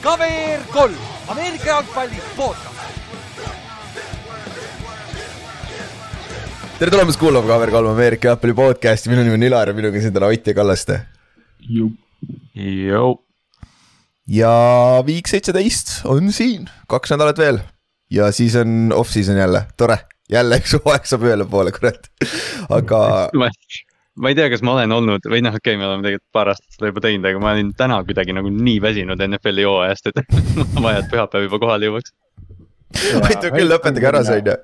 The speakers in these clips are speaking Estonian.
KVR kolm, Ameerika jalgpalli podcast. tere tulemast kuulama KVR kolm Ameerika jalgpalli podcast'i, minu nimi on Ilar ja minuga on siin täna Ott ja Kallaste. Ja Viik seitseteist on siin, kaks nädalat veel. Ja siis on off-season jälle, tore, jälle üks hooaeg saab ühele poole, kurat, aga ma, ei tea, kas ma olen olnud või noh, okei okay,, me oleme tegelikult paar aastat seda juba teinud, aga ma olin täna kuidagi nagu nii väsinud NFL-i hooajast, et vaja, et pühapäev juba kohale jõuaks. aitab küll, lõpetage ära see on ju.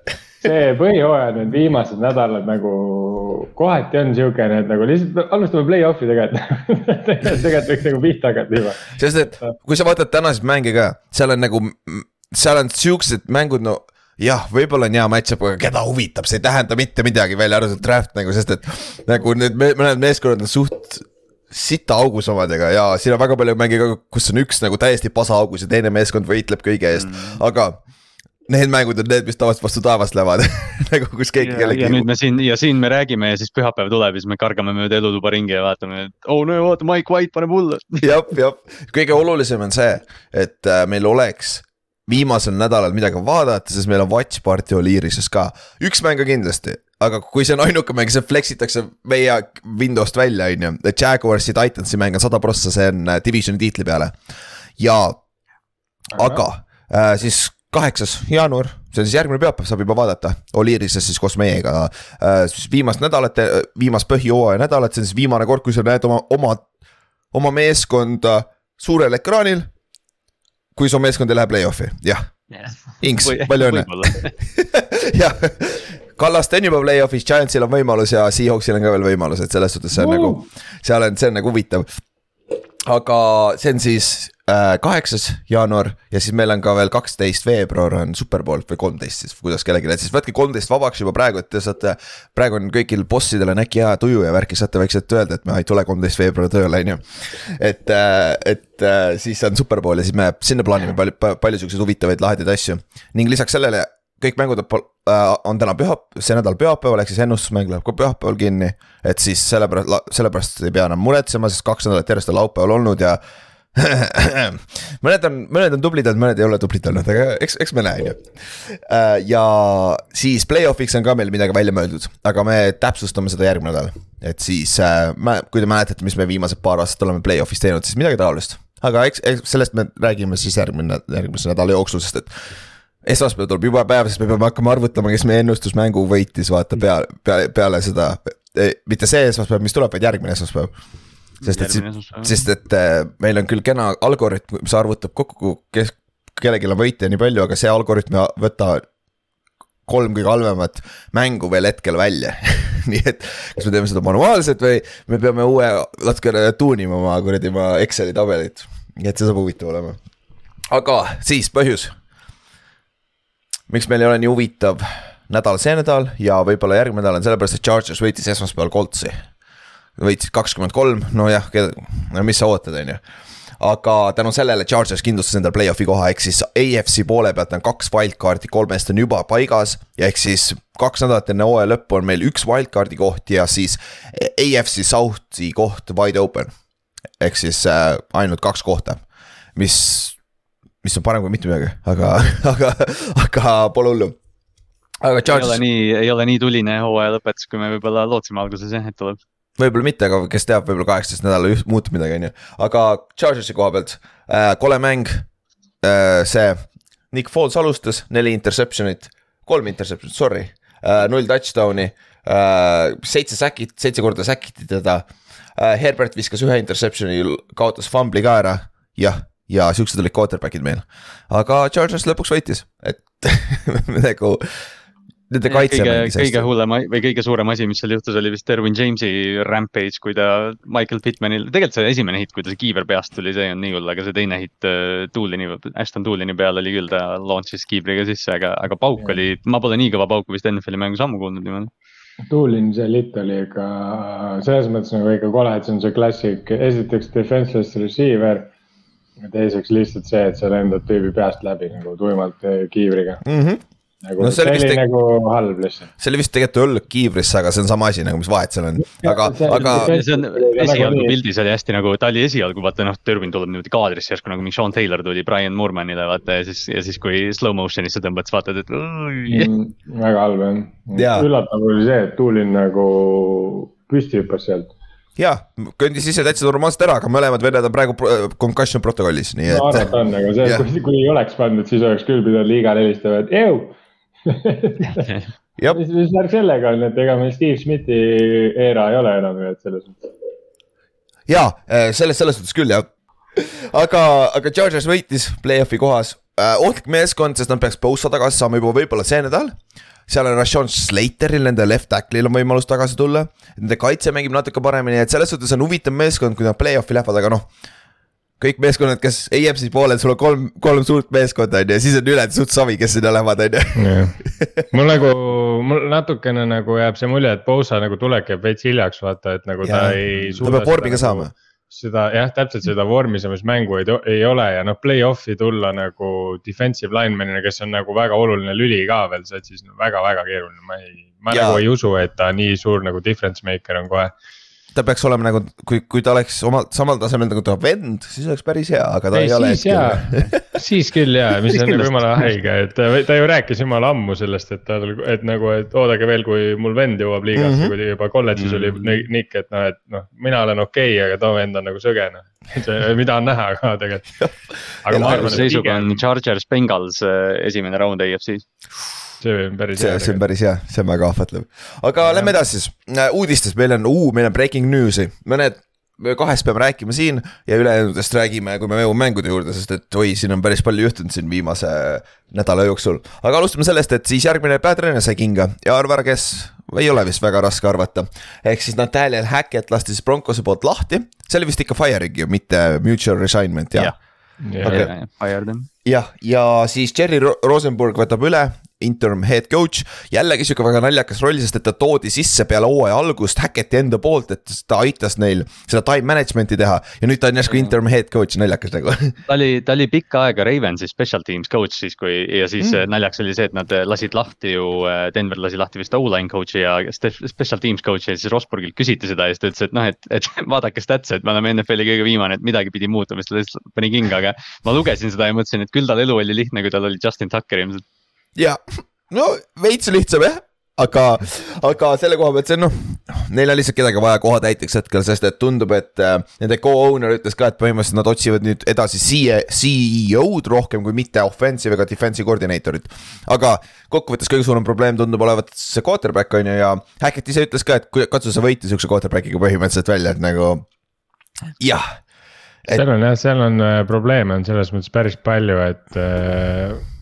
see põhijooaja need viimased nädalad nagu kohati on siukene, et nagu lihtsalt alustame play-off'i tegelikult tegelikult võiks nagu pihta hakata juba. sest et kui sa vaatad tänaseid mänge ka, seal on nagu, seal on siuksed mängud, no jah, võib-olla on hea match-up, aga keda huvitab, see ei tähenda mitte midagi, välja arvatud draft nagu, sest et nagu need me, mõned meeskonnad on suht sita augus omadega ja siin on väga palju mänge kus on üks nagu täiesti pasa augus ja teine meeskond võitleb kõige eest mm., aga need mängud on need, mis tavaliselt vastu taevast lähevad nagu kus keegi kellegi ja nüüd me siin ja siin me räägime ja siis pühapäev tuleb ja siis me kargame mööda elutuba ringi ja vaatame, et oh no vaata, Mike White paneb hullu. jah, jah, kõige olulisem on see, et äh, meil oleks viimasel nädalal midagi vaadata, sest meil on Watch Party Oliirises ka, üks mäng ka kindlasti. aga kui see on ainuke mäng, see flex itakse meie window'st välja, on ju, Jaguarsi Titansi mäng on sada prossa, see on äh, divisioni tiitli peale. ja, aga äh, siis kaheksas jaanuar, see on siis järgmine pühapäev, saab juba vaadata, Oliirises siis koos meiega äh,. siis viimast nädalat, viimast põhjooaja nädalat, see on siis viimane kord, kui sa näed oma, oma, oma meeskonda suurel ekraanil. Kui su meeskond ei lähe play-off'i, jah. Inks, palju õnne. jah, Kallaste on juba play-off'is, Giantsil on võimalus ja Seahawksil on ka veel võimalus, et selles suhtes see on uh. nagu, seal on, see on nagu huvitav. aga see on siis kaheksas jaanuar ja siis meil on ka veel kaksteist veebruar on superpool või kolmteist siis, kuidas kellelgi, et siis võtke kolmteist vabaks juba praegu, et te saate. praegu on kõigil bossidel on äkki hea tuju ja värki, saate vaikselt öelda, et ma ei tule kolmteist veebruar tööle, on ju. et, et siis on superpool ja siis me sinna plaanime palju, palju siukseid huvitavaid lahedaid asju. ning lisaks sellele kõik mängud on täna püha, see nädal pühapäeval, ehk siis ennustusmäng läheb ka pühapäeval kinni. et siis sellepärast, sellepärast ei pea enam muretsema, sest kaks nädalat järjest on laupäeval olnud ja mõned on, mõned on tublid olnud, mõned ei ole tublid olnud, aga eks, eks me näe, on ju. ja siis play-off'iks on ka meil midagi välja mõeldud, aga me täpsustame seda järgmine nädal. et siis, kui te mäletate, mis me viimased paar aastat oleme play-off'is teinud, siis midagi taolist. aga eks, eks sellest me räägime siis järgmine, järgmise nädala jooksul, sest et esmaspäev tuleb juba päev, sest me peame hakkama arvutama, kes meie ennustusmängu võitis, vaata peale, peale, peale seda. mitte see esmaspäev, mis tuleb, vaid järgmine esmaspäev sest et, sest et äh, meil on küll kena algoritm, mis arvutab kokku, kes, kellelgi on võite nii palju, aga see algoritm ei võta kolm kõige halvemat mängu veel hetkel välja nii et kas me teeme seda manuaalselt või me peame uue, natukene tuunima oma kuradi oma Exceli tabelit. nii et see saab huvitav olema. aga siis põhjus. miks meil ei ole nii huvitav nädal see nädal ja võib-olla järgmine nädal on sellepärast, et Chargers võitis esmaspäeval Coltsi võitsid kakskümmend kolm, nojah, no mis sa ootad, on ju aga tänu sellele Chargers kindlustas endale play-off'i koha, ehk siis AFC poole pealt on kaks wildcard'i, kolmest on juba paigas. ja ehk siis kaks nädalat enne hooaja lõppu on meil üks wildcard'i koht ja siis AFC South'i koht wide open. ehk siis äh, ainult kaks kohta, mis, mis on parem kui mitte midagi, aga, aga, aga pole hullu aga Chargers. ei ole nii, ei ole nii tuline hooaja lõpetus, kui me võib-olla lootsime alguses jah, et tuleb võib-olla mitte, aga kes teab, võib-olla kaheksateist nädala muutub midagi, on ju. aga Chargersi koha pealt äh,, kole mäng äh,, see. Nick Foles alustas, neli interception'it, kolm interception'it, sorry äh,, null touchdown'i äh,, seitse säkit, seitse korda säkiti teda äh,. Herbert viskas ühe interception'i, kaotas fumbli ka ära, jah, ja siuksed olid quarterback'id meil. aga Chargers lõpuks võitis, et nagu nende kaitse kõige, mängis hästi. kõige hullem või kõige suurem asi, mis seal juhtus, oli vist Derwin James'i rampage, kui ta Michael Pittmanil, tegelikult see esimene hit, kui ta see kiiver peast tuli, see on nii hull, aga see teine hit äh, Toolini, Ashton Toolini peal oli küll, ta launch'is kiivriga sisse, aga, aga pauk ja. oli, ma pole nii kõva pauku vist NFL-i mängus ammu kuulnud niimoodi. Toolin see litt oli ikka selles mõttes nagu ikka kole, et see on see klassik, esiteks defenseless receiver. ja teiseks lihtsalt see, et sa lendad tüübi peast läbi nagu tuimalt kiivriga mm. -hmm nagu No see see oli vist nagu halb lihtsalt. see oli vist tegelikult õllug kiivrisse, aga see on sama asi nagu, mis vahet seal on, aga, aga ja see on esialgu pildis oli hästi nagu, ta oli esialgu vaata noh, Turbin tuleb niimoodi kaadrisse järsku nagu mingi Sean Taylor tuli Brian Moormanile vaata ja siis, ja siis kui slow motion'isse tõmbad, siis vaatad, et Mm, väga halb jah. üllatav oli see, et Tuulin nagu püsti hüppas sealt. jaa, kõndis ise täitsa normaalselt ära, aga mõlemad vennad on praegu concussion protokollis, nii et arvata on, aga see kui, kui ei oleks pandud, siis oleks küll pidanud liigale helistama, et eeu. mis, mis värk sellega on, et ega meil Steve Smithi era ei ole enam ju, et selles mõttes. jaa, selles, selles suhtes küll jah. aga, aga Chargers võitis play-off'i kohas, ohtlik meeskond, sest nad peaks Bosa tagasi saama juba võib-olla see nädal. seal on Rashon Slateril, nende left tackle'il on võimalus tagasi tulla, nende kaitse mängib natuke paremini, et selles suhtes on huvitav meeskond, kui nad play-off'i lähevad, aga noh. Kõik meeskonnad, kes EFC poolel, sul on kolm, kolm suurt meeskonda on ju ja siis on ülejäänud suht savi, kes sinna lähevad, on ju. mul nagu, mul natukene nagu jääb see mulje, et Bosa nagu tulek jääb veits hiljaks, vaata, et nagu ta Jaa. ei. Ta peab vormi ka saama. seda jah, täpselt seda vormisemas mängu ei, ei ole ja noh, play-off'i tulla nagu defensive lineman'ina, kes on nagu väga oluline lüli ka veel satsis no, väga-väga keeruline, ma ei. ma Jaa. nagu ei usu, et ta nii suur nagu difference maker on kohe. Ta peaks olema nagu, kui, kui ta oleks omal, samal tasemel nagu ta vend, siis oleks päris hea, aga ta ei, ei ole siis jaa, siis küll jaa, mis on nagu jumala haige, et ta, ta ju rääkis jumala ammu sellest, et tal, et nagu, et oodake veel, kui mul vend jõuab liigasse mm, Mhm. -hmm. kui ta juba kolledžis oli ni- Nick, et noh, et noh, mina olen okei okay,, aga too vend on nagu sõge noh. mida on näha ka tegelikult. aga ma arvan, et seisuga on Chargers Bengals äh, esimene round EFC-s. See on päris see, hea see on päris hea, see on väga ahvatlev. aga Jah. lähme edasi siis, uudistes meil on, meil on breaking news'i, mõned, kahest peame rääkima siin ja ülejäänutest räägime, kui me jõuame mängude juurde, sest et oi, siin on päris palju juhtunud siin viimase nädala jooksul. aga alustame sellest, et siis järgmine peatreener sai kinga ja arva ära, kes, ei ole vist väga raske arvata. ehk siis Nathaniel Hackett lasti siis Broncose poolt lahti, see oli vist ikka firing ju, mitte mutual resignment jah Jah. Okei. Fired him. jah, ja siis Jerry Ro- Rosenberg võtab üle, interim head coach, jällegi sihuke väga naljakas roll, sest et ta toodi sisse peale hooaja algust Hacketi enda poolt, et ta aitas neil seda time management'i teha ja nüüd ta on järsku interim head coach, naljakas nagu. ta oli, ta oli pikka aega Ravensi special teams coach siis, kui ja siis mm. naljaks oli see, et nad lasid lahti ju, Denver lasi lahti vist O-line coach'i ja special teams coach'i ja siis Rosburgilt küsiti seda ja siis ta ütles, et noh, et, et vaadake statse, et me oleme NFL-i kõige viimane, et midagi pidi muutuma, siis ta lihtsalt pani kinga, aga ma lugesin seda ja mõtlesin, et küll tal elu oli lihtne, kui tal oli Justin Tucker ilmselt. Ja no veits lihtsam jah, aga, aga selle koha pealt see noh, neil on lihtsalt kedagi vaja kohatäitjaks hetkel, sest et tundub, et äh, nende co-owner ütles ka, et põhimõtteliselt nad otsivad nüüd edasi CE CEO-d rohkem kui mitte offensive ega defensive coordinator'it. aga kokkuvõttes kõige suurem probleem tundub olevat see quarterback on ju ja Hackett ise ütles ka, et katsu sa võita siukse quarterback'iga põhimõtteliselt välja, et nagu jah. Et- seal on jah, seal on äh, probleeme on selles mõttes päris palju, et,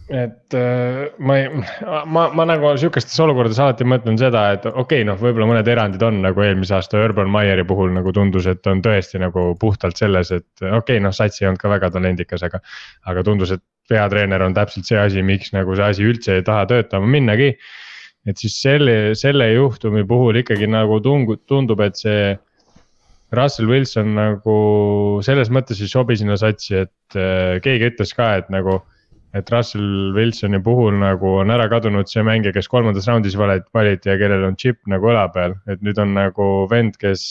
et äh, ma ei, ma, ma nagu sihukestes olukordades alati mõtlen seda, et okei okay,, noh, võib-olla mõned erandid on nagu eelmise aasta Urban Meyeri puhul nagu tundus, et on tõesti nagu puhtalt selles, et okei okay,, noh, Sats ei olnud ka väga talendikas, aga. aga tundus, et peatreener on täpselt see asi, miks nagu see asi üldse ei taha töötama minnagi. et siis selle, selle juhtumi puhul ikkagi nagu tungu-, tundub, et see Russell Wilson nagu selles mõttes ei sobi sinna satsi, et äh, keegi ütles ka, et nagu. Et Russell Wilsoni puhul nagu on ära kadunud see mängija, kes kolmandas raundis valit- valiti ja kellel on džipp nagu õla peal, et nüüd on nagu vend, kes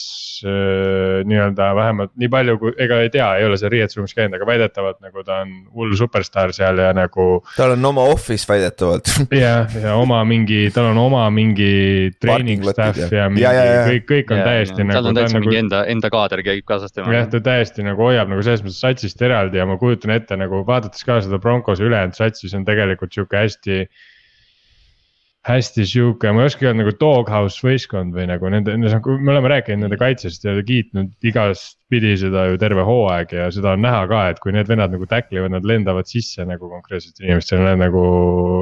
äh, nii-öelda vähemalt nii palju kui, ega ei tea, ei ole seal riietusruumis käinud, aga väidetavalt nagu ta on hull superstaar seal ja nagu tal on oma office väidetavalt ja, ja oma mingi, tal on oma mingi training Parking staff ja ja- mingi ja- ja- ja. kõik, kõik on täiesti nagu. tal on täitsa mingi enda, enda kaader käib kaasas jah, temaga. ta täiesti nagu hoiab nagu selles mõttes satsist eraldi ja ma kujutan ette nagu vaadates ka seda Broncose ülejäänud satsi, see on tegelikult sihuke hästi. hästi sihuke, ma ei oskagi öelda nagu doghouse võistkond või nagu nende, me oleme rääkinud nende kaitsest ja kiitnud igastpidi seda ju terve hooaeg ja seda on näha ka, et kui need vennad nagu tackle ivad, nad lendavad sisse nagu konkreetsetele inimestele, nagu.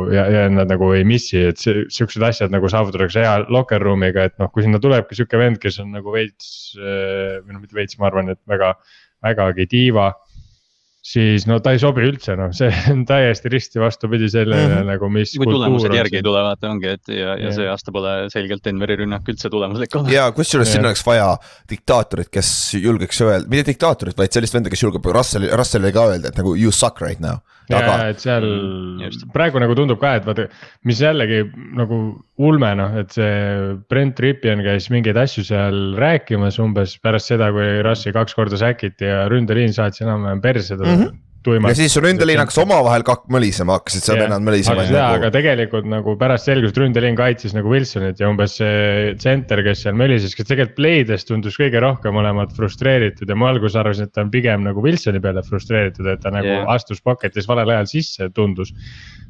ja, ja nad nagu ei missi, et siuksed asjad nagu saavutatakse hea locker room'iga, et noh, kui sinna tulebki sihuke vend, kes on nagu veits või noh, mitte veits, ma arvan, et väga, vägagi diiva siis no ta ei sobi üldse noh, see on täiesti risti vastupidi sellele mm. -hmm. nagu, mis. kui tulemused järgi ei tule, vaata ongi, et ja, ja see aasta pole selgelt Denveri rünnak üldse tulemuslik olnud. ja kusjuures sinna oleks vaja diktaatorit, kes julgeks öelda, mitte diktaatorit, vaid sellist venda, kes julgeb Russell, Russellile ka öelda, et nagu you suck right now. Ja taga, et seal Mm, just. praegu nagu tundub ka, et vaata, mis jällegi nagu ulme noh, et see Brent Ripien käis mingeid asju seal rääkimas umbes pärast seda, kui Russi kaks korda säkiti ja ründeliin saatis enam-vähem perse talle mm -hmm. tuimalt. ja siis ründeliin hakkas omavahel kak- mölisema, hakkasid seal vennad mölisema aga seda, aga nagu. tegelikult nagu pärast selgus, et ründeliin kaitses nagu Wilsonit ja umbes see center, kes seal mölises, kes tegelikult play'des tundus kõige rohkem olevat frustreeritud ja ma alguses arvasin, et ta on pigem nagu Wilsoni peale frustreeritud, et ta nagu yeah. astus pocket'is valel ajal sisse, tundus.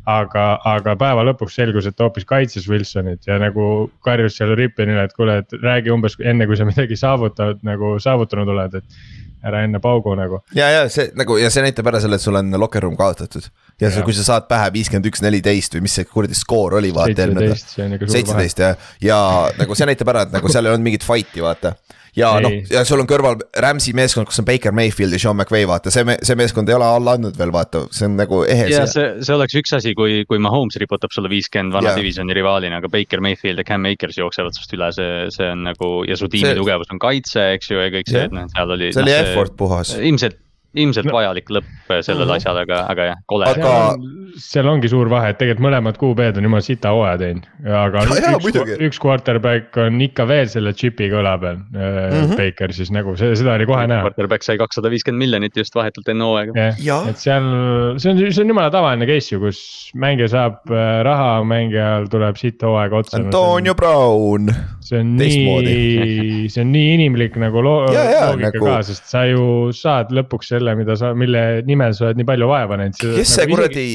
aga, aga päeva lõpuks selgus, et ta hoopis kaitses Wilsonit ja nagu karjus seal Rippenile, et kuule, et räägi umbes enne, kui sa midagi saavutad nagu saavutanud oled, et ära enne paugu nagu. ja, ja see nagu ja see näitab ära selle, et sul on locker room kaotatud. ja see, Jah. kui sa saad pähe viiskümmend üks, neliteist või mis see kuradi skoor oli, vaata seitseteist, see on ikka suur vahe. seitseteist jah, ja nagu see näitab ära, et nagu seal ei olnud mingit fight'i vaata. Ja noh, ja sul on kõrval Rams'i meeskond, kus on Baker Mayfield ja Sean McVay, vaata see, see meeskond ei ole alla andnud veel, vaata, see on nagu ehe ja see. see, see oleks üks asi, kui, kui Mahomes riputab sulle viiskümmend vana divisioni rivaalina, aga Baker Mayfield ja Cam Akers jooksevad sinust üle, see, see on nagu ja su tiimi See- tugevus on kaitse, eks ju, ja kõik see, et noh, seal oli. see oli effort puhas. ilmselt, ilmselt No. vajalik lõpp sellele Mhm. asjale, aga, aga jah, kole Aga- seal on, seal ongi suur vahe, et tegelikult mõlemad QB-d on jumala sita hooaja teinud, aga Ja, jaa, üks, üks quarterback on ikka veel selle chip'iga õla peal mm. -hmm. Baker siis nagu see, seda oli kohe näha. quarterback sai kakssada viiskümmend miljonit just vahetult enne hooaega. jah Jah., et seal, see on, see on jumala tavaline case ju, kus mängija saab äh, raha, mängijal tuleb sitt hooaeg otsa. Antonio Brown, see on nii, see on nii inimlik nagu loo-, loogika nagu- ka, sest sa ju saad lõpuks selle, mida sa, mille nimel sa oled nii palju vaeva näinud. kes see kuradi,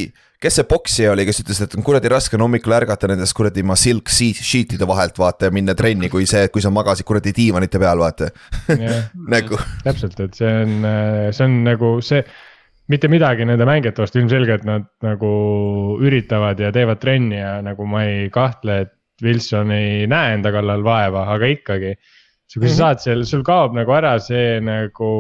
kes see poksija oli, kes ütles, et on kuradi raske on hommikul ärgata nendest kuradi oma silk sheet- sheet'ide vahelt vaata ja minna trenni, kui see, kui sa magasid kuradi diivanite peal, vaata. nagu, täpselt, et see on, see on nagu see, mitte midagi nende mängijate vastu, ilmselgelt nad nagu üritavad ja teevad trenni ja nagu ma ei kahtle, et Wilson ei näe enda kallal vaeva, aga ikkagi. kui sa saad seal, sul kaob nagu ära see nagu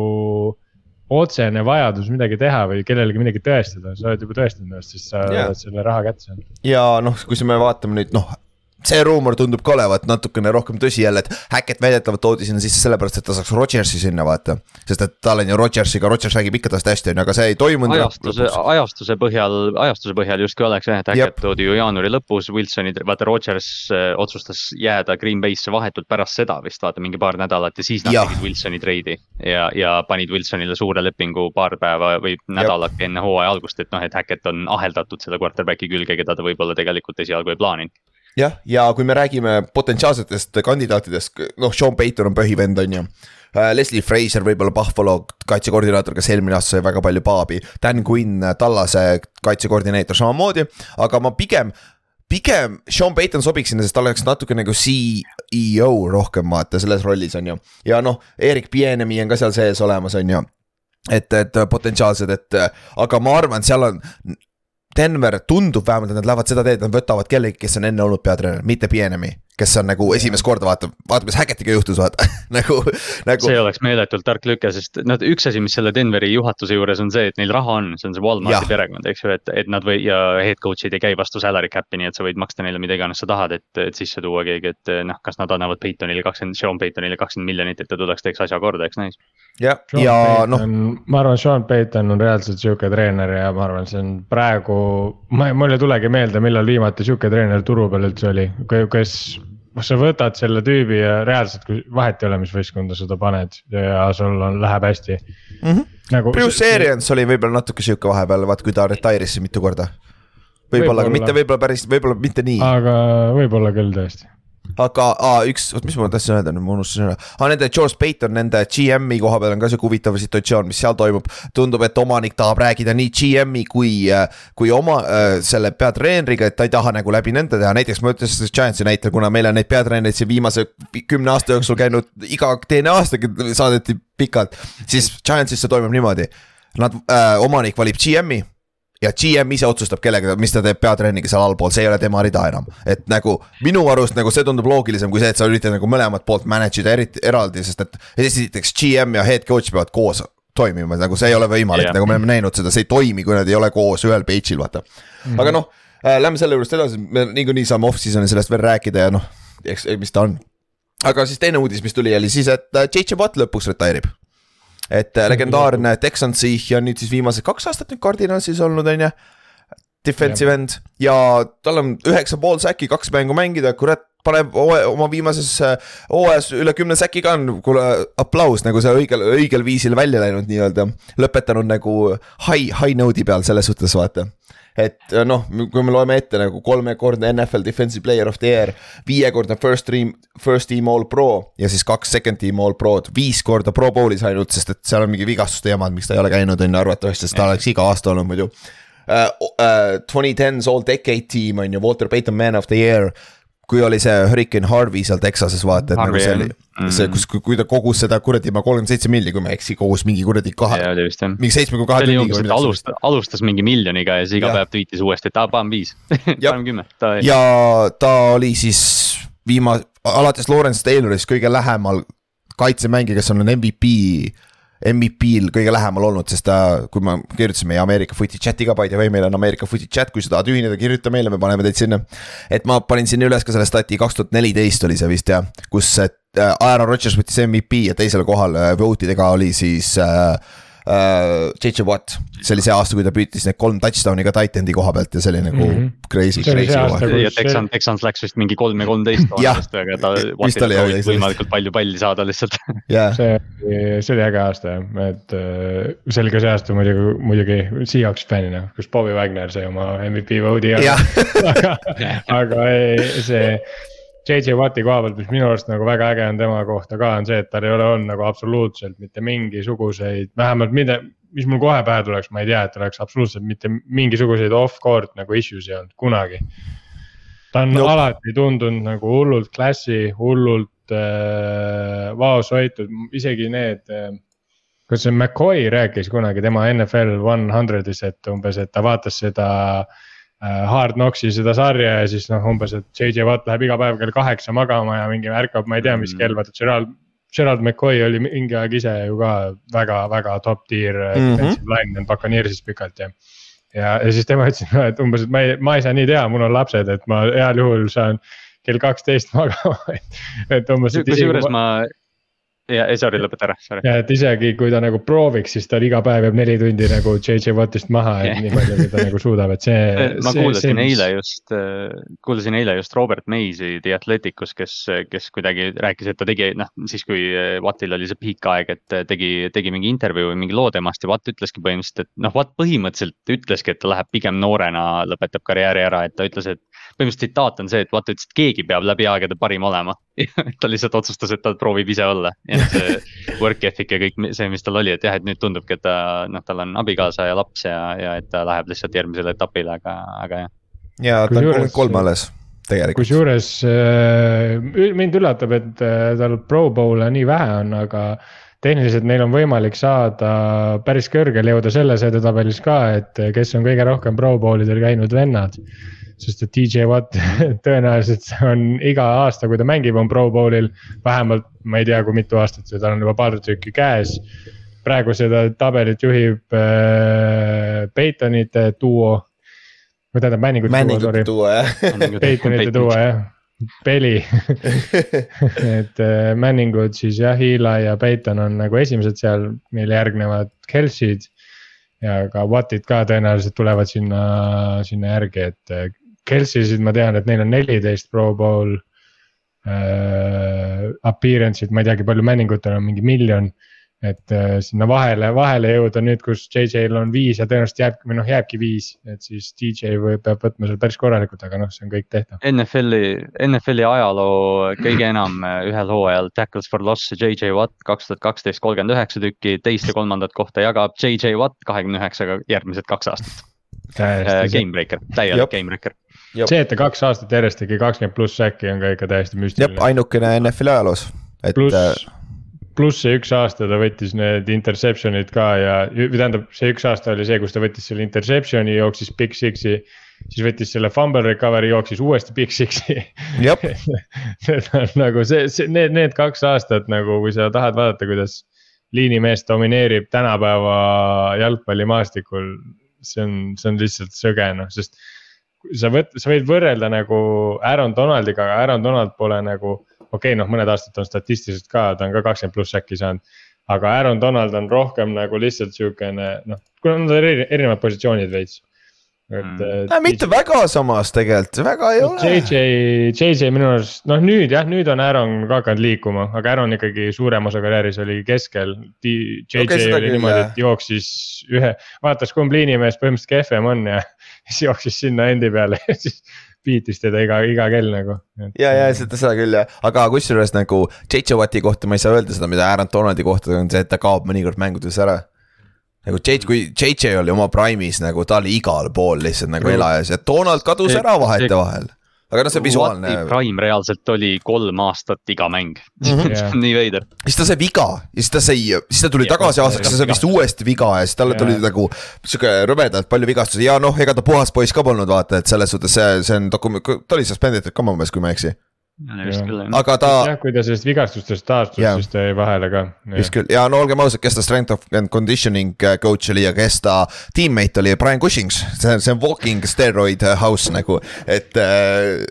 otsene vajadus midagi teha või kellelegi midagi tõestada, sa oled juba tõestanud ennast, siis sa Jaa. oled selle raha kätte saanud. ja noh, kui me vaatame nüüd noh see ruumor tundub ka olevat natukene rohkem tõsi jälle, et Hackett väidetavalt toodi sinna sisse sellepärast, et ta saaks Rodgersi sinna vaata. sest et tal on ju Rodgersiga, Rodgers räägib ikka tast hästi, on ju, aga see ei toimunud. ajastuse, ajastuse põhjal, ajastuse põhjal justkui oleks jah, et. Hackett toodi ju jaanuari lõpus, Wilsoni, vaata Rodgers äh, otsustas jääda Green Bay'sse vahetult pärast seda vist vaata mingi paar nädalat ja siis nad Jah. tegid Wilsoni treidi. ja, ja panid Wilsonile suure lepingu paar päeva või nädalake enne hooaja algust, et noh, et Hackett on aheldatud selle quarterback'i külge, keda ta võib-olla tegelikult esialgu ei plaaninud. jah, ja kui me räägime potentsiaalsetest kandidaatidest, noh, Sean Payton on põhivend, on ju. Leslie Fraser võib-olla Buffalo kaitsekoordinaator, kes eelmine aasta sai väga palju paabi, Dan Quinn, Tallase kaitsekoordineeter samamoodi, aga ma pigem pigem Sean Payton sobiks sinna, sest ta oleks natuke nagu CEO rohkem vaata selles rollis on ju. ja noh, Erik Pienemi on ka seal sees olemas, on ju. et, et potentsiaalsed, et aga ma arvan, seal on Denver tundub vähemalt, et nad lähevad seda teed, nad võtavad kellegi, kes on enne olnud peatreener, mitte Pienemi. kes on nagu esimest korda vaata, vaata mis Hackettiga juhtus, vaata nagu, nagu see oleks meeletult tark lüke, sest noh, üks asi, mis selle Denveri juhatuse juures on see, et neil raha on, see on see. Walmarti perekond, eks ju, et, et nad või ja head coach'id ei käi vastu salary cap'i, nii et sa võid maksta neile mida iganes sa tahad, et, et sisse tuua keegi, et noh, kas nad annavad Peytonile kakskümmend, Sean Peytonile kakskümmend miljonit, et ta tuleks, teeks asja korda, eks näis. jah, ja noh, ma arvan, Sean Payton on reaalselt sihuke treener ja ma arvan, see on praegu, ma, mul ei tulegi meelde, millal viimati sihuke treener turu peal üldse oli, kes. sa võtad selle tüübi ja reaalselt, kui vahet ei ole, mis võistkonda sa ta paned ja sul on, läheb hästi mm -hmm. nagu. Bruce Arians oli võib-olla natuke sihuke vahepeal, vaata kui ta retire'isse mitu korda. võib-olla, aga Võib-olla. mitte võib-olla päris, võib-olla mitte nii, aga võib-olla küll tõesti. Aga aa, üks, oot, mis ma tahtsin öelda, nüüd ma unustasin ära. aa, nende George Payton, nende GM-i koha peal on ka sihuke huvitav situatsioon, mis seal toimub. tundub, et omanik tahab rääkida nii GM-i kui, kui oma äh, selle peatreeneriga, et ta ei taha nagu läbi nende teha, näiteks ma ütlesin Giantsi näitel, kuna meil on neid peatreenereid siin viimase kümne aasta jooksul käinud iga teine aasta saadeti pikalt, siis Giantsisse toimub niimoodi. Nad äh,, omanik valib GM-i ja GM ise otsustab kellega, mis ta teeb peatrenniga seal allpool, see ei ole tema rida enam. et nagu minu arust nagu see tundub loogilisem kui see, et sa üritad nagu mõlemat poolt manage ida eriti eraldi, sest et esiteks GM ja head coach peavad koos toimima, nagu see ei ole võimalik yeah., nagu me oleme näinud seda, see ei toimi, kui nad ei ole koos ühel page'il, vaata mm. -hmm. aga noh äh,, lähme selle juurest edasi, me niikuinii saame off-season'i sellest veel rääkida ja noh, eks, mis ta on. aga siis teine uudis, mis tuli, oli siis, et äh, JJ Watt lõpuks retire ib. Et äh, legendaarne Texansi ja nüüd siis viimased kaks aastat nüüd Cardinalsis olnud, on ju. Defensive end. Ja tal on üheksa pool säki, kaks mängu mängida, kurat paneb oma viimases äh, hooajas üle kümne säki ka. On, kuule aplaus nagu see õigel, õigel viisil välja läinud nii-öelda. lõpetanud nagu high, high node'i peal selles suhtes vaata et äh, noh, kui me loeme ette nagu kolmekordne NFL Defensive Player of the Year, viiekordne first team, first team all pro ja siis kaks second team all pro'd, viis korda pro bowl'is ainult, sest et seal on mingi vigastuste jamad, miks ta ei ole käinud, on ju, arvatavasti, sest ta oleks iga aasta olnud muidu uh,. Uh, 2010's all decade team on ju, Walter Payton man of the year kui oli see Hurricane Harvey seal Texases vaata, et Harvey, nagu see oli mm., see, kus, kui ta kogus seda kuradi, ma kolmkümmend seitse milli, kui ma ei eksi, kogus mingi kuradi kahe. mingi seitsme koma kahe tunniga. alustas, alustas mingi miljoniga ja siis iga ja. päev tweetis uuesti, et aa, panen viis panen kümme. ja ta oli siis viima-, alates Lawrence Taylorist kõige lähemal kaitsemängija, kes on MVP MVP-l kõige lähemal olnud, sest ta, kui me kirjutasime meie Ameerika Footi chat'i ka by the way, meil on Ameerika Footi chat, kui sa tahad ühineda, kirjuta meile, me paneme teid sinna. et ma panin sinna üles ka selle stati, kaks tuhat neliteist oli see vist jah, kus äh, Aaron Rodgers võttis MVP ja teisel kohal äh, vote idega oli siis. Äh, JJ Watt, see oli see aasta, kui ta püüdis need kolm touchdown'i ka titan'i koha pealt ja see oli nagu mm -hmm. crazy, crazy. ja Texans, Texans läks vist mingi kolm ja kolmteist vahest, aga ta. oli jah. võimalikult palju palli saada lihtsalt yeah.. see, see oli äge aasta jah, et äh, see oli ka see aasta muidugi, muidugi Seahawks fännina, kus Bobby Wagner sai oma MVP vote'i aga, aga ei, see JJ Watti koha pealt, mis minu arust nagu väga äge on tema kohta ka, on see, et tal ei ole olnud nagu absoluutselt mitte mingisuguseid, vähemalt mida, mis mul kohe pähe tuleks, ma ei tea, et oleks absoluutselt mitte mingisuguseid off-court nagu issue'si olnud kunagi. ta on no. alati tundunud nagu hullult klassi, hullult äh, vaos hoitud, isegi need äh, kas see McCoy rääkis kunagi tema NFL one hundred'is, et umbes, et ta vaatas seda Äh, Hard Knocksi seda sarja ja siis noh, umbes, et JJ Watt läheb iga päev kell kaheksa magama ja mingi ärkab, ma ei tea, mis mm. kell, vaata Gerald. Gerald McCoy oli mingi aeg ise ju ka väga-väga top tier mm -hmm. defensive lineman Buccaneers'is pikalt ja. ja, ja siis tema ütles, et umbes, et ma ei, ma ei saa nii teha, mul on lapsed, et ma heal juhul saan kell kaksteist magama, et, et umbes. kusjuures ma ja, ei sorry, lõpeta ära, sorry. ja et isegi kui ta nagu prooviks, siis tal iga päev jääb neli tundi nagu JJ Wattist maha, et yeah. nii palju, kui ta nagu suudab, et see. ma see, kuulasin see, eile just, kuulasin eile just Robert Mays'i The Athleticus, kes, kes kuidagi rääkis, et ta tegi, noh, siis kui Wattil oli see peak aeg, et tegi, tegi mingi intervjuu või mingi loo temast ja Watt ütleski põhimõtteliselt, et noh, Watt põhimõtteliselt ütleski, et ta läheb pigem noorena, lõpetab karjääri ära, et ta ütles, et põhimõtteliselt tsitaat on see, et vaata, ütles, et keegi peab läbi aegade parim olema ta lihtsalt otsustas, et ta proovib ise olla ja see work ethic ja kõik see, mis tal oli, et jah, et nüüd tundubki, et ta noh, tal on abikaasa ja laps ja, ja et ta läheb lihtsalt järgmisele etapile, aga, aga jah. ja ta on kolmkümmend kolm alles tegelikult. kusjuures äh, mind üllatab, et äh, tal pro bowl'e nii vähe on, aga tehniliselt neil on võimalik saada päris kõrgele jõuda selles edetabelis ka, et kes on kõige rohkem pro bowl idel käinud vennad sest et DJ Watt tõenäoliselt on iga aasta, kui ta mängib, on Pro Bowlil vähemalt, ma ei tea, kui mitu aastat, tal on juba paar tükki käes. praegu seda tabelit juhib äh, Peitonite duo, või tähendab Manningute duo, sorry. Peitonite duo jah, Peli. Et äh, Manningud siis jah, Eli ja Peiton on nagu esimesed seal, neile järgnevad Kelsey'd ja ka Wattid ka tõenäoliselt tulevad sinna, sinna järgi, et Kelsey'sid ma tean, et neil on neliteist Pro Bowl äh, appearance'id, ma ei teagi, palju männingutel on mingi miljon. et äh, sinna vahele, vahele jõuda nüüd, kus JJ-l on viis ja tõenäoliselt jääb, või noh, jääbki viis, et siis DJ või peab võtma seal päris korralikult, aga noh, see on kõik tehtav. NFL-i, NFL-i ajaloo kõige enam äh, ühel hooajal tackles for loss JJ Watt kaks tuhat kaksteist, kolmkümmend üheksa tükki, teist ja kolmandat kohta jagab JJ Watt kahekümne üheksaga järgmised kaks aastat. Game breaker, täielik game breaker see, et ta kaks aastat järjest tegi kakskümmend pluss säki on ka ikka täiesti müstiline. ainukene NFL-i ajaloos, et. pluss, äh, pluss see üks aasta ta võttis need interception'id ka ja, või tähendab, see üks aasta oli see, kus ta võttis selle interception'i, jooksis Big Six'i. siis võttis selle fumble recovery, jooksis uuesti Big Six'i Need on nagu see, see, need, need kaks aastat nagu, kui sa tahad vaadata, kuidas liinimees domineerib tänapäeva jalgpallimaastikul. see on, see on lihtsalt sõge noh, sest sa võt-, sa võid võrrelda nagu Aaron Donaldiga, aga Aaron Donald pole nagu. okei okay,, noh, mõned aastad on statistiliselt ka, ta on ka kakskümmend pluss äkki saanud. aga Aaron Donald on rohkem nagu lihtsalt siukene noh, kuna nad on eri, erinevad positsioonid veits. et Mm. äh,. mitte väga samas tegelikult, väga ei ole. JJ, JJ minu arust noh, nüüd jah, nüüd on Aaron ka hakanud liikuma, aga Aaron ikkagi suurem osa karjääris oli keskel. JJ seda oli küll, niimoodi, et jooksis ühe, vaatas kumb liinimees põhimõtteliselt kehvem on ja siis jooksis sinna endi peale ja siis beat'is teda iga, iga kell nagu. ja, ja seda, seda küll jah, aga kusjuures nagu JJ Watti kohta ma ei saa öelda seda, mida Aaron Donaldi kohta on see, et ta kaob mõnikord mängudes ära. nagu JJ, kui JJ oli oma prime'is nagu ta oli igal pool lihtsalt nagu True. elajas ja Donald kadus See- ära vahetevahel. Aga noh, see visuaalne, Prime reaalselt oli kolm aastat iga mäng Mhm. see on nii veider. siis ta sai viga ja siis ta sai, siis ta tuli Jah, tagasi aastaks ja sai vist uuesti viga ja siis talle tuli nagu sihuke rõvedalt palju vigastusi ja noh, ega ta puhas poiss ka polnud vaata, et selles suhtes see, see on dokument, ta oli suspenditud ka mu meelest, kui ma ei eksi. Aga ta jah, kui ta sellest vigastustest taastus Jah., siis ta jäi vahele ka. vist küll. Ja no olgem ausad, kes ta strength of and conditioning äh, coach oli ja kes ta teammate oli, Brian Cushings, see on, see on walking steroid house nagu, et äh,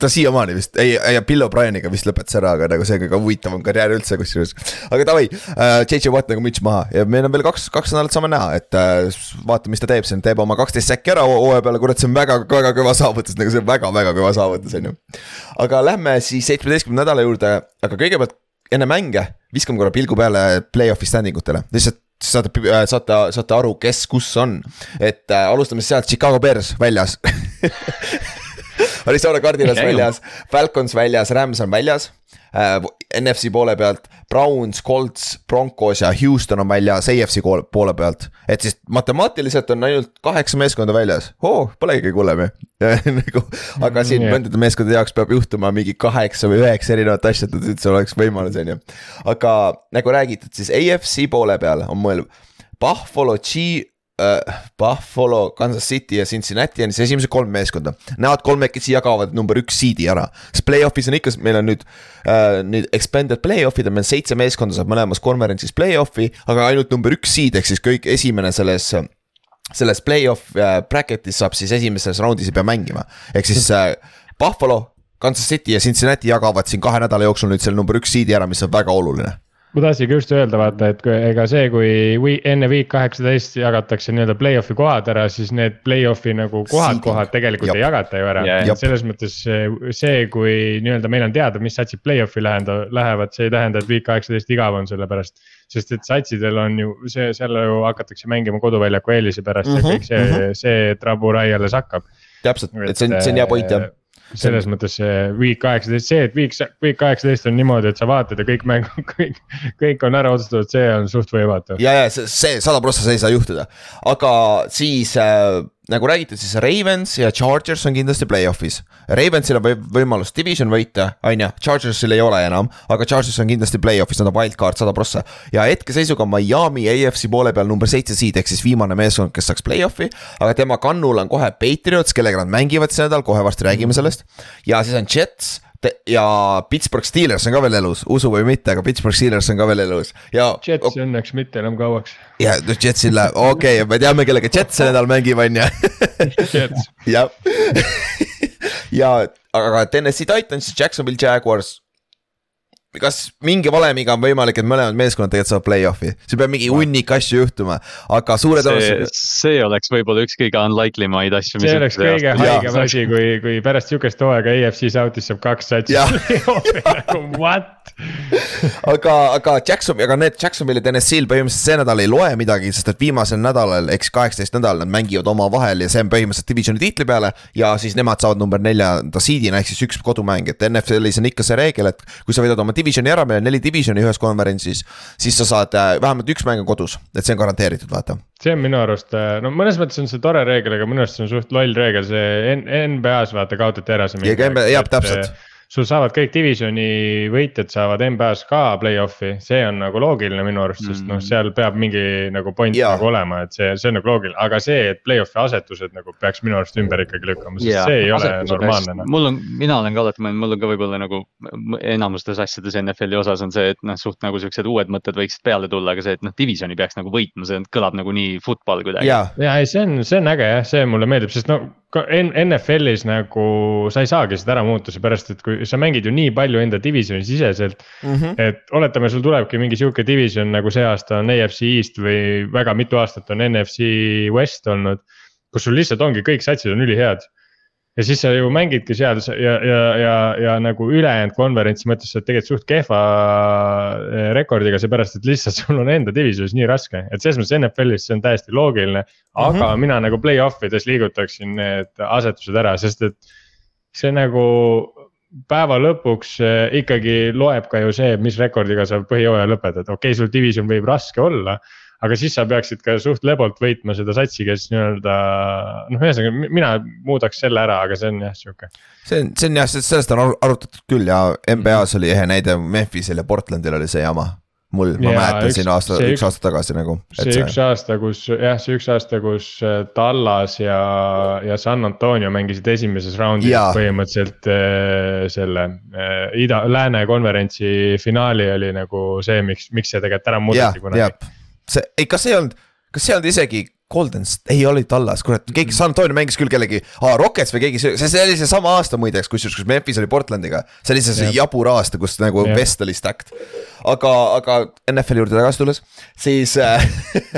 ta siiamaani vist, ei, ja Bill O'Brieniga vist lõpetas ära, aga nagu see kõige huvitavam karjäär üldse kusjuures. aga davai äh,, JJ Watt nagu müts maha. Ja meil on veel kaks, kaks nädalat saame näha, et äh, vaata, mis ta teeb, see teeb oma kaksteist säkki ära hooaja peale, kurat, see on väga, väga kõva saavutus, nagu see on väga-väga kõva saavutus, on ju. aga lähme siis seitsmeteistkümnenda nädala juurde, aga kõigepealt enne mänge viskame korra pilgu peale play-off'i standing utele, lihtsalt saate, saate, saate aru, kes kus on. et äh, alustame sealt Chicago Bears väljas Arizona Cardinals väljas, Falcons väljas, Rams on väljas äh,. NFC poole pealt Browns, Colts, Broncos ja Houston on väljas AFC poole pealt. et siis matemaatiliselt on ainult kaheksa meeskonda väljas oh,, polegi hullem ju nagu, aga siin Jah. mõndade meeskondade jaoks peab juhtuma mingi kaheksa või üheksa erinevat asja, et üldse oleks võimalus, on ju. aga nagu räägitud, siis AFC poole peal on mõeldav Buffalo G Buffalo, Kansas City ja Cincinnati on siis esimesed kolm meeskonda. Nemad kolmekesi jagavad number üks seed'i ära, sest play-off'is on ikka, meil on nüüd äh,. nüüd expanded play-off'id on meil seitse meeskonda saab mõlemas konverentsis play-off'i, aga ainult number üks seed ehk siis kõik esimene selles selles play-off äh, bracket'is saab siis esimeses raundis ei pea mängima, ehk siis äh, Buffalo, Kansas City ja Cincinnati jagavad siin kahe nädala jooksul nüüd selle number üks seed'i ära, mis on väga oluline. Ma tahtsingi just öelda, vaata, et ega see, kui we, enne week kaheksateist jagatakse nii-öelda play-off'i kohad ära, siis need play-off'i nagu kohad, kohad tegelikult Jap. ei jagata ju ära selles mõttes see, see, kui nii-öelda meil on teada, mis satsid play-off'i läheda- lähevad, see ei tähenda, et week kaheksateist igav on selle pärast. sest et satsidel on ju see, seal ju hakatakse mängima koduväljaku eelise pärast mm Mhm, -hmm, ja kõik see mm, -hmm. see traburai alles hakkab. täpselt, et see on, see on hea point jah. Selles mõttes see week kaheksateist, see, et week, week kaheksateist on niimoodi, et sa vaatad ja kõik mängud, kõik, kõik on ära otsustatud, see on suht võimatu. ja, ja see, see sada prossa, see ei saa juhtuda, aga siis äh, nagu räägitud, siis Ravens ja Chargers on kindlasti play-off'is. Ravensil on või võimalus division võita, on ju, Chargersil ei ole enam, aga Chargers on kindlasti play-off'is, nad on wildcard sada prossa. ja hetkeseisuga Miami AFC poole peal number seitse seed ehk siis viimane meeskond, kes saaks play-off'i. aga tema kannul on kohe Patriots, kellega nad mängivad see nädal, kohe varsti räägime sellest. ja siis on Jets ja Pittsburgh Steelers on ka veel elus, usu või mitte, aga Pittsburgh Steelers on ka veel elus ja Jets õnneks mitte enam kauaks. ja noh, Jetsil läheb, okei okay,, me teame, kellega Jet see nädal mängib, on ju. Jets, jah, ja aga Tennessee Titans, Jacksonville Jaguars. Kas mingi valemiga on võimalik, et mõlemad meeskonnad tegelikult saavad play-off'i, see peab mingi hunnik asju juhtuma, aga suure see tõenäosusega,. see oleks võib-olla üks kõige unlikely maid asju. see oleks kõige haigem asi, kui, kui pärast sihukest hooaega EFC South'is saab kaks satsi nagu what? aga, aga Jackson, aga need Jacksonville ja Tennessee'l põhimõtteliselt see nädal ei loe midagi, sest et viimasel nädalal, eks kaheksateist nädal nad mängivad omavahel ja see on põhimõtteliselt divisioni tiitli peale. ja siis nemad saavad number neljanda seed'ina ehk siis üks kodumäng, et NFL-is on ikka see reegel, et kui sa võidad oma divisioni ära, meil on neli divisioni ühes konverentsis, siis sa saad äh, vähemalt üks mäng on kodus, et see on garanteeritud, vaata. see on minu arust, no mõnes mõttes on see tore reegel, aga minu arust see on suht loll reegel, see NBA-s vaata kaotati ära see. Jah, täpselt. Sul saavad kõik divisioni võitjad saavad NBA-s ka play-off'i, see on nagu loogiline minu arust, sest noh, Mm. seal peab mingi nagu point Jaa. nagu olema, et see, see on nagu loogiline, aga see, et play-off'i asetused nagu peaks minu arust ümber ikkagi lükkama, sest Jaa, see ei ole asetused normaalne hästi- noh. mul on, mina olen ka alati mõelnud, mul on ka võib-olla nagu enamustes asjades NFL-i osas on see, et noh, suht nagu siuksed uued mõtted võiksid peale tulla, aga see, et noh, divisioni peaks nagu võitma, see kõlab nagu nii football kuidagi. ja, ja ei, see on, see on äge jah, see mulle meeldib, sest no NFL-is nagu sa ei saagi seda ära muuta, seepärast et kui sa mängid ju nii palju enda divisioni siseselt mm. -hmm. et oletame, sul tulebki mingi sihuke division nagu see aasta on AFC East või väga mitu aastat on NFC West olnud. kus sul lihtsalt ongi kõik satsid on ülihead ja siis sa ju mängidki seal ja, ja, ja, ja nagu ülejäänud konverentsi mõttes sa oled tegelikult suht kehva eh, rekordiga, seepärast et lihtsalt sul on enda divisionis nii raske, et selles mõttes NFL-is see on täiesti loogiline. aga mm -hmm. mina nagu play-off ides liigutaksin need asetused ära, sest et see nagu päeva lõpuks eh, ikkagi loeb ka ju see, mis rekordiga sa põhijooaja lõpetad, okei okay,, sul division võib raske olla aga siis sa peaksid ka suht lebolt võitma seda satsi, kes nii-öelda noh, ühesõnaga mina muudaks selle ära, aga see on jah sihuke. see on, see on jah, sellest on arutatud küll ja NBA-s oli ehe näide, Memphisel ja Portlandil oli see jama mul, ma mäletan siin aasta, üks, aasta tagasi nagu. see, see üks aasta, kus jah, see üks aasta, kus äh, Tallas ja, ja San Antonio mängisid esimeses raundis ja. põhimõtteliselt äh, selle äh, ida, lääne konverentsi finaali oli nagu see, miks, miks see tegelikult ära muudeti kunagi see, ei, kas ei olnud, kas see ei olnud isegi Golden State, ei oli Tallas, kurat, keegi San Antonio mängis küll kellegi ah,, Rockets või keegi, see, see oli seesama aasta muideks, kusjuures, kus Memphis oli Portlandiga. see oli see, see jabur aasta, kus nagu Jep. vest oli stacked. aga, aga NFL-i juurde tagasi tulles, siis äh,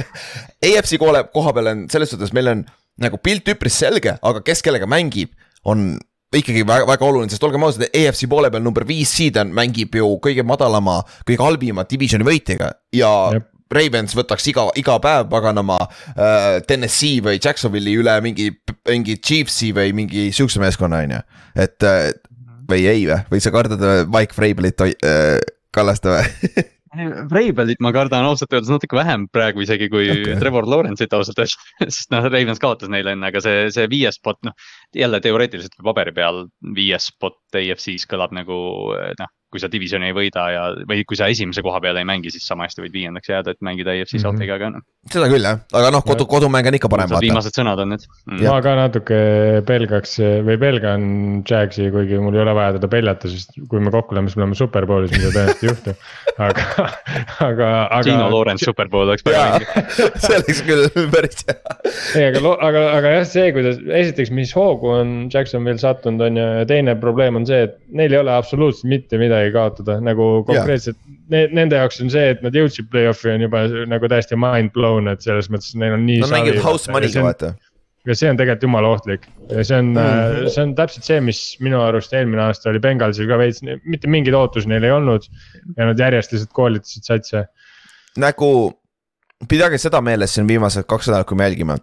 AFC koha, koha peal on selles suhtes, meil on nagu pilt üpris selge, aga kes kellega mängib, on ikkagi väga, väga oluline, sest olgem ausad, EFC poole peal number viis seed on, mängib ju kõige madalama, kõige halvima divisioni võitjaga ja Jep Ravens võtaks iga, iga päev paganama äh, Tennessee või Jacksonville'i üle mingi, mingi Chiefsi või mingi sihukese meeskonna, on ju. et äh, või ei või, või sa kardad äh, Mike Vrabel'it äh, Kallaste või Vrabel'it ma kardan ausalt öeldes natuke vähem praegu isegi kui okay. Trevor Lawrence'it ausalt öeldes sest noh, Ravens kaotas neile enne, aga see, see viies spot, noh. jälle teoreetiliselt paberi peal viies spot AFC-s kõlab nagu noh, kui sa divisioni ei võida ja, või kui sa esimese koha peale ei mängi, siis sama hästi võid viiendaks jääda, et mängida EFC South'iga ka noh. seda küll jah, aga noh, kodu, kodumäng on ikka parem. viimased sõnad on need mm.. ma ka natuke pelgaks või pelgan Jagsi, kuigi mul ei ole vaja teda peljata, sest kui me kokku läheme, siis me oleme superbowlis, mida tõenäoliselt ei juhtu. aga, aga, aga. Gino Lawrence superbowl oleks väga vinge. see oleks küll päris hea. ei, aga, aga, aga jah, see, kuidas, esiteks, mis hoogu on Jacksonville sattunud, on ju, ja teine probleem on see, et neil ei ole absoluutselt mitte midagi midagi kaotada, nagu konkreetselt ne, nende jaoks on see, et nad jõudsid play-off'i on juba nagu täiesti mind blown, et selles mõttes neil on nii. Nad mängivad house money'ga vaata ja see on tegelikult jumala ohtlik ja see on mm, -hmm. see on täpselt see, mis minu arust eelmine aasta oli Bengalsil ka veits, mitte mingeid ootusi neil ei olnud. ja nad järjest lihtsalt koolitasid satse. nagu pidage seda meeles siin viimased kaks nädalat, kui me jälgime.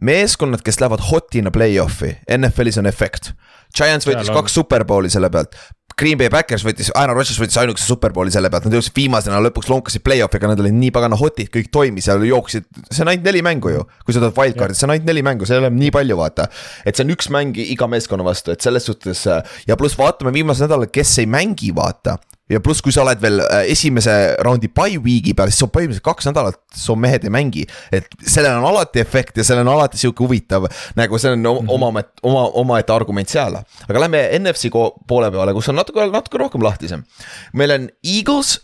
meeskonnad, kes lähevad hot'ina play-off'i, NFL-is on efekt. Giants võitis kaks superbowli selle pealt, Green Bay Backers võttis, Aaron Rodgers võttis ainukese superbowli selle pealt, nad jõudsid viimasena lõpuks lonkasid play-off'i, aga nad olid nii pagana hot'id, kõik toimis ja jooksid, see on ainult neli mängu ju. kui sa tahad wildcard'i, see on ainult neli mängu, see ei ole nii palju, vaata. et see on üks mäng iga meeskonna vastu, et selles suhtes ja pluss vaatame viimasel nädalal, kes ei mängi, vaata ja pluss, kui sa oled veel äh, esimese raundi by week'i peal, siis on põhimõtteliselt kaks nädalat, su mehed ei mängi. et sellel on alati efekt ja sellel on alati sihuke huvitav, nagu see on -hmm. oma, oma, omaette argument seal. aga lähme NFC poole peale, kus on natuke, natuke rohkem lahtisem. meil on Eagles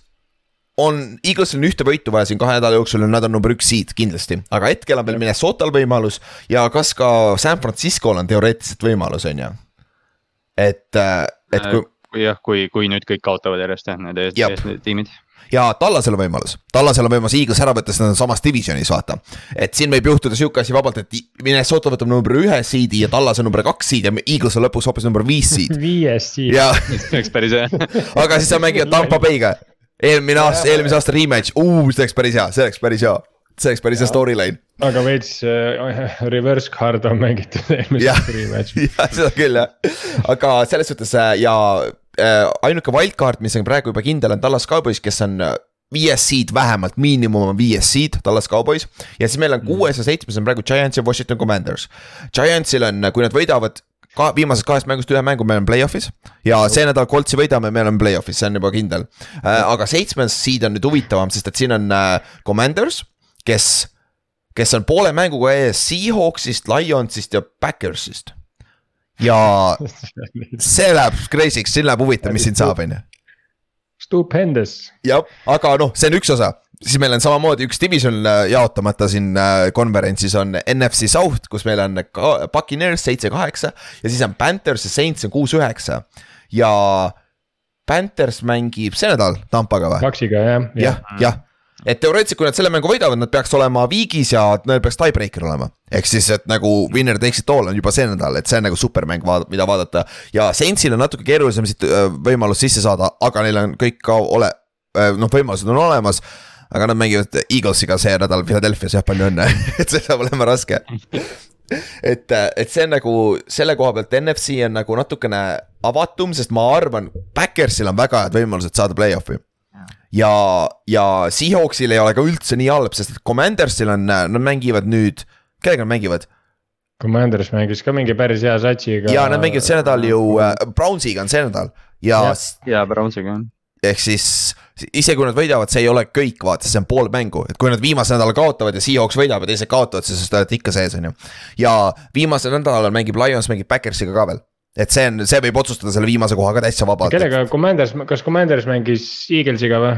on, Eaglesil on ühte võitu vaja siin kahe nädala jooksul ja nad on number üks seed kindlasti, aga hetkel on veel Minnesotal võimalus ja kas ka San Francisco'l on teoreetiliselt võimalus, on ju. et, äh, et kui jah, kui, kui nüüd kõik kaotavad järjest jah, need ees tiimid. Ja Tallasel on võimalus, Tallasel on võimalus Eagles ära võtta, sest nad on samas divisionis, vaata. et siin võib juhtuda sihuke asi vabalt, et Minnesota võtab number ühe seed'i ja Tallas on number kaks seed ja Eagles on lõpuks hoopis number viis seed. viies seed. see oleks päris hea. Aga siis sa mängid Tampa Bay'ga, eelmine aasta, eelmise aasta rematch, see oleks päris hea, see oleks päris hea. See oleks päris hea storyline. aga veits äh, reverse card on mängitud eelmises rematch'is. jah, seda küll jah, aga selles suhtes äh, ja ainuke wildcard, mis on praegu juba kindel, on Tallas Cowboys, kes on äh, viies seed vähemalt, miinimum on viies seed, Tallas Cowboys. ja siis meil on mm. kuues ja seitsmes on praegu Giants ja Washington Commanders. Giantsil on, kui nad võidavad ka viimasest kahest mängust ühe mängu, me oleme play-off'is. ja see nädal Coltsi võidame, me oleme play-off'is, see on juba kindel äh,. aga seitsmes seed on nüüd huvitavam, sest et siin on äh, Commanders kes, kes on poole mänguga ees Seahawksist, Lionsist ja Backersist. Ja see läheb crazy'ks, siin läheb huvitav, mis siin saab, on ju Stupendous. jah, aga noh, see on üks osa, siis meil on samamoodi üks division äh, jaotamata siin äh, konverentsis on NFC South, kus meil on Buccaneers seitse-kaheksa ja siis on Panthers ja Saints on kuus-üheksa ja Panthers mängib see nädal Tampaga või? kaksiga jah, jah, jah, et teoreetiliselt, kui nad selle mängu võidavad, nad peaks olema viigis ja neil peaks tiebreaker olema. ehk siis, et nagu winner takes it all on juba see nädal, et see on nagu supermäng, mida vaadata. ja Saintsil on natuke keerulisem siit võimalus sisse saada, aga neil on kõik ka ole, noh, võimalused on olemas. aga nad mängivad Eaglesiga see nädal Philadelphia's jah, palju õnne, et see saab olema raske. et, et see on nagu selle koha pealt NFC on nagu natukene avatum, sest ma arvan, Backersil on väga head võimalused saada play-off'i ja, ja Seahawksil ei ole ka üldse nii halb, sest et Commandersil on, nad mängivad nüüd, kellega nad mängivad Commanders mängis ka mingi päris hea satsiga. ja nad mängivad see nädal ju äh, Brownsiga on see nädal ja ja Brownsiga on. ehk siis isegi kui nad võidavad, see ei ole kõik, vaata, see on pool mängu, et kui nad viimase nädala kaotavad ja Seahawks võidab ja teised kaotavad, siis te olete ikka sees, on ju. ja viimasel nädalal mängib Lions mängib Backersiga ka veel, et see on, see võib otsustada selle viimase koha ka täitsa vabalt. kellega Commanders, kas Commanders mängis Eaglesiga või?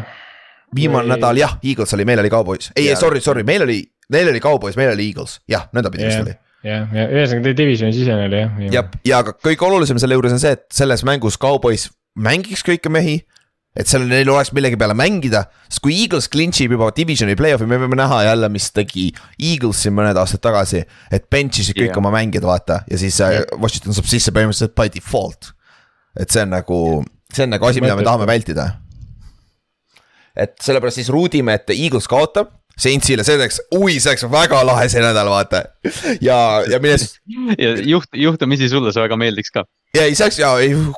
viimane või- nädal jah, Eagles oli, meil oli Cowboys, ei Ja-, sorry, sorry, meil oli, neil oli Cowboys, meil oli Eagles, jah, nõndapidi vist oli jah, ja ühesõnaga teie divisioni sisene oli jah. jah, ja aga kõige olulisem selle juures on see, et selles mängus Cowboys mängiks kõiki mehi. Et seal neil oleks millegi peale mängida, sest kui Eagles clinch ib juba divisioni play-off'i, me võime näha jälle, mis tegi Eagles siin mõned aastad tagasi. et bench isid kõik yeah. oma mängijad, vaata ja siis yeah. Washington saab sisse põhimõtteliselt by default. et see on nagu, see on nagu asi, mida me tahame vältida. et sellepärast siis ruudime, et Eagles kaotab. Saintsile, see oleks, ui, see oleks väga lahe see nädal, vaata. ja, ja mine ja juht, juhtumisi sulle see väga meeldiks ka. Ja ei saaks ja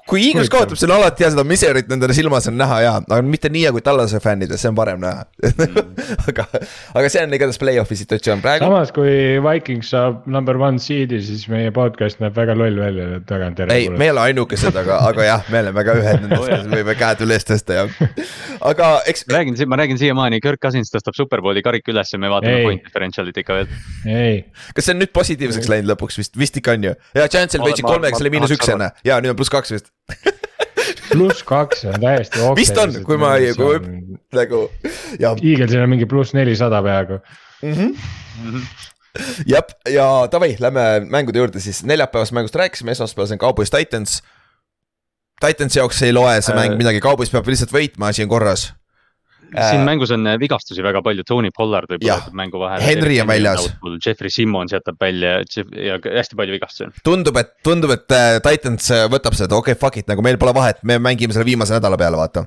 kui Eagles kaotab, see on alati hea, seda miserit nendele silmas on näha ja, aga mitte nii kui Tallase fännidel, see on parem näha aga, aga see on igatahes play-off'i situatsioon praegu. samas, kui Vikings saab number one seed'i, siis meie podcast näeb väga loll välja tagantjärele. ei, me ei ole ainukesed, aga, aga jah, me oleme ka ühed nendest, kes võime käed üles tõsta ja, aga eks. räägin, ma räägin siiamaani, Kirk Cousins tõstab Superbowli karika üles ja me vaatame Ei. point differential'it ikka veel. ei, kas see on nüüd positiivseks läinud lõpuks vist, vist ikka on ju. ja Ma- võitsid kolmega, see oli miinus üks enne ja nüüd on pluss kaks vist pluss kaks on täiesti okei. Vist on, kui ma ei- kui- nagu ja Eaglesil on mingi pluss nelisada peaaegu. jah, ja davai, lähme mängude juurde siis, neljapäevast mängust rääkisime, esmaspäeval see on Cowboys Titans. Titansi jaoks ei loe see mäng Äh. midagi, Cowboys peab lihtsalt võitma, asi on korras. Siin mängus on äh, vigastusi väga palju, Tony Pollard võib-olla jätab mängu vahele. Henry on väljas.. Jeffrey Simmons jätab välja ja hästi palju vigastusi on. tundub, et tundub, et äh, Titans äh, võtab seda, okei okay,, fuck it, nagu meil pole vahet, me mängime selle viimase nädala peale, vaata.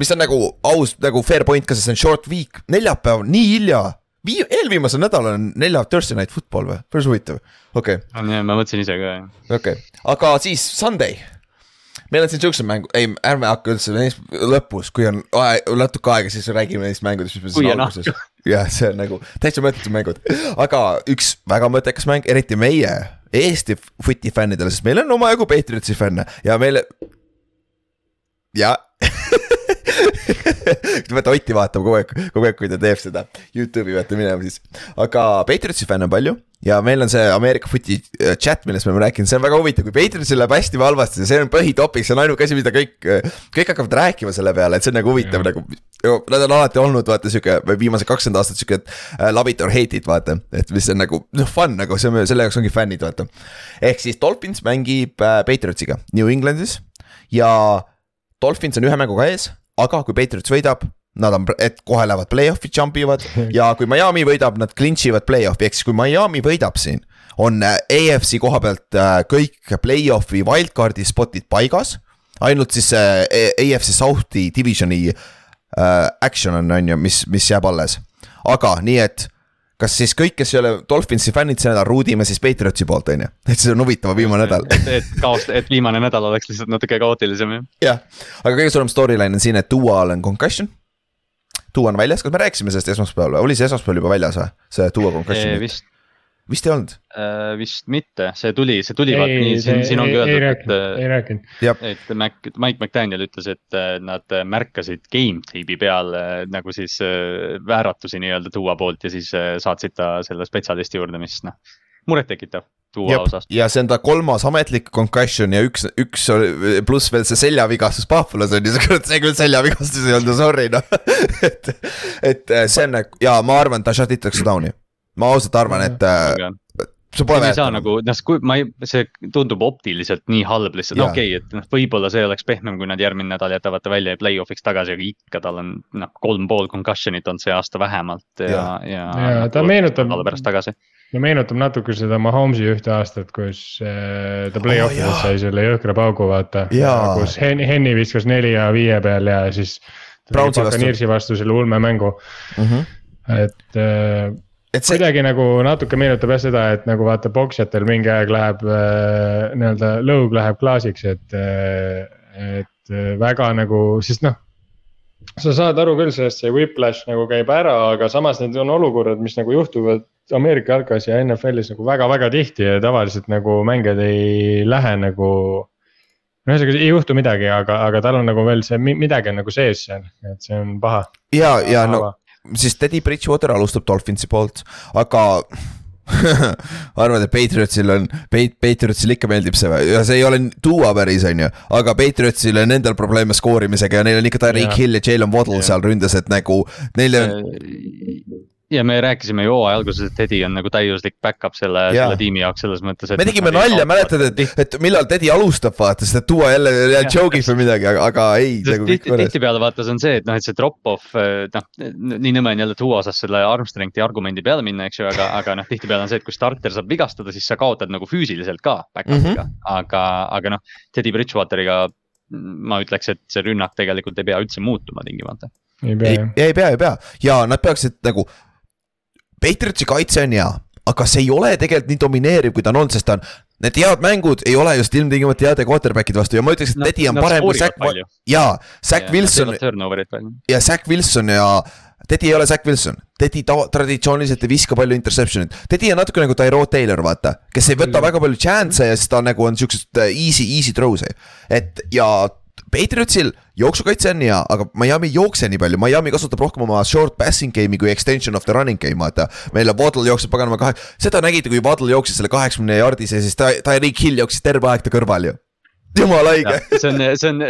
mis on nagu aus, nagu fair point ka, sest see on short week, neljapäev, nii hilja. Vii-, eelviimasel nädalal on neljapäev Thursday night football või, päris huvitav, okei okay., ma mõtlesin ise ka jah. okei okay., aga siis Sunday. Meil on siin siuksed mängud, ei, ärme hakka üldse neist lõpus, kui on aeg, natuke aega, siis räägime neist mängudest, mis meil on siin alguses. jah, see on nagu täitsa mõttetud mängud, aga üks väga mõttekas mäng, eriti meie Eesti footi fännidele, sest meil on omajagu Patriotsi fänne ja meile. ja peate Otti vaatama kogu aeg, kogu aeg, kui ta teeb seda, Youtube'i peate minema siis. aga Patriotsi fänne on palju ja meil on see Ameerika footi äh, chat, millest me oleme rääkinud, see on väga huvitav, kui Patriotsil läheb hästi või halvasti, see on põhitopiks, see on ainuke asi, mida kõik, kõik hakkavad rääkima selle peale, et see on nagu huvitav Jah. nagu. Nad on alati olnud vaata sihuke viimased kakskümmend aastat sihuke äh, love it or hate it vaata, et mis on nagu noh fun nagu see on, selle jaoks ongi fännid vaata. ehk siis Dolphins mängib äh, Patriotsiga New Englandis ja Dolphins on ühe mänguga ees, aga kui Patriots võidab, nad on, et kohe lähevad play-off'i jump ivad ja kui Miami võidab, nad clinch ivad play-off'i, ehk siis kui Miami võidab siin, on äh, AFC koha pealt äh, kõik play-off'i wildcard'i spot'id paigas. ainult siis äh, AFC South'i divisioni action on, on ju, mis, mis jääb alles. aga nii, et kas siis kõik, kes ei ole Dolphinsi fännid see nädal, ruudime siis Patriotsi poolt, on ju, et see on huvitavam viimane nädal et, et kaos, et viimane nädal oleks lihtsalt natuke kaootilisem jah. jah, aga kõige suurem storyline on siin, et Dual on concussion. Duo on väljas, kas me rääkisime sellest esmaspäeval või? Oli see esmaspäeval juba väljas või, see Duo concussion, vist, vist ei olnud, vist mitte, see tuli, see tuli vaat nii, siin, siin ongi ei öeldud, et ei rääkinud. et Mac, Mike McDaniel ütles, et äh, nad märkasid game tape'i peal äh, nagu siis äh, vääratusi nii-öelda tuua poolt ja siis äh, saatsid ta selle spetsialisti juurde, mis noh, murettekitav. Duo osas. ja see on ta kolmas ametlik concussion ja üks, üks pluss veel see seljavigastus Buffalo's on ju, see küll seljavigastus ei olnud, sorry noh. et, et see on nagu ja ma arvan, ta shut itakse down'i. ma ausalt arvan, et äh, see pole ei saa väärt. nagu, noh, kui ma ei, see tundub optiliselt nii halb lihtsalt, no okei okay,, et noh, võib-olla see oleks pehmem, kui nad järgmine nädal jätavad ta välja ja play-off'iks tagasi, aga ikka tal on noh, kolm pool concussion'it on see aasta vähemalt ja, ja, ja. Ja ta meenutab- nädala pärast tagasi. no meenutab natuke seda Mahomes'i ühte aastat, kus äh, ta play-off jaa. ides sai selle jõhkra paugu, vaata. Kus Hen-, Henny viskas neli ja viie peal ja siis. Brownsi vastu. Buccaneersi vastu selle ulme mängu, et äh, see, kuidagi nagu natuke meenutab jah seda, et nagu vaata poksjatel mingi aeg läheb äh, nii-öelda lõug läheb klaasiks, et äh,, et äh, väga nagu, sest noh. sa saad aru küll sellest, see whiplash nagu käib ära, aga samas need on olukorrad, mis nagu juhtuvad Ameerika jalkas ja NFL-is nagu väga-väga tihti ja tavaliselt nagu mängijad ei lähe nagu. no ühesõnaga ei juhtu midagi, aga, aga tal on nagu veel see mi- midagi on nagu sees seal, et see on paha. ja, ja no siis Teddy Bridgewater alustab Dolphinsi poolt, aga ma arvan, et Patriotsil on, Patriotsil ikka meeldib see ja see ei ole tuua päris, on ju, aga Patriotsil on endal probleeme skoorimisega ja neil on ikka Tyreek. Hill ja Jalen Waddle seal ründes, et nagu neil on ja me rääkisime ju hooaja alguses, et Teddy on nagu täiuslik back-up selle, selle tiimi jaoks selles mõttes, et. me tegime nalja, mäletad, et, et millal Teddy alustab, vaata, sest et tuua jälle Jah. joke'ib või midagi, aga, aga ei. nagu kõik korras. tihtipeale vaata, see on see, et noh, et see drop-off, noh, nii nõme on jälle tuua osas selle arm strength'i argumendi peale minna, eks ju, aga, aga noh, tihtipeale on see, et kui starter saab vigastada, siis sa kaotad nagu füüsiliselt ka back-up'iga mm, -hmm. aga, aga noh, Teddy Bridgewateriga ma ütleks, et see rünnak tegelikult ei pea üldse muutuma tingimata. ei pea ei ei pea, ei pea ja nad peaksid nagu. Patriotsi kaitse on hea, aga see ei ole tegelikult nii domineeriv, kui ta on olnud, sest ta on. Need head mängud ei ole just ilmtingimata heade quarterback'ide vastu ja ma ütleks, et Nad- Teddy on nad parem kui Zack jaa, Zack Wilson ja Zack Wilson ja Teddy ei ole Zack Wilson, Teddy ta- traditsiooniliselt ei viska palju interception'it, Teddy on natuke nagu Tyrod Taylor, vaata, kes ei võta väga palju chance'e ja siis ta nagu on siuksed äh, easy, easy throw'e, et ja Patriotsil jooksukaitse on hea, aga Miami ei jookse nii palju, Miami kasutab rohkem oma short passing game'i kui extension of the running game, vaata. meil Waddle jookseb paganama kahe, seda nägite, kui Waddle jooksis selle kaheksakümne jaardise, siis ta, Tyreek Hill jooksis terve aeg ta kõrval ju. Jumala haige. see on, see on,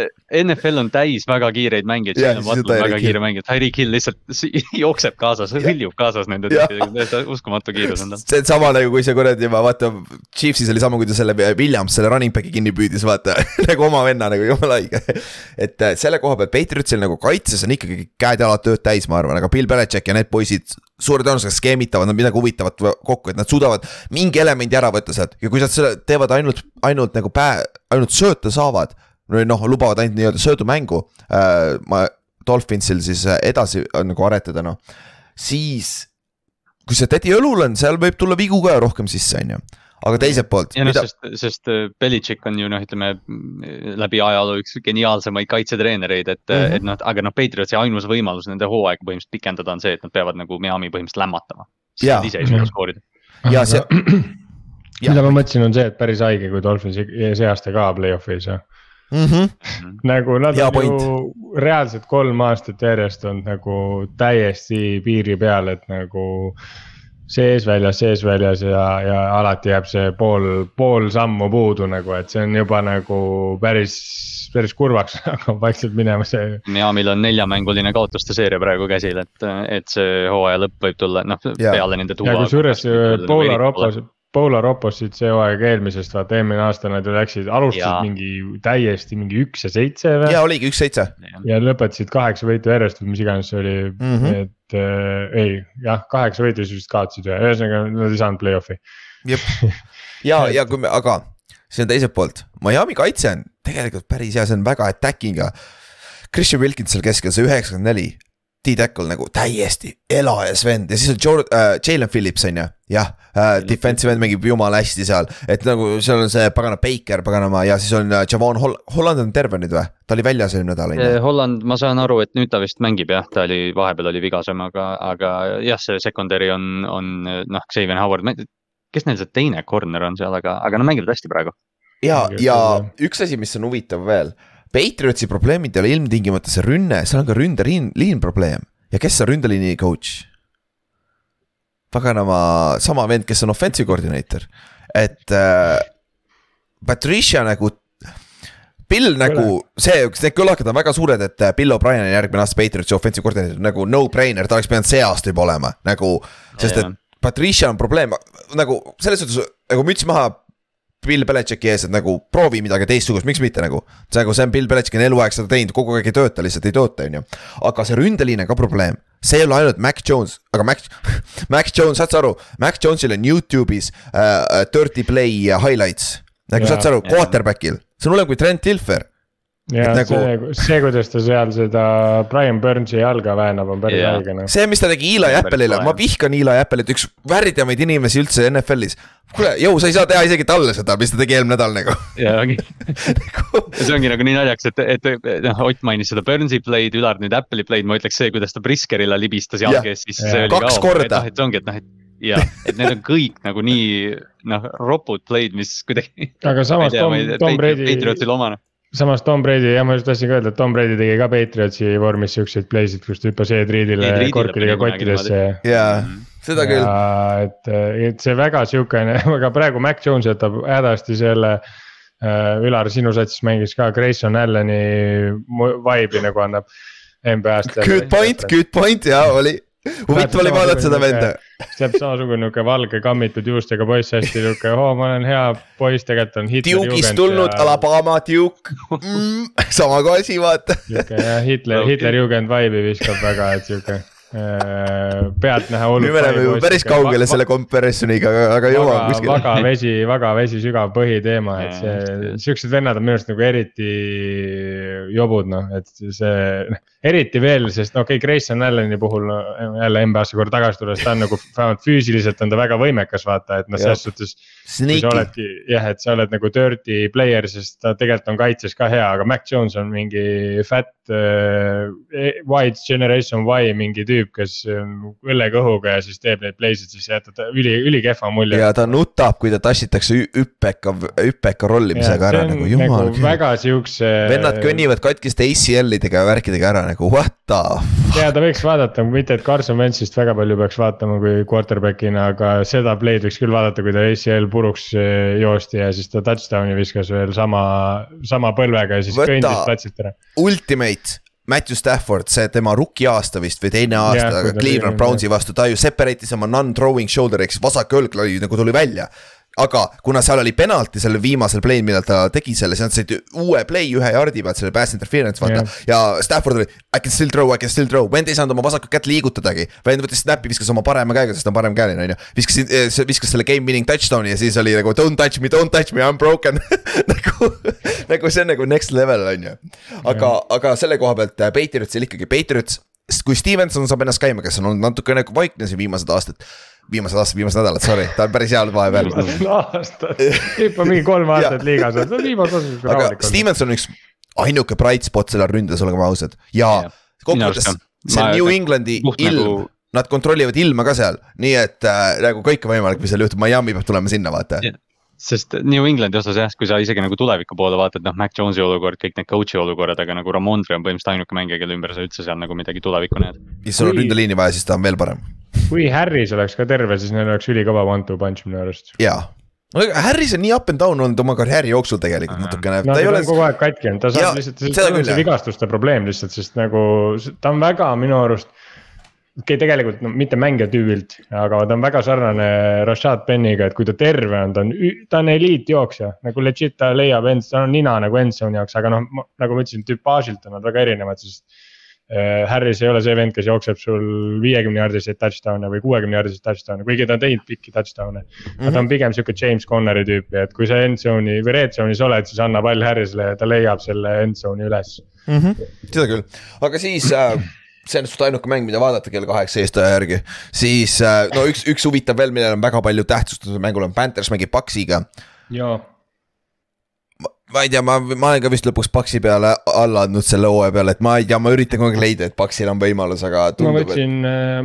NFL on täis väga kiireid mängijaid, Waddle on Tyreek väga kiire mängija, Tyreek Hill lihtsalt jookseb kaasas, hõljub kaasas nende tüüpidega, uskumatu kiirus on tal. see on sama nagu, kui see kuradi, vaata, Chiefsis oli sama, kui ta selle Williams selle running back'i kinni püüdis, vaata nagu oma venna nagu jumala haige. et äh, selle koha pealt Patriotsil nagu kaitses on ikkagi käed-jalad tööd täis, ma arvan, aga Bill Belichik ja need poisid suure tõenäosusega skeemitavad nad midagi huvitavat kokku, et nad suudavad mingi elemendi ära võtta sealt ja kui nad selle teevad ainult, ainult nagu pää, ainult sööta saavad. noh, lubavad ainult nii-öelda söödumängu äh,, ma Dolphinsil siis äh, edasi äh, nagu aretada noh, siis kui see tädi õlul on, seal võib tulla vigu ka rohkem sisse, on ju. Aga teiselt poolt, ja noh, mida, sest, sest äh, Belichik on ju noh, ütleme mm, läbi ajaloo üks geniaalsemaid kaitsetreenereid, et mm, Mhm. -hmm. et noh, aga noh, Patriotsi ainus võimalus nende hooaega põhimõtteliselt pikendada on see, et nad peavad nagu Miami põhimõtteliselt lämmatama. Nad ise ei suuda skoorida. ja see, mida ma mõtlesin, on see, et päris haige, kui Dolphins see aasta ka play-off'i ei saa. Mhm. nagu nad Hea on ju reaalselt kolm aastat järjest olnud nagu täiesti piiri peal, et nagu sees-väljas, sees-väljas ja, ja alati jääb see pool, pool sammu puudu nagu, et see on juba nagu päris, päris kurvaks hakkab vaikselt minema see. Miami'l on neljamänguline kaotuste seeria praegu käsil, et, et see hooaja lõpp võib tulla, noh peale nende ja kusjuures Paula Ropos, Paula Ropos siit see hooaeg eelmisest, vaata eelmine aasta nad ju läksid, alustasid Jaa. mingi täiesti mingi üks ja seitse või ja oligi üks seitse, ja lõpetasid kaheksa võitu järjest või mis iganes see oli mm. -hmm. et äh, ei jah, kaheksa võitu siis vist kaotasid ühe, ühesõnaga nad ei saanud play-off'i. ja, ja kui me, aga see on teiselt poolt, Miami kaitse on tegelikult päris hea, see on väga attacking. Christian Wilkins seal keskel, see üheksakümmend neli, D-tackle nagu täiesti elajas vend ja siis on Jor- äh,, Jalen Phillips on ju, jah äh,, defensive end mängib jumala hästi seal, et nagu seal on see pagana Baker, paganama ja siis on äh, Javon Hol-, Holland on terve nüüd või? ta oli väljas eelmine nädal on ju. Holland, ma saan aru, et nüüd ta vist mängib jah, ta oli vahepeal oli vigasem, aga, aga jah, see secondary on, on noh, Xavier Howard, kes neil see teine corner on seal, aga, aga nad mängivad hästi praegu. ja, ja üks asi, mis on huvitav veel, Patriotsi probleemid ei ole ilmtingimata see rünne, seal on ka ründeliin, liin probleem ja kes on ründeliini coach? paganama sama vend, kes on offensive coordinator, et äh, Patricia nagu. Bill nagu see, need kõlakad on väga suured, et äh, Bill O'Brien on järgmine aasta Patriotsi offensive coordinator nagu no-brainer, ta oleks pidanud see aasta juba olema nagu, sest Jaa. et Patricia on probleem nagu selles suhtes nagu müts maha Bill Belichicki ees, et nagu proovi midagi teistsugust, miks mitte nagu. see nagu, see on Bill Belichick on eluaeg seda teinud, kogu aeg ei tööta, lihtsalt ei tööta, on ju. aga see ründeliin on ka probleem, see ei ole ainult Mac Jones, aga Mac, Mac Jones, saad sa aru, Mac Jonesil on Youtube'is uh, dirty play highlights. nagu saad sa aru, quarterback'il, see on hullem kui Trent Dilfer. Ja nagu- see, see, kuidas ta seal seda Brian Burnsi jalga väänab, on päris Jaa. haige noh. see, mis ta tegi Eli Apple'ile, ma vihkan Eli Apple'it, üks värdjamaid inimesi üldse NFL-is. kuule, jõu, sa ei saa teha isegi talle seda, mis ta tegi eelmine nädal nagu. ja ongi, see ongi nagu nii naljakas, et, et noh, Ott mainis seda Burnsi play'd, Ülar nüüd Apple'i play'd, ma ütleks see, kuidas ta Briskerile libistas Jah. jalge ees, siis Jah. see oli Kaks ka. korda. et see ongi, et noh, et ja, et need on kõik nagu nii noh, ropud play'd, mis kuidagi. aga samas Tom, Tom Brady, Patriotsil omane. Samas Tom Brady, jah, ma just tahtsin ka öelda, et Tom Brady tegi ka Patriotsi vormis siukseid play'sid, kus ta hüppas e-triidile korkidega kottidesse. jaa, seda küll. ja et, et see väga siukene, aga praegu Mac Jones jätab hädasti selle äh,. Ülar, sinu satsis mängis ka Grayson Allan'i vibe'i nagu annab NBA-st. Good point, good point ja oli. huvitav oli vaadata seda venda. See on samasugune niuke valge kammitud juustega poiss, hästi niuke, oo, ma olen hea poiss, tegelikult on Hitler. Duke'ist tulnud ja.... Alabama Duke mm,, sama kui asi, vaata. siuke jah, Hitler, Okei. Hitler Jugend vibe'i viskab väga, et siuke äh, pealtnäha hull. nüüd me läheme juba päris kaugele selle comparison'iga, aga, aga jõuame kuskile. vaga vesi, vaga vesi, sügav põhiteema, et see siuksed vennad on minu arust nagu eriti jobud noh, et see, eriti veel, sest okei okay,, Grayson Alleni puhul no, jälle NBA-sse korra tagasi tulles, ta on nagu vähemalt füüsiliselt on ta väga võimekas, vaata, et noh, selles suhtes. kui sa oledki jah, et sa oled nagu dirty player, sest ta tegelikult on kaitses ka hea, aga Mac Jones on mingi fat äh,. White generation Y mingi tüüp, kes on õllekõhuga ja siis teeb neid play'sid, siis jätab ta üli, ülikehva mulje. ja ta nutab, kui ta tassitakse hüppeka, hüppeka rollimisega ära nagu jumal küll. väga siukse. vennad. kõnnivad katkiste ACL-idega ja värkidega ära nagu what the f-. ja ta võiks vaadata, mitte et Carson Wentzist väga palju peaks vaatama kui quarterback'ina, aga seda play'd võiks küll vaadata, kui ta ACL puruks eh, joosti ja siis ta touchdown'i viskas veel sama, sama põlvega ja siis Võta- kõndis platsilt ära. Ultimate, Matthew Stafford, see tema rookie aasta vist või teine aasta ta Cleveland Brownsi vastu, ta ju separate'is oma non-throwing shoulder ehk siis vasak õlg oli nagu tuli välja aga kuna seal oli penalti sellel viimasel play'l, millal ta tegi selle, siis nad said uue play ühe jardi pealt selle pass interference vaata Jah. ja Stafford oli I can still throw, I can still throw, vend ei saanud oma vasakut kätt liigutadagi. vend võttis snap'i, viskas oma parema käega, sest ta on paremkäeline on ju. viskas, viskas selle game winning touchdown'i ja siis oli nagu don't touch me, don't touch me, I m broken nagu, nagu see on nagu next level on ju. aga, aga selle koha pealt äh, Patriotsil ikkagi, Patriots, kui Stevenson saab ennast käima, kes on olnud natukene vaikne siin viimased aastad viimased aastad, viimased nädalad, sorry, ta on päris hea olnud vahepeal. aastad, hüppa mingi kolm aastat liigas olnud, viimased aastad on aga rahulik olnud. Stevenson on üks ainuke bright spot sellel ründes, olgem ausad ja kokkuvõttes see Ma- New Englandi ilm nagu- nad kontrollivad ilma ka seal, nii et äh, nagu kõike võimalik, mis seal juhtub, Miami peab tulema sinna, vaata. Jah. Sest New Englandi osas jah, kui sa isegi nagu tuleviku poole vaatad, noh, Mac Jones'i olukord, kõik need coach'i olukorrad, aga nagu Ramondre on põhimõtteliselt ainuke mängija, kelle ümber sa üldse seal nagu midagi tulevikku näed. ja sul on Kui- ründeliini vaja, siis ta on veel parem, kui Harris oleks ka terve, siis neil oleks ülikõva one-two punch minu arust. jaa. Harris on nii up and down olnud oma karjääri jooksul tegelikult natukene, no ta ei ta ole on kogu aeg katki olnud, ta saab lihtsalt, seda see on see vigastuste probleem lihtsalt, sest nagu ta on väga minu arust. Okei okay,, tegelikult no mitte mängija tüübilt, aga ta on väga sarnane Rashad Penniga, et kui ta terve on, ta on, ta on eliitjooksja. nagu legit ta leiab end, tal on nina nagu endzone'i jaoks, aga noh, nagu ma ütlesin, tüpaažilt on nad väga erinevad, sest äh, Harris ei ole see vend, kes jookseb sul viiekümne jardiseid touchdown'e või kuuekümne jardiseid touchdown'e, kuigi ta on teinud pikki touchdown'e. aga ta on pigem sihuke James Connori tüüpi, et kui sa endzone'i või red zone'is oled, siis anna pall Harrisele ja ta leiab selle endzone'i üles. mm. -hmm. seda küll, aga siis äh, see on suht ainuke mäng, mida vaadata kell kaheksa eestaja järgi. siis äh, no üks, üks huvitav veel, millel on väga palju tähtsust, mängul on Panthers mängib Paxiga. jaa, ma ei tea, ma, ma olen ka vist lõpuks Paxi peale alla andnud selle hooaja peale, et ma ei tea, ma üritan kogu aeg leida, et Paxil on võimalus, aga ma tundub, et võtsin,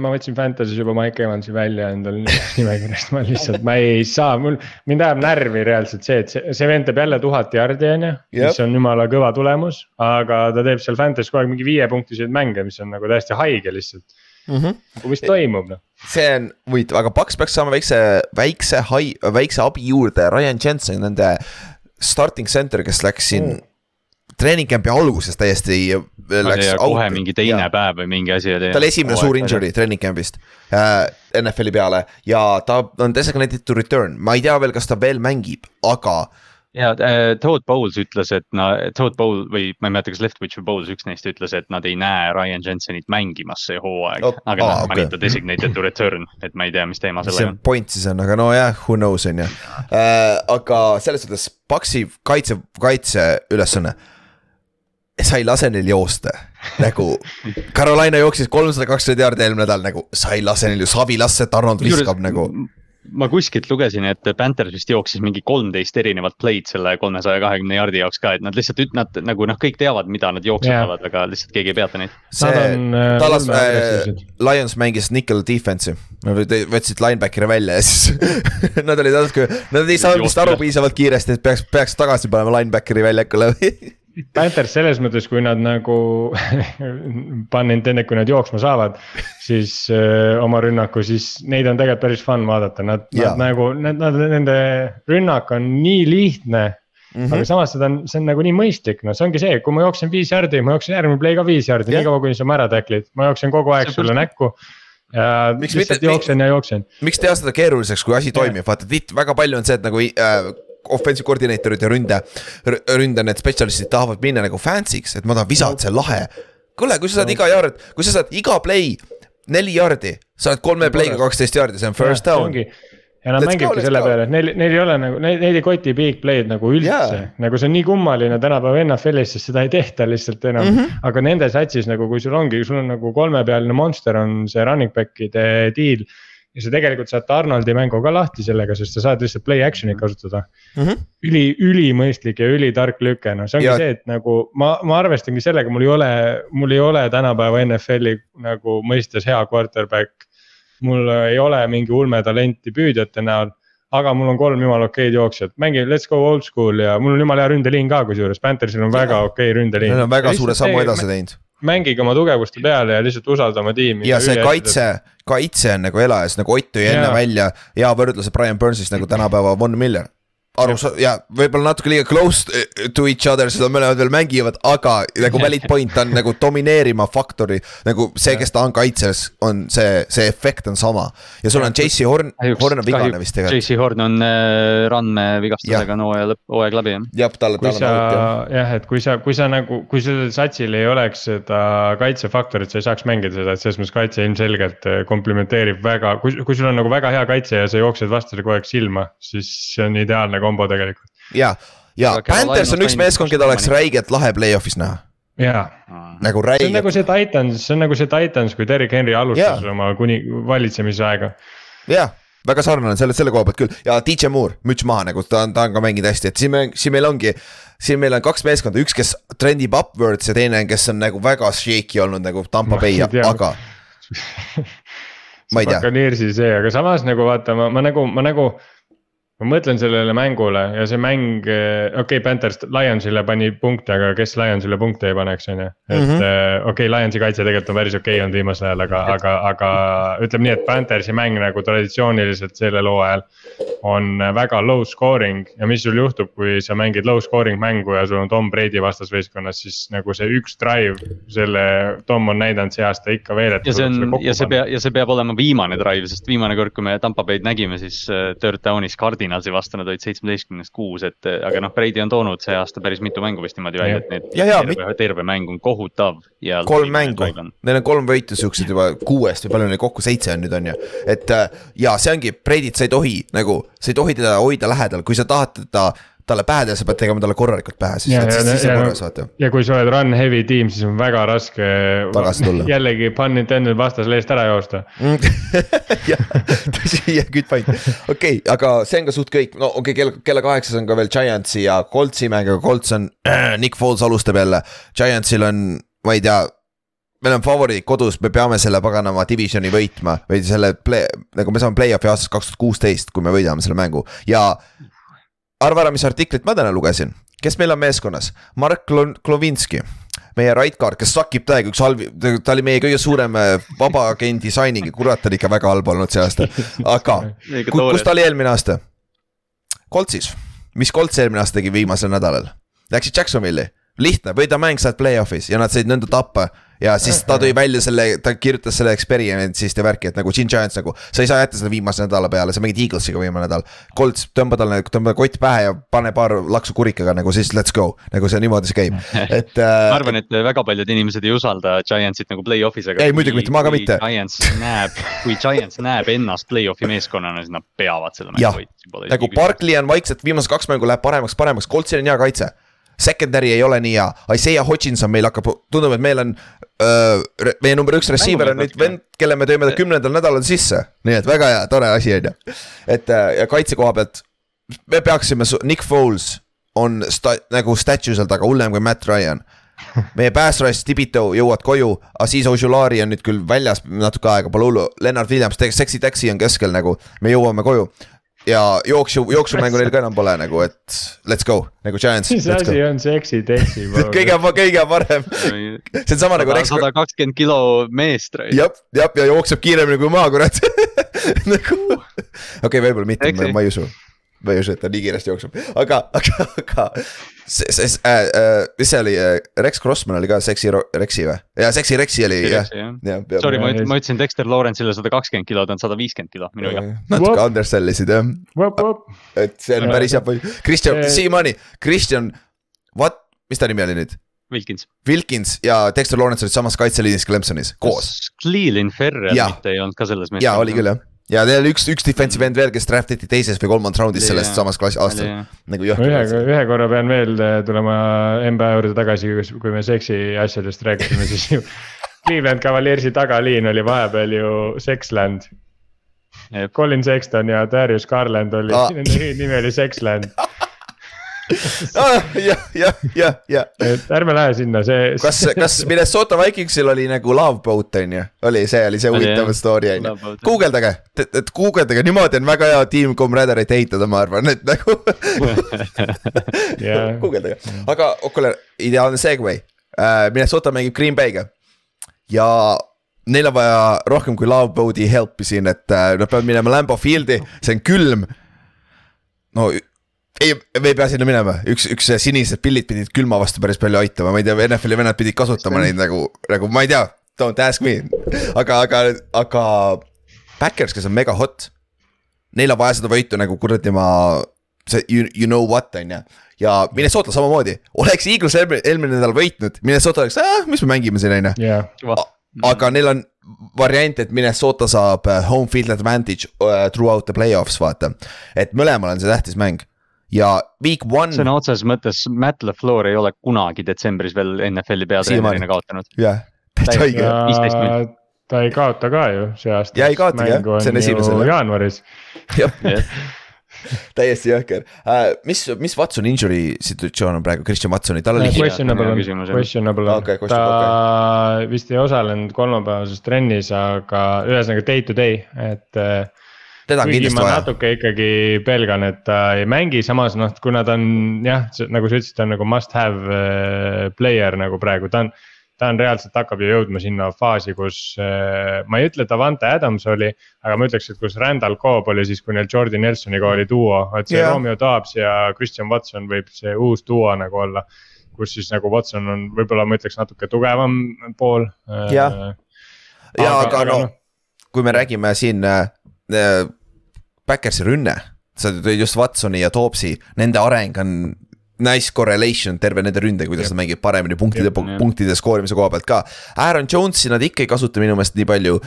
ma võtsin Fantasy's juba Mike Evansi välja endal nimekirjast, ma lihtsalt, ma ei saa, mul, mind ajab närvi reaalselt see, et see, see vend teeb jälle tuhat jardi, on ju. Mis on jumala kõva tulemus, aga ta teeb seal Fantasy's kogu aeg mingi viiepunktiseid mänge, mis on nagu täiesti haige lihtsalt. mm. -hmm. mis toimub noh. see on huvitav, aga Paks peaks saama väikse, väikse hai-, väikse abi juurde, Ryan Jensen, nende starting center, kes läks siin mm. treening camp'i alguses täiesti. ja kohe mingi teine päev või mingi asi oli. ta oli esimene suur injury treening camp'ist äh, NFL-i peale ja ta on designated to return, ma ei tea veel, kas ta veel mängib, aga ja äh, Todd Bowles ütles, et na-, Todd Bowl või ma ei mäleta, kas Leftwich või Bowles, üks neist ütles, et nad ei näe Ryan Jensenit mängimas see hooaeg Oh, aga aa, nad okei. panid ta designated to return, et ma ei tea, mis teema see sellega on. point siis on, aga nojah, who knows on ju äh,. aga selles suhtes Paksi kaitse, kaitseülesanne. sa ei lase neil joosta, nagu Carolina jooksis kolmsada kakskümmend jaardi eelmine nädal nagu, sa ei lase neil ju savi lasta, et Arnold viskab nagu. Ma kuskilt lugesin, et Panthers vist jooksis mingi kolmteist erinevat play'd selle kolmesaja kahekümne jaardi jaoks ka, et nad lihtsalt üt-, nad nagu noh, kõik teavad, mida nad jooksutavad yeah., aga lihtsalt keegi ei peata neid. see on, äh, äh, Lions mängis nickel defense'i, võtsid linebackeri välja ja siis nad olid natuke, nad ei saanud vist aru piisavalt kiiresti, et peaks, peaks tagasi panema linebackeri väljakule Panthers selles mõttes, kui nad nagu pun intended, kui nad jooksma saavad, siis öö, oma rünnaku, siis neid on tegelikult päris fun vaadata, nad, nad nagu, nad, nad, nende rünnak on nii lihtne mm. -hmm. aga samas seda on, see on nagu nii mõistlik, no see ongi see, kui ma jooksen viis jardi, ma jooksen järgmine play ka viis jardi yeah., niikaua kuni sa oma ära tacklid, ma jooksen kogu aeg sulle näkku. ja Miks lihtsalt mitte- jooksen ja jooksen. miks teha seda keeruliseks, kui asi toimib, vaata tiit-, väga palju on see, et nagu äh, offensive koordineetorid ja ründe, ründe need spetsialistid tahavad minna nagu fancy'ks, et ma tahan visata, see on lahe. kuule, kui sa saad iga yard, kui sa saad iga play neli yard'i, sa oled kolme play'ga kaksteist yard'i, see on first down. ja nad Let's go, mängivadki let's selle go. peale, et neil, neil ei ole nagu, neil, ei koti big play'd nagu üldse yeah.. nagu see on nii kummaline tänapäeva NFL-is, sest seda ei tehta lihtsalt enam mm. -hmm. aga nende satsis nagu, kui sul ongi, sul on nagu kolmepealine monster on see running back'ide deal. Ja sa tegelikult saad Arnoldi mängu ka lahti sellega, sest sa saad lihtsalt play action'it kasutada mm. -hmm. üli, ülimõistlik ja ülitark lüke, no see ongi Ja- see, et nagu ma, ma arvestangi sellega, mul ei ole, mul ei ole tänapäeva NFL-i nagu mõistes hea quarterback mul ei ole mingi ulmetalenti püüdjate näol. aga mul on kolm jumala okeid jooksjat, mängi let's go old school ja mul on jumala hea ründeliin ka kusjuures, Panthersil on väga okei ründeliin. Nad on väga suure sammu edasi teinud mängige oma tugevuste peale ja lihtsalt usalda oma tiimi. ja see kaitse, kaitse on nagu elajas, nagu Ott tõi enne välja hea võrdluse Brian Burns'ist nagu tänapäeva Von Miller. Aru sa- ja võib-olla natuke liiga close to each other, seda mõlemad veel mängivad, aga nagu valid point on nagu domineerima faktori. nagu see, kes ta on kaitses, on see, see efekt on sama ja sul on JC Horn, Horn on vigane vist tegelikult. JC Horn on äh, randmevigastusega on hooaja lõpp, hooaeg läbi jah. jah, tal sa on out jah. jah, et kui sa, kui sa nagu, kui sellel satsil ei oleks seda kaitsefaktorit, sa ei saaks mängida seda, et selles mõttes kaitse ilmselgelt eh, komplementeerib väga, kui, kui sul on nagu väga hea kaitse ja sa jooksed vastasele kogu aeg silma, siis see on ideaalne kombo tegelikult. ja, ja Panthers on üks meeskond, keda oleks räigelt lahe play-off'is näha, jaa, nagu see on nagu see Titans, see on nagu see Titans, kui Derek Henry alustas Jaa. oma kuni valitsemisaega. jah väga sarnane selle, selle koha pealt küll ja DJ Moore, müts maha nagu ta on, ta on ka mänginud hästi, et siin me, siin meil ongi. siin meil on kaks meeskonda, üks, kes trendib upwards ja teine, kes on nagu väga shaky olnud nagu Tampa Bay, aga. ma ei tea, Buccaneersi see, aga samas nagu vaata, ma, ma nagu, ma nagu. Ma mõtlen sellele mängule ja see mäng, okei okay,, Panthers Lionsile pani punkte, aga kes Lionsile punkte ei paneks, on ju. et mm -hmm. okei okay,, Lionsi kaitse tegelikult on päris okei okay olnud viimasel ajal, aga, aga, aga ütleme nii, et Panthersi mäng nagu traditsiooniliselt sellel hooajal. on väga low scoring ja mis sul juhtub, kui sa mängid low scoring mängu ja sul on Tom Brady vastasvõistkonnas, siis nagu see üks drive, selle Tom on näidanud see aasta ikka veel, et. ja see on, ja see pea, ja see peab olema viimane drive, sest viimane kord, kui me Tampa Bay'd nägime, siis äh, third down'is Cardinalsi vastu nad olid seitsmeteistkümnest kuus, et äh, aga noh, Brady on toonud see aasta päris mitu mängu vist niimoodi välja, et need Ja, ja, terve, terve mäng on kohutav ja. kolm mängu, neil on kolm võitu siuksed juba kuuest või palju neil kokku seitse on nüüd on ju. et äh, ja see ongi, Brady't sa ei tohi nagu, sa ei tohi teda hoida lähedal, kui sa tahad teda, talle pähe teha, sa pead tegema talle korralikult pähe, siis, Ja, siis, siis on ja, korras, vaata. ja kui sa oled run heavy tiim, siis on väga raske. Tagasi tulla. jällegi pun intended vastasele eest ära joosta. jah, tõsi ja good point, okei okay,, aga see on ka suht kõik, no okei okay,, kella, kella kaheksas on ka veel Giantsi ja Coltsi mäng, aga Colts on, Nick Foles alustab jälle. Giantsil on, ma ei tea, meil on favoriit kodus, me peame selle paganama divisioni võitma või selle play, nagu me saame play-off'i aastast kaks tuhat kuusteist, kui me võidame selle mängu ja. Arva ära, mis artiklit ma täna lugesin, kes meil on meeskonnas, Mark Klo- Klovinski. meie right guard, kes sakib täiega, üks halb, ta oli meie kõige suurem äh, vaba agendi signing, kurat, ta on ikka väga halb olnud see aasta, aga ku, kus ta oli eelmine aasta? Coltsis, mis Colts eelmine aasta tegi viimasel nädalal? Läksid Jacksonville'i, lihtne, võida mäng, saad play-off'is ja nad said nõnda tappa. ja siis ta tõi välja selle, ta kirjutas selle experience'ist ja värki, et nagu Gene Giants nagu, sa ei saa jätta seda viimase nädala peale, sa mängid Eaglesiga viimane nädal. Colts, tõmba talle, tõmba kott pähe ja pane paar laksu kurikaga nagu siis let's go, nagu see niimoodi see käib, et ma äh,. arvan, et väga paljud inimesed ei usalda Giantsit nagu play-off'is, aga. Ei, muidugi mitte, ma ka mitte. Giants näeb, kui Giants näeb ennast play-off'i meeskonnana, siis nad peavad selle mängu võitma. nagu Barkley on vaikselt viimased kaks mängu läheb paremaks, paremaks, Coltsil on hea kaitse. Secondary ei ole nii hea, Isaiah Hodginson meil hakkab, tundub, et meil on öö,. meie number üks receiver on nüüd vend, kelle me tõime ta kümnendal nädalal sisse, nii et väga hea, tore asi on ju. et äh, ja kaitse koha pealt, me peaksime, Nick Foles on sta, nagu statue seal taga hullem kui Matt Ryan. meie pass rush, Tibito jõuavad koju, Aziz Ojulari on nüüd küll väljas natuke aega, pole hullu, Lennart Williams, Sexy Taxi on keskel nagu, me jõuame koju ja jooksu, jooksumängu neil ka enam pole nagu, et let's go nagu Giants. mis asi on seksi teksi? kõige, kõige parem, see on sama nagu sada kakskümmend kilo meest. jah, jah ja jookseb kiiremini kui ma, kurat. nagu, okei okay,, võib-olla mitte, ma ei usu. Ma ei usu, et ta nii kiiresti jookseb, aga, aga, aga see, see äh,, äh, mis see oli äh,, Rex Crossman oli ka seksi Ro- Rexi või? jaa, seksi Rexi oli jah. Sorry, ma ütlesin, ma ütlesin Dexter Lawrence'ile sada kakskümmend kilo, ta on sada viiskümmend kilo minu viga. natuke Vop. undersellisid jah, et see on päris hea palju, Kristjan, See- siiamaani, Kristjan, what, mis ta nimi oli nüüd? Wilkins. Wilkins ja Dexter Lawrence olid samas kaitseliinis Clemsonis koos. Cleveland Ferrell Jah. mitte ei olnud ka selles meeskonnas. jaa, oli küll jah. Ja neil oli üks, üks defensive end veel, kes draft iti teises või kolmandas raundis sellest samast klassi aastal, nagu ühe, jõhker. ühe korra pean veel tulema NBA juurde tagasi, kui me seksi asjadest rääkisime, siis ju. Cleveland Cavaliersi tagaliin oli vahepeal ju Sexland. Colin Sexton ja Darius Garland oli ah. nende nimi oli Sexland, jah, jah, jah, jah. et ärme lähe sinna, see. kas, kas Minnesota Vikingsil oli nagu love boat on ju, oli see, oli see huvitav story on ju guugeldage, et guugeldage, niimoodi on väga hea tiim Comraderit ehitada, ma arvan, et nagu guugeldage, aga kuule, ideaalne segway uh,. Minnesota mängib Green Bay'ga ja neil on vaja rohkem kui love boat'i help'i siin, et uh, nad peavad minema Lambo Field'i, see on külm. no ei, me ei pea sinna minema, üks, üks sinised pillid pidid külma vastu päris palju aitama, ma ei tea, NFL-i vennad pidid kasutama neid nagu, nagu ma ei tea, don't ask me. aga, aga, aga Backers, kes on mega hot, neil on vaja seda võitu nagu kuradi ma, see you, you know what on ju. ja Minnesota samamoodi, oleks Eagles eelmine, nädal võitnud, Minnesota oleks, mis me mängime siin on ju. aga neil on variant, et Minnesota saab äh, home field advantage uh, throughout the play-offs, vaata. et mõlemal on see tähtis mäng ja week one, sõna otseses mõttes Matt LaFleur ei ole kunagi detsembris veel NFL-i peatreenerina kaotanud. jah, täitsa õige. ja 15 minutit. ta ei kaota ka ju see aasta. Ja ei kaotagi, jah. See on esimesel, jaanuaris. täiesti jõhker uh,. mis, mis Watsoni injury situatsioon on praegu Christian Watsoni, tal oli Äh, Questionable on, questionable on Okei, okay,, ta vist ei osalenud kolmapäevases trennis, aga ühesõnaga day to day, et äh, teda on kindlasti ma vaja. natuke ikkagi pelgan, et ta ei mängi, samas noh, kuna ta on jah, nagu sa ütlesid, ta on nagu must have äh, player nagu praegu, ta on. ta on reaalselt hakkab ju jõudma sinna faasi, kus äh, ma ei ütle, Davante Adams oli, aga ma ütleks, et kus Randall Cobb oli siis, kui neil Jordi Nelsoniga oli duo, et see yeah. Romeo Dobbs ja Christian Watson võib see uus duo nagu olla. kus siis nagu Watson on võib-olla ma ütleks natuke tugevam pool. Jah. ja aga no kui me räägime siin äh, Backersi rünne, sa tõid just Watsoni ja Toopsi, nende areng on nice correlation terve nende ründe, kuidas nad mängivad paremini punktide, punktide skoorimise koha pealt ka. Aaron Jones'i nad ikka ei kasuta minu meelest nii palju,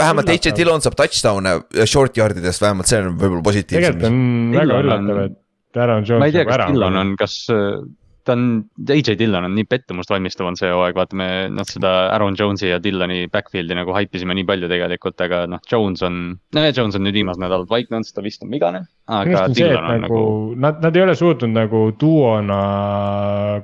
vähemalt. AJ Dillon saab touchdown'e short yard idest, vähemalt see on võib-olla positiivsem. Tegelikult. on väga üllatav, et Aaron Jones ma ei tea, kas Dillon on, kas äh, ta on, AJ Dillon on nii pettumust valmistav on see hooaeg, vaata me noh, seda Aaron Jones'i ja Dilloni backfield'i nagu haipisime nii palju tegelikult, aga noh, Jones on, no ja Jones on nüüd viimased nädalad vaikne olnud, ta vist on vigane. Aga minu arust on see, et Dillon on nagu nagu nad, nad ei ole suutnud nagu duona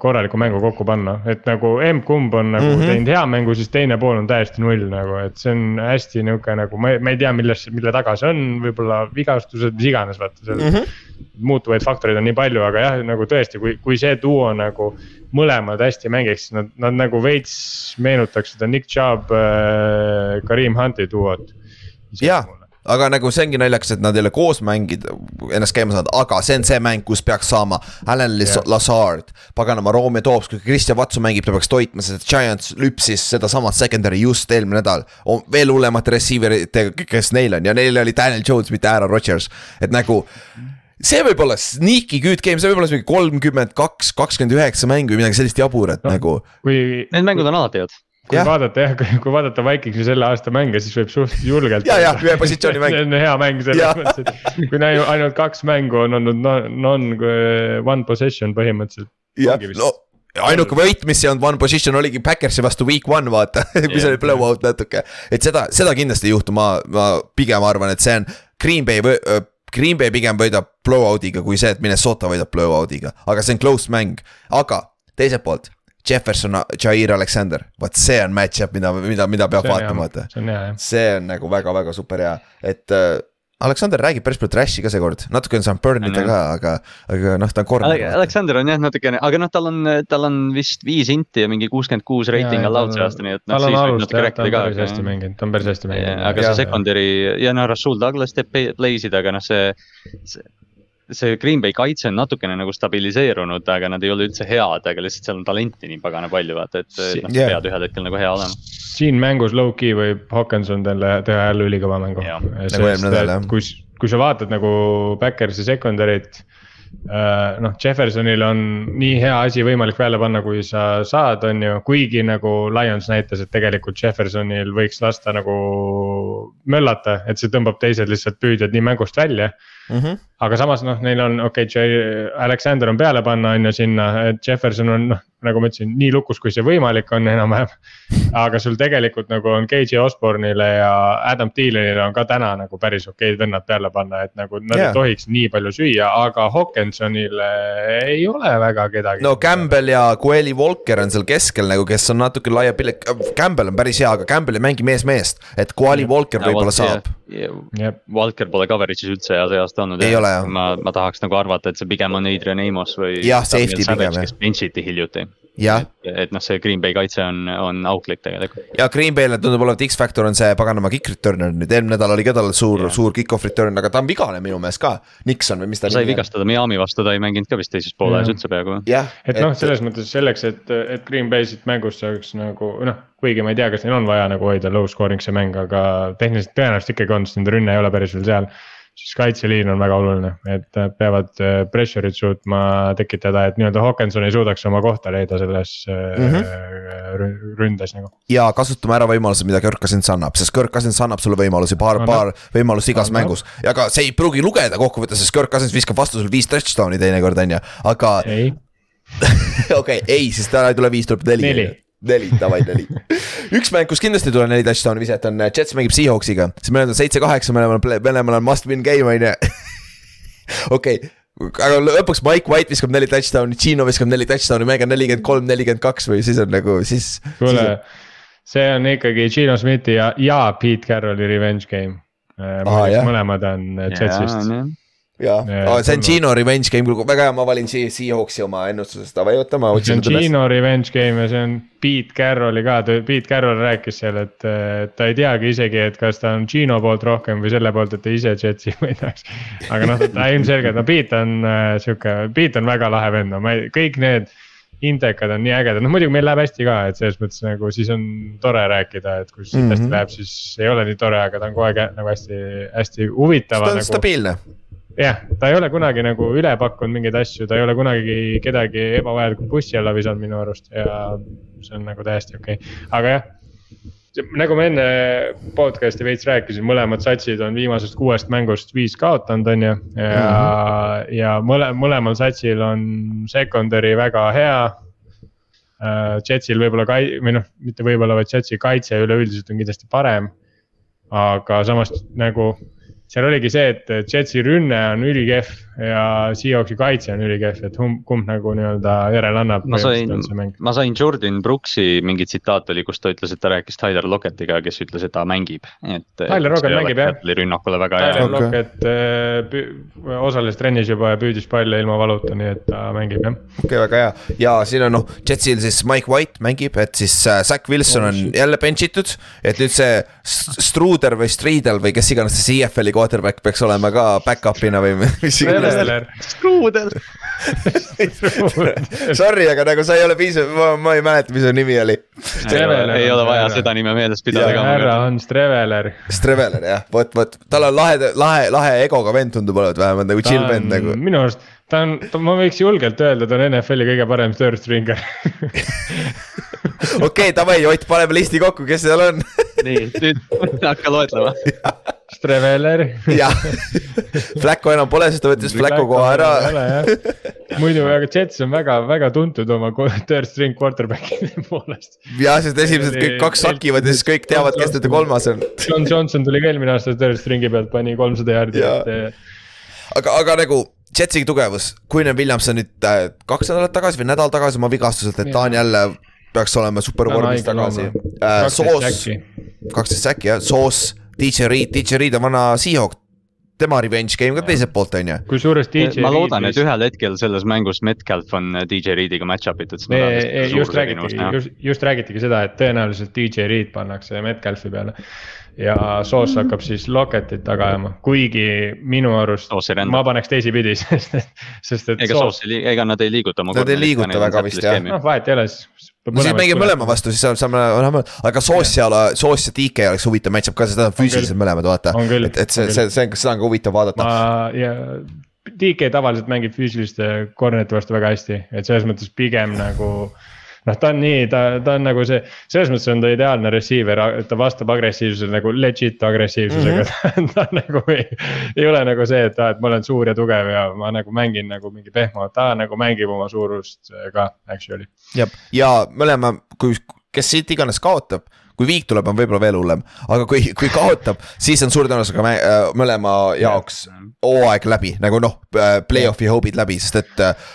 korralikku mängu kokku panna, et nagu emb-kumb on nagu mm. -hmm. teinud hea mängu, siis teine pool on täiesti null nagu, et see on hästi nihuke nagu ma, ma ei tea, milles, mille taga see on, võib-olla vigastused, mis iganes, vaata seal mm. -hmm. muutuvaid faktoreid on nii palju, aga jah, nagu tõesti, kui, kui see duo nagu mõlemad hästi mängiks, nad, nad nagu veits meenutaks seda Nick Chubb äh,, Kareem Hunti duot. Jaa. Aga nagu see ongi naljakas, et nad ei ole koos mängida, ennast käima saanud, aga see on see mäng, kus peaks saama Alan Jah. Lazard. paganama, Romeo Toops, kui Kristjan Vatsu mängib, ta peaks toitma, sest Giants lüpsis sedasamat secondary just eelmine nädal. veel hullemate receiver itega, kes neil on ja neil oli Daniel Jones, mitte Aaron Rodgers, et nagu see võib olla sneaky good game, see võib olla mingi kolmkümmend kaks, kakskümmend üheksa mängu või midagi sellist jaburat no. nagu. kui, Need mängud on alati head. Kui ja. vaadata jah, kui vaadata Vikingsi selle aasta mänge, siis võib suht julgelt. Ja, ja, ühe positsiooni mäng. see on hea mäng selles mõttes, et kui näi- ainult kaks mängu on olnud non, non one possession põhimõtteliselt. jah no ainuke võit, mis ei olnud one position oligi Backersi vastu week one, vaata, mis Jah. oli blowout natuke. et seda, seda kindlasti ei juhtu, ma, ma pigem arvan, et see on Green Bay või. Green Bay pigem võidab blowout'iga kui see, et Minnesota võidab blowout'iga, aga see on close mäng, aga teiselt poolt. Jefferson, Jair Alexander, vot see on match-up, mida, mida, mida peab vaatama, vaata. see on on nagu väga-väga super hea, et äh, Alexander räägib päris palju trash'i ka seekord, natuke on saanud burn'ida On, ka, aga, aga noh, ta on corner. Aleksander on jah natukene, aga noh, tal on, tal on vist viis inti ja mingi kuuskümmend kuus reiting allowed see aasta, nii et noh, tal on siis võib alust natuke jah, ta rääkida on ka päris hästi aga- mänginud, ta on päris hästi mänginud. aga see secondary ja no Rasul Douglas teeb play- play'sid, aga noh, see, see. See Green Bay kaitse on natukene nagu stabiliseerunud, aga nad ei ole üldse head, aga lihtsalt seal on talenti nii pagana palju, vaata, et et noh, Jah. pead ühel hetkel nagu hea olema. siin mängus low-key võib Hawkinson talle teha jälle ülikõva mängu. Nagu kui, kui sa vaatad nagu Backersi secondary't. noh, Jeffersonil on nii hea asi võimalik välja panna, kui sa saad, on ju, kuigi nagu Lions näitas, et tegelikult Jeffersonil võiks lasta nagu möllata, et see tõmbab teised lihtsalt püüdjad nii mängust välja Mm -hmm. aga samas noh, neil on okei okay,, Alexander on peale panna, on ju sinna, et Jefferson on noh, nagu ma ütlesin, nii lukus, kui see võimalik on enam-vähem. aga sul tegelikult nagu on KJ Osborne'ile ja Adam Thielenile on ka täna nagu päris okeid vennad peale panna, et nagu nad yeah. ei tohiks nii palju süüa, aga Hawkinsonile ei ole väga kedagi. no Campbell ja Coeli Walker on seal keskel nagu, kes on natuke laia pilli, Campbell on päris hea, aga Campbell ei mängi mees meest, et Coeli Walker võib-olla saab. Walker pole coverage'is üldse hea see aasta olnud. Ei ole, jah. ma, ma tahaks nagu arvata, et see pigem on Adrian Amos või. Jah, safety pigem, jah. kes bench'iti hiljuti. jah, et noh, see Green Bay kaitse on, on auklik tegelikult. ja Green Bay'le tundub olevat X-Factor on see paganama kick returner nüüd, eelmine nädal oli ka tal suur suur kick-off return, aga ta on vigane minu meelest ka. Nixon või mis ta sai. vigastada Miami vastu, ta ei mänginud ka vist teises pooles üldse peaaegu. jah, et noh, selles mõttes selleks, et, et Green Bay siit mängust saaks nagu noh, kuigi ma ei tea, kas neil on vaja nagu hoida low scoring see mäng, aga tehniliselt tõenäoliselt ikkagi on, sest nende rünne ei ole päris veel seal. Siis kaitseliin on väga oluline, et nad peavad äh, pressure'it suutma tekitada, et nii-öelda Hawkinson ei suudaks oma kohta leida selles mm. -hmm. ründes nagu. ja kasutame ära võimaluse, mida Kirk Cousins annab, sest Kirk Cousins annab sulle võimalusi, paar, paar võimalust igas Annab. mängus. ja ka see ei pruugi lugeda kokkuvõttes, sest Kirk Cousins viskab vastu sul viis touchdown'i teinekord on ju, aga ei, okei, ei, siis täna ei tule viis, tuleb neli. Neli. davai neli. üks mäng, kus kindlasti ei tule neli touchdown'i viset on äh, Jets mängib Seahawksiga, siis meil on seitse-kaheksa, mõlemal, mõlemal on must win game on ju. okei, aga lõpuks Mike White viskab neli touchdown'i, Gino viskab neli touchdown'i, mäng on nelikümmend kolm, nelikümmend kaks või siis on nagu siis. kuule, see on ikkagi Gino Smithi ja, ja Pete Carroll'i revenge game. Jah. mõlemad on äh, Jetsist. Jah on tulnud. Gino revenge game, väga hea, ma valin See- Seahawksi oma ennustuses, davai, oota, ma otsin on. Gino revenge game ja see on Pete Carrolli ka, Pete Carroll rääkis seal, et ta ei teagi isegi, et kas ta on Gino poolt rohkem või selle poolt, et ta ise Jetsi võidaks. aga noh, ta ilmselgelt, no Pete on äh, sihuke, Pete on väga lahe vend, no ma ei, kõik need indekad on nii ägedad, noh muidugi meil läheb hästi ka, et selles mõttes nagu siis on tore rääkida, et kui mm. -hmm. läheb, siis ei ole nii tore, aga ta on kogu aeg nagu hästi, hästi huvitav ta on nagu stabiilne, jah, ta ei ole kunagi nagu üle pakkunud mingeid asju, ta ei ole kunagi kedagi ebavajalikult bussi alla visanud minu arust ja see on nagu täiesti okei okay., aga jah. nagu ma enne podcast'i veits rääkisin, mõlemad satsid on viimasest kuuest mängust viis kaotanud, on ju. ja mm, -hmm. ja mõle-, mõlemal satsil on secondary väga hea. Jetsil võib-olla kai- või noh, mitte võib-olla, vaid Jetsi kaitse üleüldiselt on kindlasti parem. aga samas nagu seal oligi see, et Jetsi rünne on ülikehv ja Seahawksi kaitse on ülikehv, et kumb, kumb nagu nii-öelda järele annab. ma sain, ma sain Jordan Brooksi mingi tsitaat oli, kus ta ütles, et ta rääkis Tyler Locketiga, kes ütles, et ta mängib, et. Tyler Lockett mängib jah. rünnakule väga hea. Tyler Lockett äh, osales trennis juba ja püüdis palle ilma valuta, nii et ta mängib jah. okei okay,, väga hea ja siin on noh, Jetsil siis Mike White mängib, et siis äh, Zack Wilson on jälle bench itud. et nüüd see Struder või Striidel või kes iganes see CFL-i quarterback peaks olema ka back-up'ina või mis iganes. Strudel Sorry, aga nagu sa ei ole piisav, ma ei mäleta, mis su nimi oli. ei ole vaja seda nime meeles pidada ka. härra on Streveler. Streveler jah, vot, vot tal on lahe, lahe, lahe egoga vend tundub olevat vähemalt nagu chill vend nagu. minu arust ta on, ma võiks julgelt öelda, ta on NFL-i kõige parem third stringer okei, davai, Ott, paneme listi kokku, kes seal on nii, nüüd hakka loetlema Streveler. jah, Flacco enam pole, sest ta võttis Flacco koha ära. muidu, aga Jets on väga, väga tuntud oma third string quarterback'ide poolest. jah, sest esimesed kõik kaks sakivad ja siis kõik teavad, kes nende kolmas on. John Johnson tuli ka eelmine aasta third string'i pealt, pani kolmsada jaardi, et. aga, aga nagu Jetsi tugevus, Quinn Williams on nüüd äh, kaks nädalat tagasi või nädal tagasi oma vigastuselt, et ta on jälle peaks olema supervormis tagasi äh,. Soos, kaksteist säki jah, Soos, DJ Reed, DJ Reed on vana Seahawk. tema revenge game ka teiselt poolt on ju. kusjuures DJ. ma loodan, et ühel hetkel selles mängus Metcalf on DJ Reediga match-up itud. just räägiti, just, just räägitigi seda, et tõenäoliselt DJ Reed pannakse Metcalfi peale ja Soos hakkab siis Locketit taga ajama, kuigi minu arust ma paneks teisipidi, sest et, sest et. ega Soos, ega nad ei liiguta. Nad ei liiguta väga vist jah. noh, vahet ei ole siis. No siis mängime mõlema vastu, siis saame, saame, aga Soos seal, Soos ja DK oleks huvitav match-up ka, sest nad on füüsilised mõlemad, vaata. et, et see, see, see on, seda on ka huvitav vaadata. ja DK tavaliselt mängib füüsiliste corner'ite vastu väga hästi, et selles mõttes pigem nagu noh, ta on nii, ta, ta on nagu see, selles mõttes on ta ideaalne receiver, ta vastab agressiivsusele nagu legit agressiivsusega mm. -hmm. ta nagu ei, ei ole nagu see, et aa, et ma olen suur ja tugev ja ma nagu mängin nagu mingi pehmo, ta nagu mängib oma suurust ka, actually. jah, ja mõlema, kui, kes siit iganes kaotab kui viik tuleb, on võib-olla veel hullem, aga kui, kui kaotab, siis on suure tõenäosusega äh, mõlema jaoks hooaeg läbi nagu noh, äh, play-off'i hope'id läbi, sest et äh,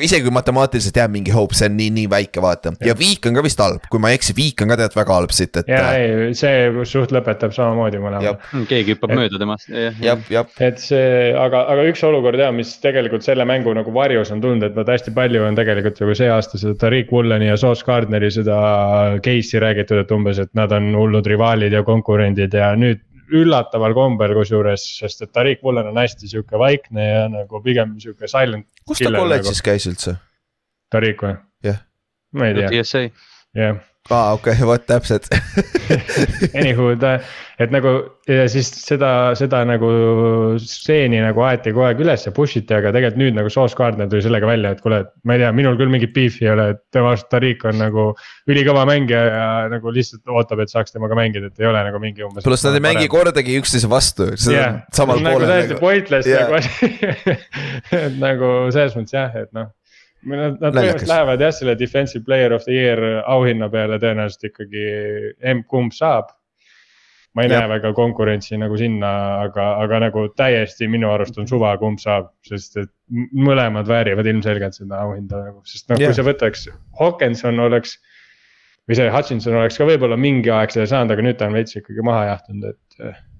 isegi kui matemaatiliselt jääb mingi hoop, see on nii, nii väike, vaata ja, ja viik on ka vist halb, kui ma ei eksi, viik on ka tegelikult väga halb siit, et. ja ei, see suht lõpetab samamoodi mõlemal. keegi hüppab mööda temast. jah, jah. et see, aga, aga üks olukord ja, mis tegelikult selle mängu nagu varjus on tulnud, et vaata hästi palju on tegelikult nagu see aasta seda Tariq Wooleni ja Sauce Gardneri seda case'i räägitud, et umbes, et nad on hullud rivaalid ja konkurendid ja nüüd üllataval kombel kusjuures, sest et Tariq Woolen on hästi sihuke vaikne ja nagu pigem sihuke silent. kus ta kolledžis nagu. käis üldse? Tariq või? jah yeah.. ma ei tea. Jah yeah aa, okei okay,, vot täpselt Anywho, ta, et nagu ja siis seda, seda nagu stseeni nagu aeti kogu aeg üles ja push iti, aga tegelikult nüüd nagu Sauce Gardner tuli sellega välja, et kuule, et ma ei tea, minul küll mingit beef'i ei ole, et tema arust Tariq on nagu ülikõva mängija ja nagu lihtsalt ootab, et saaks temaga mängida, et ei ole nagu mingi umbes. pluss nad ei mängi kordagi üksteise vastu, yeah. samal nagu poolel. täiesti nagu. pointless yeah. nagu asi et nagu selles mõttes jah, et noh Nad, nad põhimõtteliselt lähevad jah, selle defensive player of the year auhinna peale tõenäoliselt ikkagi emb-kumb saab. ma ei ja. näe väga konkurentsi nagu sinna, aga, aga nagu täiesti minu arust on suva, kumb saab, sest et mõlemad väärivad ilmselgelt seda auhinda nagu, sest noh, kui sa võtaks, Hawkinson oleks. või see Hutchinson oleks ka võib-olla mingi aeg selle saanud, aga nüüd ta on veits ikkagi maha jahtunud, et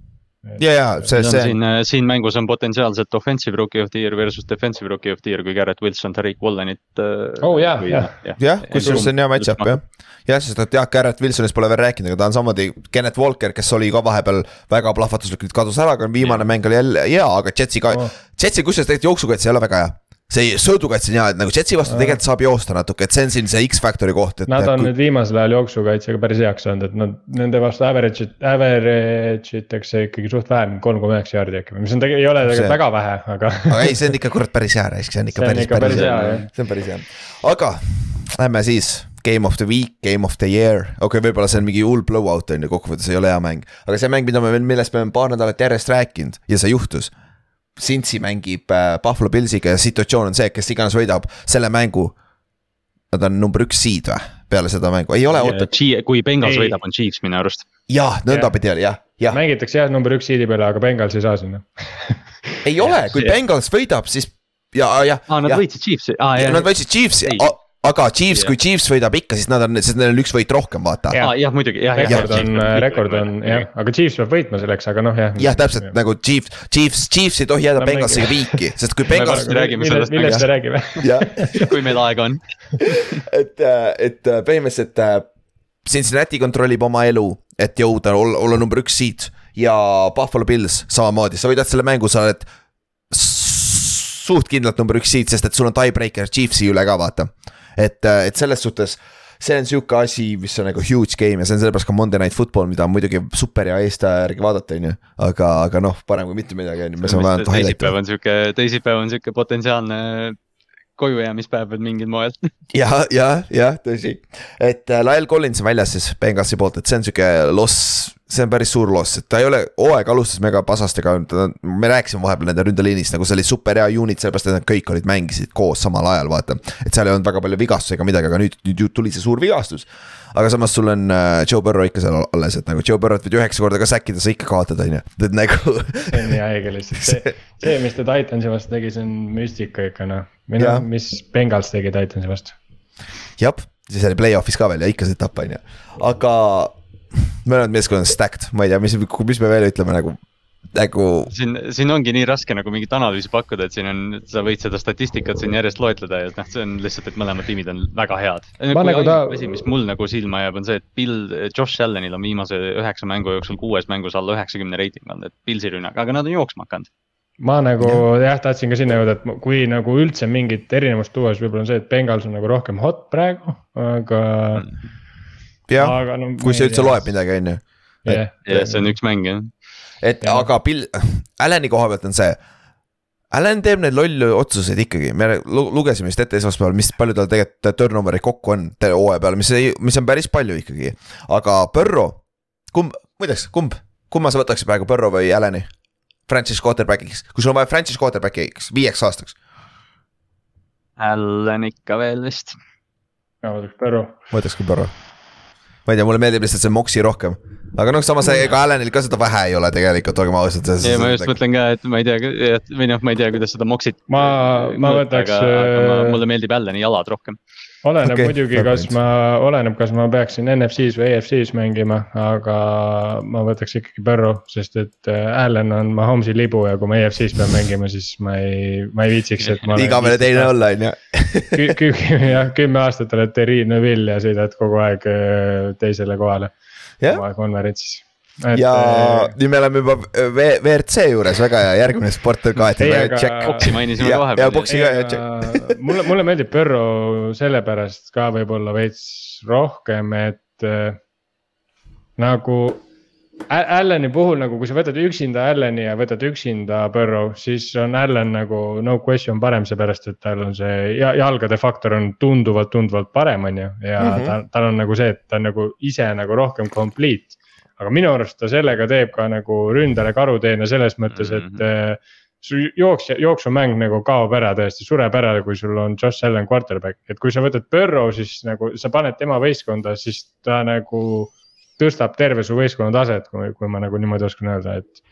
ja, ja see, see. siin, äh, siin mängus on potentsiaalselt offensive rookie of the year versus defensive rookie of the year, kui Garrett Wilson, Tariq Wallenit. Äh, oh jah, jah. jah, kusjuures see on hea match-up jah. jah, sest et jah, Garrett Wilsonist pole veel rääkinud, aga ta on samamoodi Kenneth Walker, kes oli ka vahepeal väga plahvatuslikult kadus ära, aga viimane ja. mäng oli jälle hea, aga Jetsi ka oh., Jetsi kusjuures tegelikult jooksukaitse ei ole väga hea see sõidukaitse on hea, et nagu Jetsi vastu tegelikult saab joosta natuke, et see on siin see X-Factori koht, et. Nad on kui... nüüd viimasel ajal jooksukaitsega päris heaks saanud, et nad, nende vastu average, average itakse ikkagi suht vähe, kolm koma üheksa jaardi äkki, mis on tegelikult, ei ole tegelikult väga vähe, aga. aga ei, see on ikka kurat päris hea raisk, see on ikka see päris, päris, päris hea, see on päris hea, aga lähme siis. Game of the week, game of the year, okei okay,, võib-olla see on mingi hull blowout on ju, kokkuvõttes ei ole hea mäng. aga see mäng, mida me, millest me oleme paar nädalat järjest rääkinud ja see juhtus Cincy mängib äh, Buffalo Pillsiga ja situatsioon on see, kes iganes võidab selle mängu. Nad on number üks seed või, peale seda mängu, ei ole, oota. kui Bengals võidab, on Chiefs minu arust. jah, nõndapidi oli jah, jah, mängitakse jah number üks seed'i peale, aga Bengals ei saa sinna. ei ole, kui Bengals võidab, siis ja, jah, aa, nad võitsid Chiefsi, aa jah, nad võitsid Chiefsi Ei., aga Chiefs, Jah. kui Chiefs võidab ikka, siis nad on, sest neil on üks võit rohkem, vaata. Jah. aa jah, muidugi, jah, jah. rekord on, rekord on jah, aga Chiefs peab võitma selleks, aga noh, jah. jah, täpselt nagu Chiefs, Chiefs, Chiefs ei tohi jääda Nad Bengalsiga viiki, sest kui räägime millest, sellest millest me räägime? jah, kui meil aega on. et, et põhimõtteliselt äh, Cincinnati kontrollib oma elu, et jõuda, olla, olla number üks siit ja Buffalo Bills samamoodi, sa võidad selle mängu, sa oled suht kindlalt number üks siit, sest et sul on tiebreaker Chiefsi üle ka vaata. et, et selles suhtes see on sihuke asi, mis on nagu huge game ja see on sellepärast ka Monday Night Football, mida on muidugi super hea Eesti aja järgi vaadata, on ju. aga, aga noh, parem kui mitte midagi, on ju, me saame vähemalt teisipäev highlight'e. on sihuke, teisipäev on sihuke potentsiaalne kojujäämispäev mingil moel. ja, ja, jah, tõsi, et äh, Lael Collins on väljas siis Bengalsi poolt, et see on sihuke loss, see on päris suur loss, et ta ei ole, hooaeg alustas mega pasastega, me rääkisime vahepeal nende ründeliinist nagu see oli super hea unit, sellepärast et nad kõik olid, mängisid koos samal ajal, vaata. et seal ei olnud väga palju vigastusi ega midagi, aga nüüd, nüüd tuli see suur vigastus. aga samas sul on äh, Joe Burrow ikka seal alles, et nagu Joe Burrow't võid üheksa korda ka säkkida, sa ikka kaotad, on ju, et nagu see on nii haige lihtsalt, see, see, mis ta Titansi vastu tegi, see on müstika ikka noh. või noh, mis Bengals tegi Titansi vastu. jah, siis oli play-off'is ka veel ja ikka see tapp on ju, aga mõlemad meeskonnad on stacked, ma ei tea, mis, mis me veel ütleme nagu, nagu siin, siin ongi nii raske nagu mingit analüüsi pakkuda, et siin on, sa võid seda statistikat siin järjest loetleda ja noh, see on lihtsalt, et mõlemad tiimid on väga head. Ma nagu ta- asi, mis mul nagu silma jääb, on see, et Bill, Josh Allanil on viimase üheksa mängu jooksul kuues mängus alla üheksakümne reiting olnud, et Pilsi rünnak, aga nad on jooksma hakanud. ma nagu jah, tahtsin ka sinna jõuda, et kui nagu üldse mingit erinevust tuua, siis võib-olla on see, et Bengals on nagu rohkem hot praegu, aga, jah, aga no. kui see üldse loeb. midagi, on ju. jah, ja see on üks mäng jah. et Jah. aga Bill, Allan'i koha pealt on see. Allan teeb neid lolle otsuseid ikkagi, me lu- lugesime vist ette esmaspäeval, mis palju tal tegelikult turnover'id kokku on hooaja peale, mis ei, mis on päris palju ikkagi. aga Burrow, kumb, muideks, kumb, kumma sa võtaksid praegu, Burrow või Allan'i? Franchise quarterback'iks, kui sul on vaja franchise quarterback'iks viieks aastaks, Allan ikka veel vist. ma võtaks Põrru. ma võtaks küll Burrow. Ma ei tea, mulle meeldib lihtsalt see Moxi rohkem, aga noh, samas ega Allan'il ka seda vähe ei ole tegelikult, olgem ausad. ja ma just mõtlen ka, et ma ei tea, või noh, ma ei tea, kuidas seda Moxit. Ma- ma võtaks, äh, mulle meeldib Allani jalad rohkem. Oleneb okay, muidugi, kas point. ma, oleneb, kas ma peaksin NFC-s või EFC-s mängima, aga ma võtaks ikkagi Põrru, sest et äh, Allan on Mahomes'i libu ja kui ma EFC-s pean mängima, siis ma ei, ma ei viitsiks, et ma. igavene teine olla, on ju. jah, kümme aastat oled Terri Neville ja sõidad kogu aeg äh, teisele kohale jah, oma konverentsis. Ja nüüd me oleme juba WRC juures, väga hea, järgmine sport on kaetud boksi mainisime ja, ka ja vahepeal. boksi ka, ja check. mulle, mulle meeldib Põrru sellepärast ka võib-olla veits rohkem, et äh, nagu Allani puhul nagu, kui sa võtad üksinda Allani ja võtad üksinda Burrow, siis on Allan nagu no question parem, seepärast et tal on see ja, jalgade faktor on tunduvalt, tunduvalt parem, on ju. ja mm. -hmm. ta, tal on nagu see, et ta on nagu ise nagu rohkem complete. Aga minu arust ta sellega teeb ka nagu ründajale karuteene selles mõttes, et Mhm. äh, su jooksja, jooksumäng nagu kaob ära tõesti, sureb ära, kui sul on Josh Allan quarterback, et kui sa võtad Burrow, siis nagu sa paned tema võistkonda, siis ta nagu tõstab terve su võistkonna taset, kui, kui ma nagu niimoodi oskan öelda, et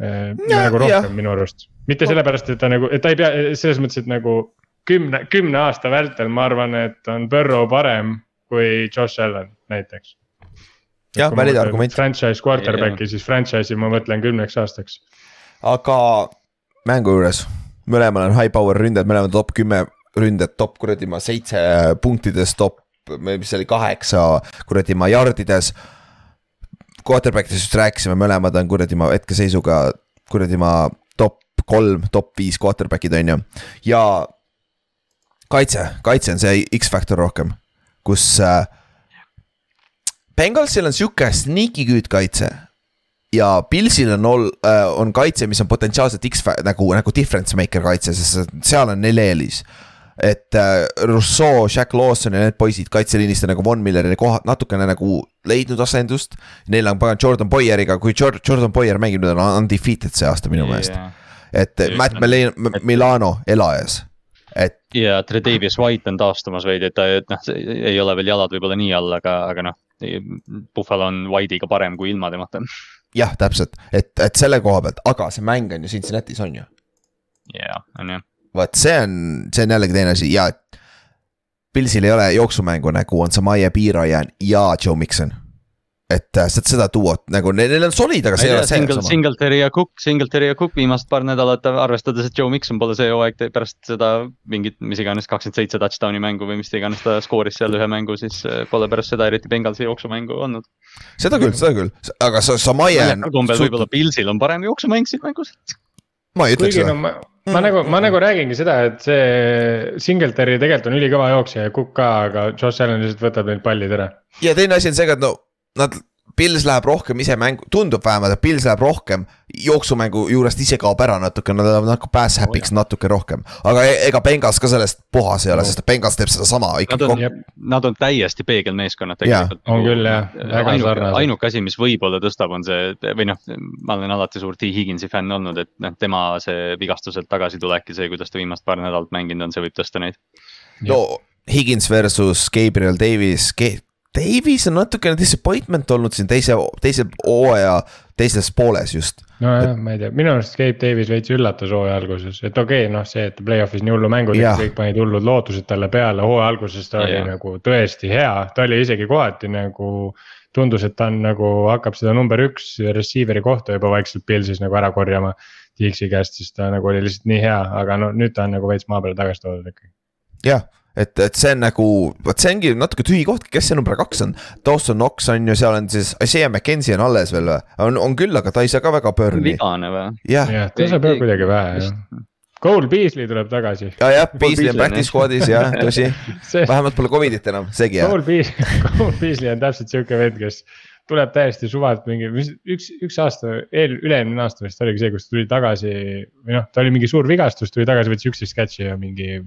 äh, nagu jah. rohkem minu arust, mitte sellepärast, et ta nagu, et ta ei pea selles mõttes, et nagu kümne, kümne aasta vältel, ma arvan, et on Burrow parem kui Josh Allan näiteks. Jah, valid argument. Franchise quarterback'i, siis franchise'i ma mõtlen kümneks aastaks. aga mängu juures, mõlemal on high power ründajad, mõlemad top kümme ründajat, top kuradi ma seitse punktides, top, mis see oli kaheksa kuradi ma yardides. Quarterback'idest just rääkisime, mõlemad on kuradi ma hetkeseisuga kuradi ma top kolm, top viis quarterback'id on ju ja kaitse, kaitse on see X-faktor rohkem, kus äh, Bengalsil on sihuke sneaky good kaitse ja Pilsil on ol- äh,, on kaitse, mis on potentsiaalselt X nagu, nagu difference maker kaitse, sest seal on neil eelis. et äh, Rousseau, Jack Lawson ja need poisid kaitseliinist on nagu Von Milleri koha, natukene nagu leidnud asendust. Neil on pagan Jordan Boyeriga, kui Jor- Jordan Boyer mängib, nüüd on undefeated see aasta minu meelest. et Just Matt Mil- Milano elajas, et ja Tredavious White on taastumas veidi, et ta, et noh, ei ole veel jalad võib-olla nii all, aga, aga noh. Buffalo on White'iga parem kui ilma temata. jah, täpselt, et, et selle koha pealt, aga see mäng on ju Cincinnati's on ju. jaa, on ju. vot see on, see on jällegi teine asi ja. Pilsil ei ole jooksumängu nagu on Samaje Piirajan ja Joe Mikson. Et äh, seda, seda duot nagu neil, on solid, aga see ei ole see Single. Singletary ja Cook, Singletary ja Cook viimased paar nädalat, arvestades, et Joe Mikson pole see hooaeg pärast seda mingit, mis iganes kakskümmend seitse touchdown'i mängu või mis iganes ta skooris seal ühe mängu, siis eh, pole pärast seda eriti Bengalsi jooksumängu olnud. seda küll, seda küll, aga sa, Samaje on kombel. võib-olla Pilsil on parem jooksumäng siin mängus. ma ei ütleks kuigi no seda, ma, ma nagu, ma nagu räägingi seda, et see Singletary tegelikult on ülikõva jooksja ja Cook ka, aga Josh Allan lihtsalt võtab neid pallid ära. ja teine asi on see ka, et no nad, Pils läheb rohkem ise mängu, tundub vähemalt, et Pils läheb rohkem jooksumängu juurest ise kaob ära natuke, nad lähevad nagu pass happy'ks natuke rohkem. aga e- ega Bengals ka sellest puhas ei ole, sest et Bengals teeb sedasama Nad on nad on täiesti peegelmeeskonnad tegelikult. on küll, jah. Väga ainuke, sarnased. ainuke asi, mis võib-olla tõstab, on see või noh, ma olen alati suur T Higginsi fänn olnud, et noh, tema see vigastuselt tagasitulek ja see, kuidas ta viimast paar nädalat mänginud on, see võib tõsta neid. no Higins versus Gabriel Davis Davis on natukene disappointment olnud siin teise, teise hooaja teises pooles just. nojah, ma ei tea, minu arust Gabe Davis veits üllatas hooaja alguses, et okei okay,, noh, see, et play-off'is nii hullu mängu tegi kõik panid hullud lootused talle peale, hooaja alguses ta oli Jah. nagu tõesti hea, ta oli isegi kohati nagu. tundus, et ta on nagu hakkab seda number üks receiver'i kohta juba vaikselt Pilsis nagu ära korjama. Dixi käest, siis ta nagu oli lihtsalt nii hea, aga no nüüd ta on nagu veits maa peale tagasi toodud ikkagi. jah, et, et see on nagu, vot see ongi natuke tühi koht, kes see number kaks on. Dawson Knox on ju, seal on siis, Isaiah McKenzie on alles veel või? on, on küll, aga ta ei saa ka väga pöörni. vigane või? jah, jah, ta saab jah kuidagi vähe jah. Cole Beasley tuleb tagasi. ja, jah, Beasley on jah. squad'is jah, tõsi. see vähemalt pole Covidit enam, seegi jah. Cole Beasley, Cole Beasley on täpselt sihuke vend, kes tuleb täiesti suvalt mingi, mis üks, üks aasta, eel, üle-eelmine aasta vist oligi see, kus tuli tagasi või noh, ta oli mingi suur vigastus, tuli tagasi, võttis üksteist catch'i ja mingi.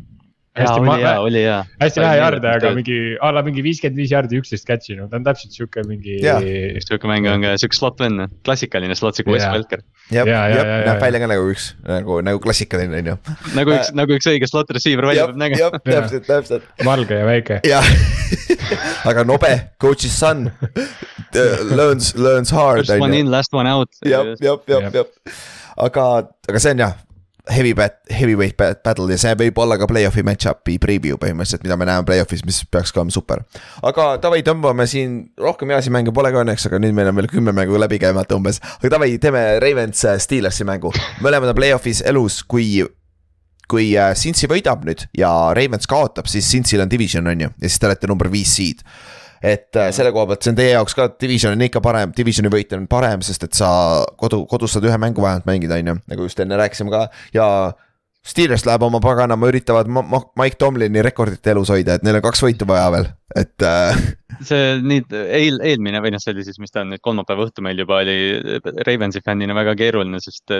Hästi oli hea, oli hea. hästi vähe jarde, aga mingi a la mingi viiskümmend viis jardi, üksteist catch'i, no ta on täpselt sihuke mingi sihuke mäng on ka sihuke slot vend, klassikaline slot sihuke Wes. Welker. jah, jah, näeb välja ka nagu üks nagu, nagu klassikaline on ju. nagu üks, nagu üks õige slot receiver välja peab nägema. jah, täpselt, täpselt. valge ja väike. jah, aga nobe, coach's son learns, learns hard First on one in, last one out. jah, jah, Jah. jah. aga, aga see on jah, heavy bat-, heavyweight bat- battle ja see võib olla ka play-off'i match-up'i preview põhimõtteliselt, mida me näeme play-off'is, mis peaks ka olema super. aga davai, tõmbame siin, rohkem heasi mänge pole ka õnneks, aga nüüd meil on veel kümme mängu läbi käimata umbes. aga davai, teeme Ravens äh, Steelersi mängu, mõlemad on play-off'is elus, kui kui äh, Cincy võidab nüüd ja Ravens kaotab, siis Cincyl on division on ju ja siis te olete number viis seed. Et äh, selle koha pealt see on teie jaoks ka, division on ikka parem, divisioni võit on parem, sest et sa kodu, kodus saad ühe mängu vähemalt mängida, on ju, nagu just enne rääkisime ka ja. Steelers läheb oma paganama, üritavad Ma- Ma- Mike Tomlini rekordit elus hoida, et neil on kaks võitu vaja veel, et äh, see nüüd eel, eelmine või noh, see oli siis, mis ta on nüüd kolmapäeva õhtu meil juba oli Ravensi fännina väga keeruline, sest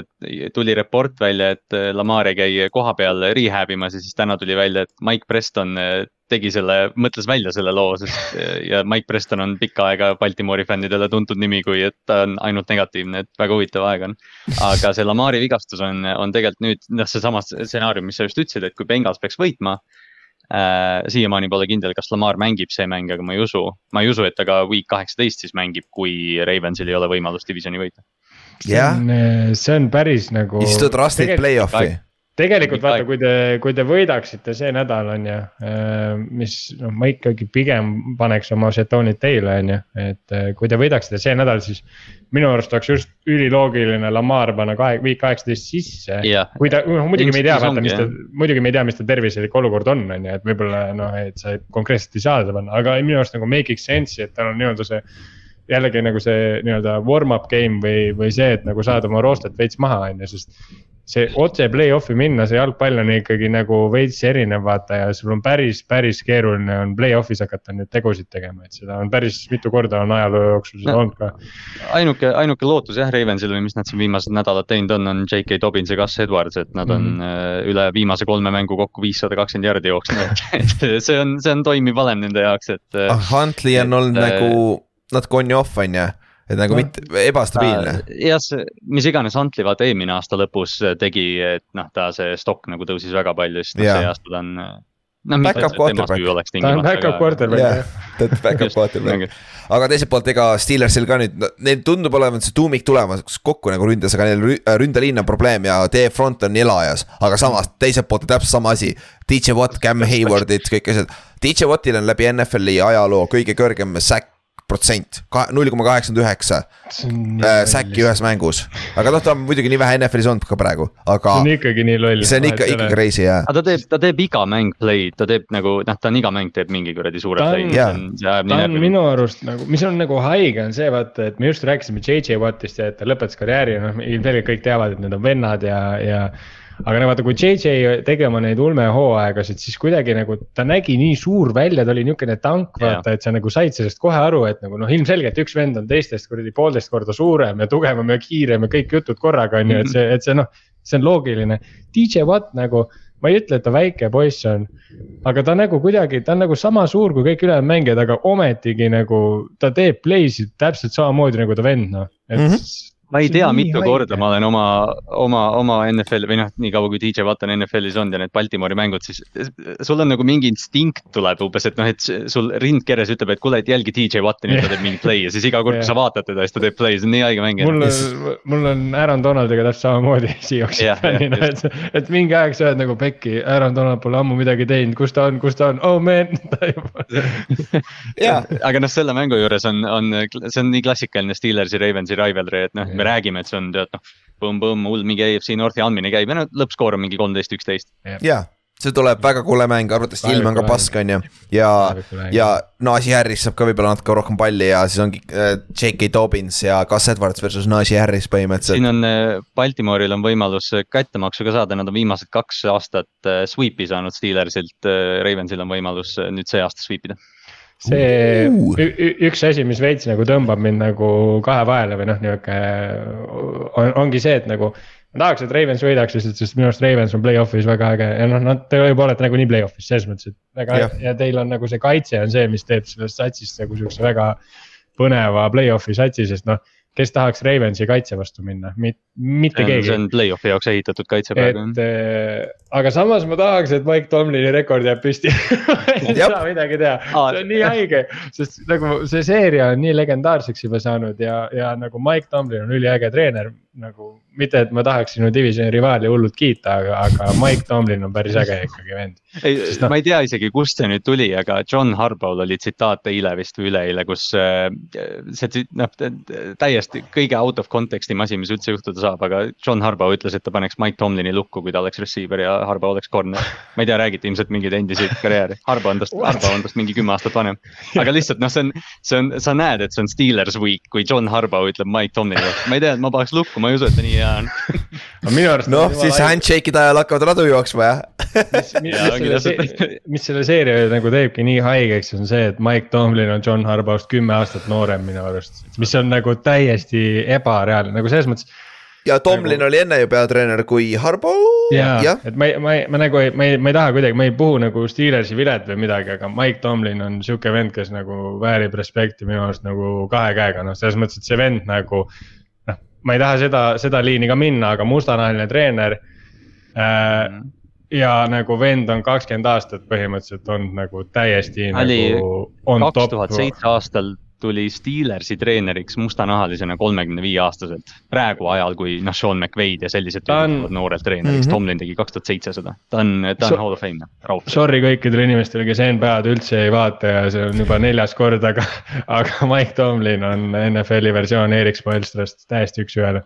tuli report välja, et Lamar ei käi kohapeal rehab imas ja siis täna tuli välja, et Mike Preston tegi selle, mõtles välja selle loo, sest ja Mike Preston on pikka aega Baltimoori fännidele tuntud nimi, kui et ta on ainult negatiivne, et väga huvitav aeg on. aga see Lamari vigastus on, on tegelikult nüüd noh, seesama stsenaarium, mis sa just ütlesid, et kui Bengals peaks võitma äh,. siiamaani pole kindel, kas Lamar mängib see mäng, aga ma ei usu, ma ei usu, et ta ka week kaheksateist siis mängib, kui Ravensil ei ole võimalust divisioni võita. jah, see on päris nagu. siis tuleb rastid play-off'i. Tegelikult vaata, kui te, kui te võidaksite see nädal on ju, mis noh, ma ikkagi pigem paneks oma žetoonid teile on ju, et eh, kui te võidaksite see nädal, siis. minu arust oleks just üliloogiline Lamar panna kahe, viik kaheksateist sisse. kui ta, noh muidugi me ei tea, vaata, mis ta muidugi me ei tea, mis ta tervislik olukord on, on ju, et võib-olla noh, et sa konkreetselt ei saa seda panna, aga minu arust nagu make'iks sense'i, et tal on nii-öelda see jällegi nagu see nii-öelda warm-up game või, või see, et nagu saada oma roostet veits maha, on ju, sest. See otse play-off'i minna, see jalgpall on ikkagi nagu veits erinev, vaata ja sul on päris, päris keeruline on play-off'is hakata nüüd tegusid tegema, et seda on päris mitu korda on ajaloo jooksul seda No. olnud ka. ainuke, ainuke lootus jah, Ravensil või mis nad siin viimased nädalad teinud on, on J.K. Dobbins ja Gus Edwards, et nad on mm Mhm. -hmm. üle viimase kolme mängu kokku viissada kakskümmend jardi jooksnud, et see on, see on toimiv valem nende jaoks, et äh, Ah, Huntley on et, olnud äh, nagu natuke on ja off on ju, et nagu No. mitte ebastabiilne. jah, see, mis iganes Huntley vaata eelmine aasta lõpus tegi, et noh, ta see stokk nagu tõusis väga palju, siis noh see aasta ta on. noh, mitte Backup quarterback. ta on back-up aga quarterback jah jah., ta on back-up quarterback aga teiselt poolt, ega Steelersil ka nüüd, neil tundub olevat see tuumik tulemas kokku nagu ründes, aga neil rü- ründeliin on probleem ja teie front on elajas. aga samas teiselt poolt on täpselt sama asi. DJ Watt, Cam Haywardid, kõik asjad. DJ Wattil on läbi NFL-i ajaloo kõige kõrgem sack protsent, null koma kaheksakümmend üheksa äh, säkki ühes mängus. aga noh, ta on muidugi nii vähe NFL-is olnud ka praegu, aga see on ikkagi nii loll. see on ikka, ikka crazy jah. aga ta teeb, ta teeb iga mäng play'd, ta teeb nagu noh, ta on iga mäng teeb mingi kuradi suure Ta on- play'i, see ajab ta on minu arust nagu, mis on nagu haige, on see vaata, et me just rääkisime JJ Wattist ja et ta lõpetas karjääri, noh ilmselgelt kõik teavad, et need on vennad ja, ja. Aga no vaata, kui JJ tegi oma neid ulmehooaegasid, siis kuidagi nagu ta nägi nii suur välja, ta oli niukene tank, vaata, et sa nagu said sellest kohe aru, et nagu noh, ilmselgelt üks vend on teistest kuradi poolteist korda suurem ja tugevam ja kiirem ja kõik jutud korraga on ju, et see, et see noh, see on loogiline. DJ Watt nagu ma ei ütle, et ta väike poiss on, aga ta nagu kuidagi, ta on nagu sama suur kui kõik ülejäänud mängijad, aga ometigi nagu ta teeb play'sid täpselt samamoodi nagu ta vend noh, et mm. -hmm. Ma ei tea, on mitu haige. korda ma olen oma, oma, oma NFL või noh, nii kaua kui DJ Watt on NFL-is olnud ja need Baltimori mängud, siis sul on nagu mingi instinkt tuleb umbes, et noh, et sul rind keres ütleb, et kuule, et jälgi DJ Watti, nüüd ta teeb mingi play ja siis iga kord, kui sa vaatad teda, siis ta teeb play, see on nii haige mängija. mul on, mul on Aaron Donaldiga täpselt samamoodi Seahawksi jah, fännina, et, et mingi aeg sa oled nagu pekki, Aaron Donald pole ammu midagi teinud, kus ta on, kus ta on, oh man, ta juba. jaa, aga noh, selle mängu juures on, on, see on nii klassikaline Steelersi, Ravensi rivalry, et noh, me räägime, et see on tead noh, põmm-põmm, hull mingi AFC Northi andmine käib ja no lõppskoor on mingi kolmteist, üksteist. jaa, see tuleb väga kole mäng, arvatavasti ilm on ka pask, on ju. ja, ja Najee Harris saab ka võib-olla natuke rohkem palli ja siis ongi äh, J.K. Dobbins ja Gus Edwards versus Najee Harris põhimõtteliselt. siin on äh, Baltimooril on võimalus äh, kättemaksu ka saada, nad on viimased kaks aastat äh, sweep'i saanud Steelersilt, Ravensil on võimalus äh, nüüd see aasta sweep ida. See Uh. üks asi, mis veits nagu tõmbab mind nagu kahe vahele või noh, nihuke on, ongi see, et nagu. ma tahaks, et Ravens võidaks lihtsalt, sest minu arust Ravens on play-off'is väga äge ja noh, nad tõepoolest nagunii play-off'is selles mõttes, et väga Jah. ja teil on nagu see kaitse on see, mis teeb sellest satsist nagu siukse väga põneva play-off'i satsi, sest noh. kes tahaks Ravensi kaitse vastu minna, mitte keegi see on play-off'i jaoks ehitatud kaitse praegu. et äh, aga samas ma tahaks, et Mike Tomlini rekord jääb püsti ei saa midagi teha, see on nii haige, sest nagu see seeria on nii legendaarseks juba saanud ja, ja nagu Mike Tomlin on üliäge treener. nagu mitte, et ma tahaks sinu divisioni rivaali hullult kiita, aga, aga Mike Tomlin on päris äge ikkagi vend. ei noh- ma ei tea isegi, kust see nüüd tuli, aga John Harbaugh'l oli tsitaat eile vist või üleeile, kus äh, see noh, täiesti kõige out of context'i asi, mis üldse juhtuda saab, aga John Harbaugh ütles, et ta paneks Mike Tomlini lukku, kui ta oleks receiver ja Harbaugh oleks corner. ma ei tea, räägiti ilmselt mingeid endiseid karjääre, Harbaugh on tast, Harbaugh on tast mingi kümme aastat vanem. aga lihtsalt noh, see on, see on, sa näed, et see on Steelers week, kui John Harbaugh ütleb Mike Tomlinile, ma ei tea, ma paneks lukku, ma ei usu, et ta nii hea on. aga minu arust. noh, siis. handshake'ide ajal hakkavad radu jooksma jah. mis, mis, mis, selle, mis selle seeria nagu teebki nii haigeks, on see, et Mike Tomlin on John Harbaugh'st kümme aastat noorem minu arust. mis on nagu täiesti ebareaalne, nagu selles mõttes. Ja Tomlin oli enne ju peatreener kui Harbo. jaa et ma ei, ma ei, ma nagu ei, ma ei, ma ei taha kuidagi, ma ei puhu nagu Steelersi vilet või midagi, aga Mike Tomlin on sihuke vend, kes nagu väärib respekti minu arust nagu kahe käega, noh, selles mõttes, et see vend nagu. noh, ma ei taha seda, seda liini ka minna, aga mustanahaline treener äh,. ja nagu vend on kakskümmend aastat põhimõtteliselt olnud nagu täiesti oli nagu on kaks top tuhat. seitse aastal tuli Steelersi treeneriks mustanahalisena kolmekümne viie aastaselt. praegu ajal, kui noh, Sean McVaid ja sellised tüübid on noorelt treeneriks mm. -hmm. Tomlin tegi kaks tuhat seitse seda, ta on, ta on So- hall of fame, raudselt. Sorry kõikidele inimestele, kes NBA-d üldse ei vaata ja see on juba neljas kord, aga, aga Mike Tomlin on NFL-i versioon Erik Spoelstrast täiesti üks-ühele.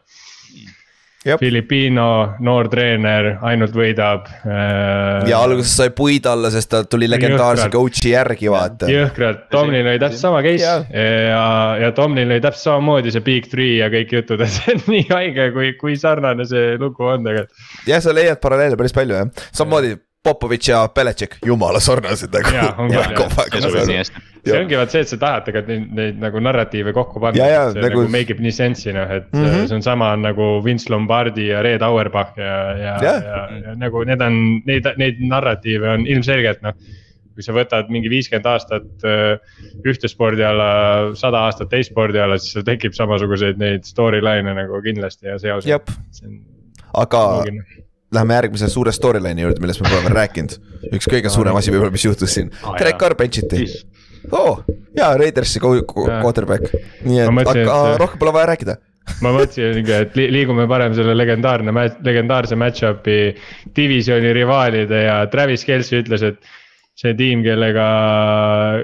Filipiino noor treener, ainult võidab äh,. ja alguses sai puid alla, sest ta tuli legendaarse coach'i järgi vaata. jõhkralt, Tomlin oli täpselt sama case Jah. ja, ja Tomlin oli täpselt samamoodi see big three ja kõik jutud, et see on nii haige, kui, kui sarnane see lugu on tegelikult. jah, sa leiad paralleele päris palju jah, samamoodi Popovitš ja Belichik, jumala sarnased nagu. See ongi vaat see, et sa tahad tegelikult neid, neid nagu narratiive kokku panna Ja, ja, see nagu- nagu make ib nii sense'i noh, et mm. -hmm. see on sama nagu Vince Lombardi ja Red Auerbach ja, ja Jah. ja, ja nagu need on, neid, neid narratiive on ilmselgelt noh. kui sa võtad mingi viiskümmend aastat äh, ühte spordiala, sada aastat teist spordiala, siis sul tekib samasuguseid neid storyline'e nagu kindlasti ja seoseid aga loogine. Läheme järgmise suure storyline'i juurde, millest me pole veel rääkinud. üks kõige suurem asi võib-olla, mis juhtus siin Aa, Derek. Carr bench'iti Siis oh,. jaa, Raidersi quarterback, nii et mõtlesin, aga et- rohkem pole vaja rääkida. ma mõtlesingi, et li- liigume parem selle legendaarne, legendaarse match-up'i divisjoni rivaalide ja Travis Kelci ütles, et see tiim, kellega,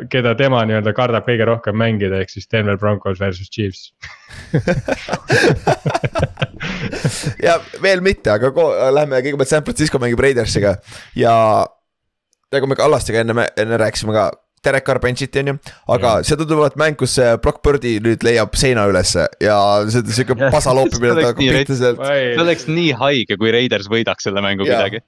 keda tema nii-öelda kardab kõige rohkem mängida, ehk siis Denver Broncos versus Chiefs. ja veel mitte, aga lähme kõigepealt San Francisco mängib Raidersiga ja nagu me Kallastiga enne, enne rääkisime ka. Derek Carr bench'iti on ju, aga see tundub olevat mäng, kus see Brock Birdi nüüd leiab seina ülesse ja see on siuke Jah, pasa loopimine see oleks ta nii hakkab pihta sealt see oleks nii haige, kui Raiders võidaks selle mängu Jaa. kuidagi.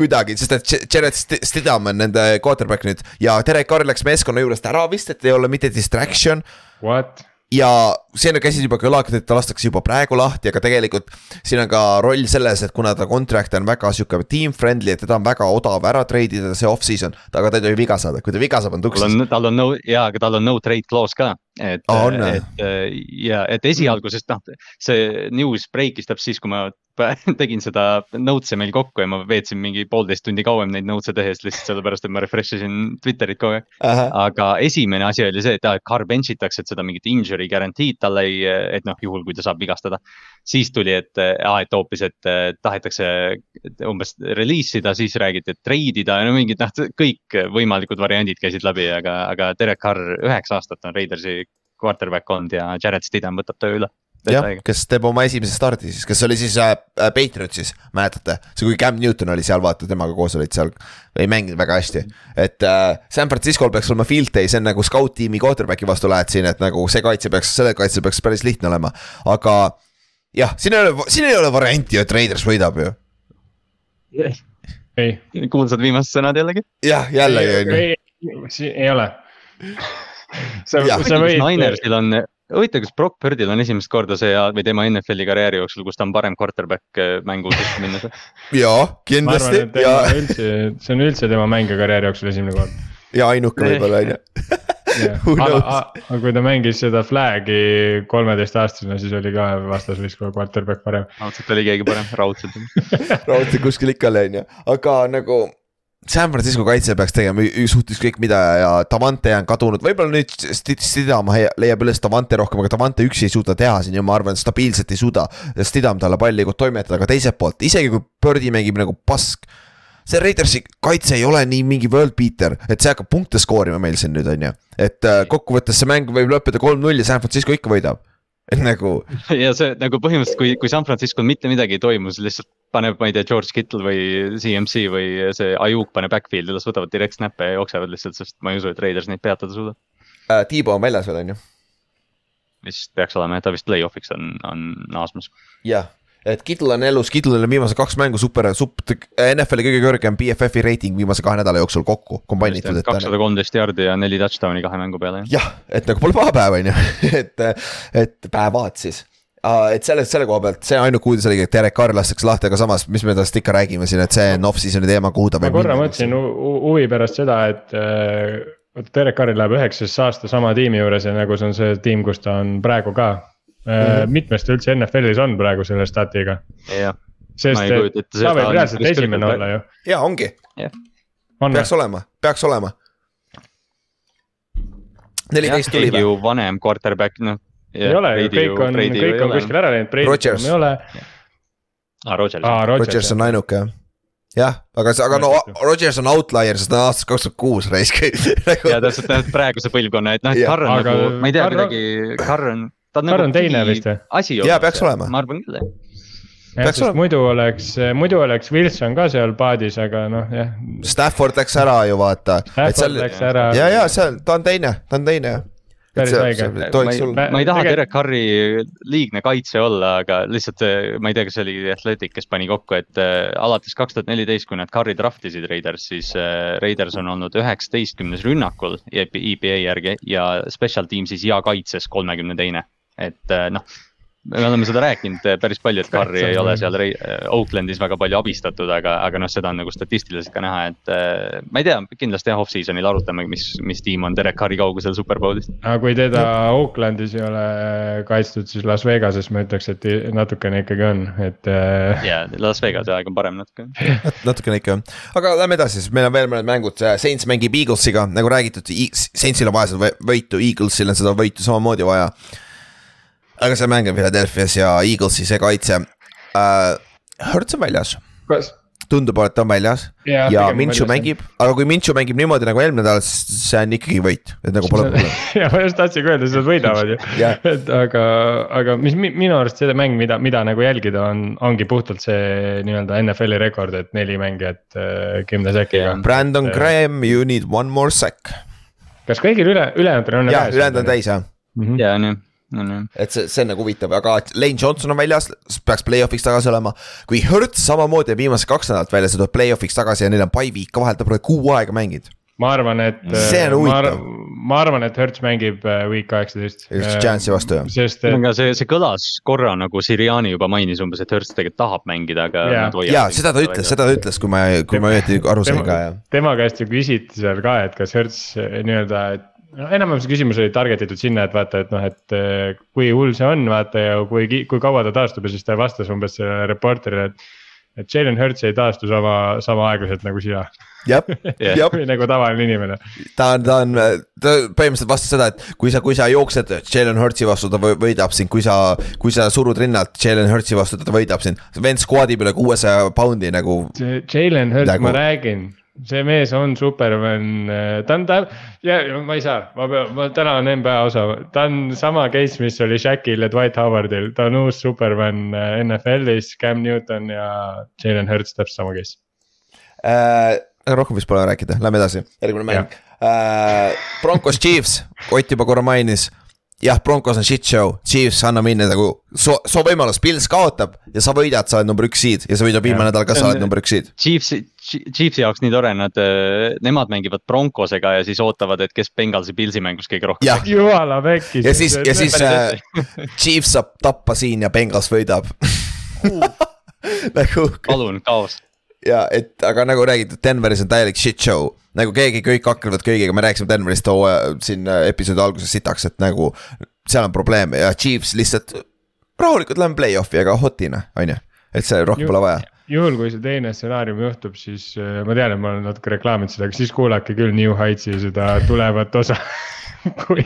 kuidagi, sest et Jared St- Stidham on nende quarterback nüüd ja Derek Carr läks meeskonna juurest ära vist, et ei ole mitte distraction What? Ja see on käsis juba kõlanud, et ta lastakse juba praegu lahti, aga tegelikult siin on ka roll selles, et kuna ta contract on väga sihuke team friendly, et teda on väga odav ära treidida see off-season, aga ta ei tohi viga saada, kui ta viga saab, on tuksis. tal on no, jaa, aga tal on no trade clause ka, et või? et ja et esialgu, sest noh, see news break'is täpselt siis, kui ma tegin seda notes'e meil kokku ja ma veetsin mingi poolteist tundi kauem neid notes'e tehes lihtsalt sellepärast, et ma refresh isin Twitterit kogu aeg. aga esimene asi oli see, et aa, et Carr bench itakse, et seda mingit injury guarantee'd talle ei, et noh, juhul kui ta saab vigastada. siis tuli, et aa, et hoopis, et tahetakse et umbes release ida, siis räägiti, et trade ida ja no mingid noh, kõik võimalikud variandid käisid läbi, aga, aga Derek Carr üheksa aastat on Raidersi quarterback olnud ja Jared Stidham võtab töö üle. jah, kes teeb oma esimese stardi siis, kes oli siis äh, äh, Patriotsis, mäletate, see kui Cam Newton oli seal, vaata temaga koos olid seal, ei mänginud väga hästi. et äh, San Francisco'l peaks olema field day, see on nagu scout-tiimi quarterback'i vastu lähed siin, et nagu see kaitse peaks, selle kaitse peaks päris lihtne olema, aga jah, siin ei ole, siin ei ole varianti, et Raiders võidab ju. ei, kuulsad viimased sõnad jällegi? jah, jällegi on ju. ei, ole. sa, Jah. sa võid. Ninersil on, huvitav, kas Brock Birdil on esimest korda see või tema NFL-i karjääri jooksul, kus ta on parem quarterback äh, mängu sisse minnes? jaa, kindlasti ja, üldse, see on üldse tema mängija karjääri jooksul esimene kord. ja ainuke võib-olla on ju. Aga aga kui ta mängis seda flag'i kolmeteistaastasena, siis oli ka vastasvõistkonna quarterback parem. raudselt oli keegi parem, raudselt. raudselt kuskil ikka oli on ju, aga nagu. San Francisco kaitse peaks tegema suht ükskõik mida ja Davante on kadunud, võib-olla nüüd St- Stidham hei- leiab üles Davante rohkem, aga Davante üksi ei suuda teha siin ju, ma arvan, stabiilselt ei suuda. Stidham talle palli toimetada, aga teiselt poolt, isegi kui Birdi mängib nagu pask. see Raidersi kaitse ei ole nii mingi world beater, et see hakkab punkte skoorima meil siin nüüd on ju. et äh, kokkuvõttes see mäng võib lõppeda kolm-null ja San Francisco ikka võidab. et nagu ja see nagu põhimõtteliselt, kui, kui San Francisco'l mitte midagi ei toimu, siis lihtsalt paneb, ma ei tea, George Kittle või CMC või see Ayuk paneb backfield'i, las võtavad direkt snap'e ja jooksevad lihtsalt, sest ma ei usu, et Raiders neid peatada suudab. äh,, Tiibo on väljas veel on ju. vist peaks olema, ta vist play-off'iks on, on naasmas. jah, et Kittel on elus, Kittelil on viimased kaks mängu super, super, NFL-i kõige kõrgem BFF-i reiting viimase kahe nädala jooksul kokku, kombainitud, kakssada kolmteist jaardi ja neli touchdown'i kahe mängu peale, jah. jah, et nagu pole paha päev, on ju, et, et päevad siis. Et selle, selle koha pealt see ainuke uudis oligi, et Derek Carr lastakse lahti, aga samas, mis me tast ikka räägime siin, et see on off-season'i teema, kuhu ta ma korra mõtlesin hu- hu- huvi pärast seda, et äh, vot Derek Carril läheb üheksateist aasta sama tiimi juures ja nagu see on see tiim, kus ta on praegu ka mm. -hmm. mitmes ta üldse NFL-is on praegu selle statiga, jah, sest ta võib reaalselt esimene olla ju. jaa, ongi, on peaks olema, peaks olema. neliteist tuli või? ju vanem quarterback, noh. Ei ole ju, kõik on, kõik on kuskil ära läinud, Brady Rodgers. enam ei ole. aa, Rodgers. aa, Rodgers Rodgers on ainuke jah jah, aga, aga no Rodgers on outlier, sest ta on aastast kaks tuhat kuus raisk nagu ja täpselt täpselt praeguse põlvkonna, et noh, et Carr on aga nagu, ma ei tea, Carr on- kuidagi, Carr on. Carr on teine vist või? Jaa, peaks olema. ma arvan küll, jah. jah, sest olema. muidu oleks, muidu oleks Wilson ka seal paadis, aga noh, jah. Stafford läks ära ju vaata. Stafford läks ära. ja, ja seal ta on teine, ta on teine jah. Päris õige. ma ei, ma ei taha Tegelikult- Derek Carri liigne kaitse olla, aga lihtsalt eh, ma ei tea, kas see oli Athletic, kes pani kokku, et eh, alates kaks tuhat neliteist, kui nad Carri draft isid Raiders, siis eh, Raiders on olnud üheksateistkümnes rünnakul EPA järgi ja special team'is ja kaitses kolmekümne teine. et noh, me oleme seda rääkinud äh, päris palju, et Curry ei ole seal Rei- Oaklandis väga palju abistatud, aga, aga noh, seda on nagu statistiliselt ka näha, et äh, ma ei tea, kindlasti jah, off-season'il arutame, mis, mis tiim on Derek Curry kaugusel Superbowlist. aga kui teda Oaklandis ei ole kaitstud, siis Las Vegases ma ütleks, et natukene ikkagi on, et äh, ja Las Vegase aeg on parem natuke. natukene ikka aga lähme edasi, sest meil on veel mõned mängud, Saints mängib Eaglesiga, nagu räägitud, Saintsil on vaja seda võ- võitu, Eaglesil on seda võitu samamoodi vaja. Aga see mäng on Philadelphia's ja Eaglesi see kaitse uh,. Hurts on väljas, kas tundub, et ta on väljas ja pigem Minchu mängib, aga kui Minchu mängib niimoodi nagu eelmine nädal, siis see on ikkagi võit, et nagu pole probleemi. ja ma just tahtsingi öelda, siis nad võidavad ju Jah. et aga, aga mis mi- minu arust see mäng, mida, mida nagu jälgida on, ongi puhtalt see nii-öelda NFL-i rekord, et neli mängijat äh, kümne säkiga Jah. Brandon Et, Graham, you need one more sack. kas kõigil üle, ülejäänutel on? jah, ülejäänud on täis jah ja on ju, ju. et see, see on nagu huvitav, aga Lane Johnson on väljas, peaks play-off'iks tagasi olema. kui Hertz samamoodi on viimased kaks nädalat väljas ja tuleb play-off'iks tagasi ja neil on by week ka vahel, ta pole kuu aega mänginud. ma arvan, et. See on huvitav. ma arvan, et Hertz mängib äh, week kaheksateist. Just Giantsi vastu, jah. sest et aga see, see kõlas korra nagu Siriani juba mainis umbes, et Hurts tegelikult tahab mängida, aga Jaa. nad hoiavad ja seda ta ütles, seda ta ütles, kui ma, kui ma õieti aru sain ka jah. tema käest ju küsiti seal ka, et kas Hertz nii-öelda, et noh, enam-vähem see küsimus oli target itud sinna, et vaata, et noh, et eh, kui hull see on, vaata ja kui, kui kaua ta taastub ja siis ta vastas umbes sellele reporterile, et. et Jalen Hurts ei taastu sama, sama aeglaselt nagu sina jah, jah, nagu tavaline inimene. ta on, ta on, ta põhimõtteliselt vastas seda, et kui sa, kui sa jooksed Jalen Hurtsi vastu, ta võ- võidab sind, kui sa, kui sa surud rinnalt Jalen Hurtsi vastu, ta võidab sind. vend squad'ib üle kuuesaja poundi nagu, Jalen Hurts nagu..., ma räägin, see mees on Superman, ta on ta ja ma ei saa, ma pean, ma täna on NBA osa, ta on sama case, mis oli Shaqil ja Dwight Howardil, ta on uus Superman äh, NFL-is, Cam Newton ja Jalen Hurts täpselt sama case. äh, rohkem vist pole rääkida, lähme edasi, järgmine mäng äh,. Broncos Chiefs, Ott juba korra mainis jah, Broncos on shit show, Chiefs anna minna nagu, soo, soo võimalus, Pils kaotab ja sa võidad, sa oled number üks seed ja sa võidad viimane nädal ka, sa oled number üks seed. Chiefsi, Chiefsi jaoks nii tore, nad, nemad mängivad Broncosega ja siis ootavad, et kes Bengalsi Pilsi mängus kõige rohkem. jumala pekki. ja siis, ja siis äh, Chiefs saab tappa siin ja Bengals võidab nagu palun, kaos. Ja et, aga nagu räägitud, Denveris on täielik shit show. nagu keegi, kõik hakkavad kõigiga, me rääkisime Denverist hooaja siin äh, episoodi alguses sitaks, et nagu seal on probleeme ja Chiefs lihtsalt rahulikult läheme play-off'i, aga hot'ina, on ju, et see rohkem pole vaja. juhul, kui see teine stsenaarium juhtub, siis äh, ma tean, et ma olen natuke reklaaminud seda, aga siis kuulake küll New Heightsi seda tulevat osa. kui,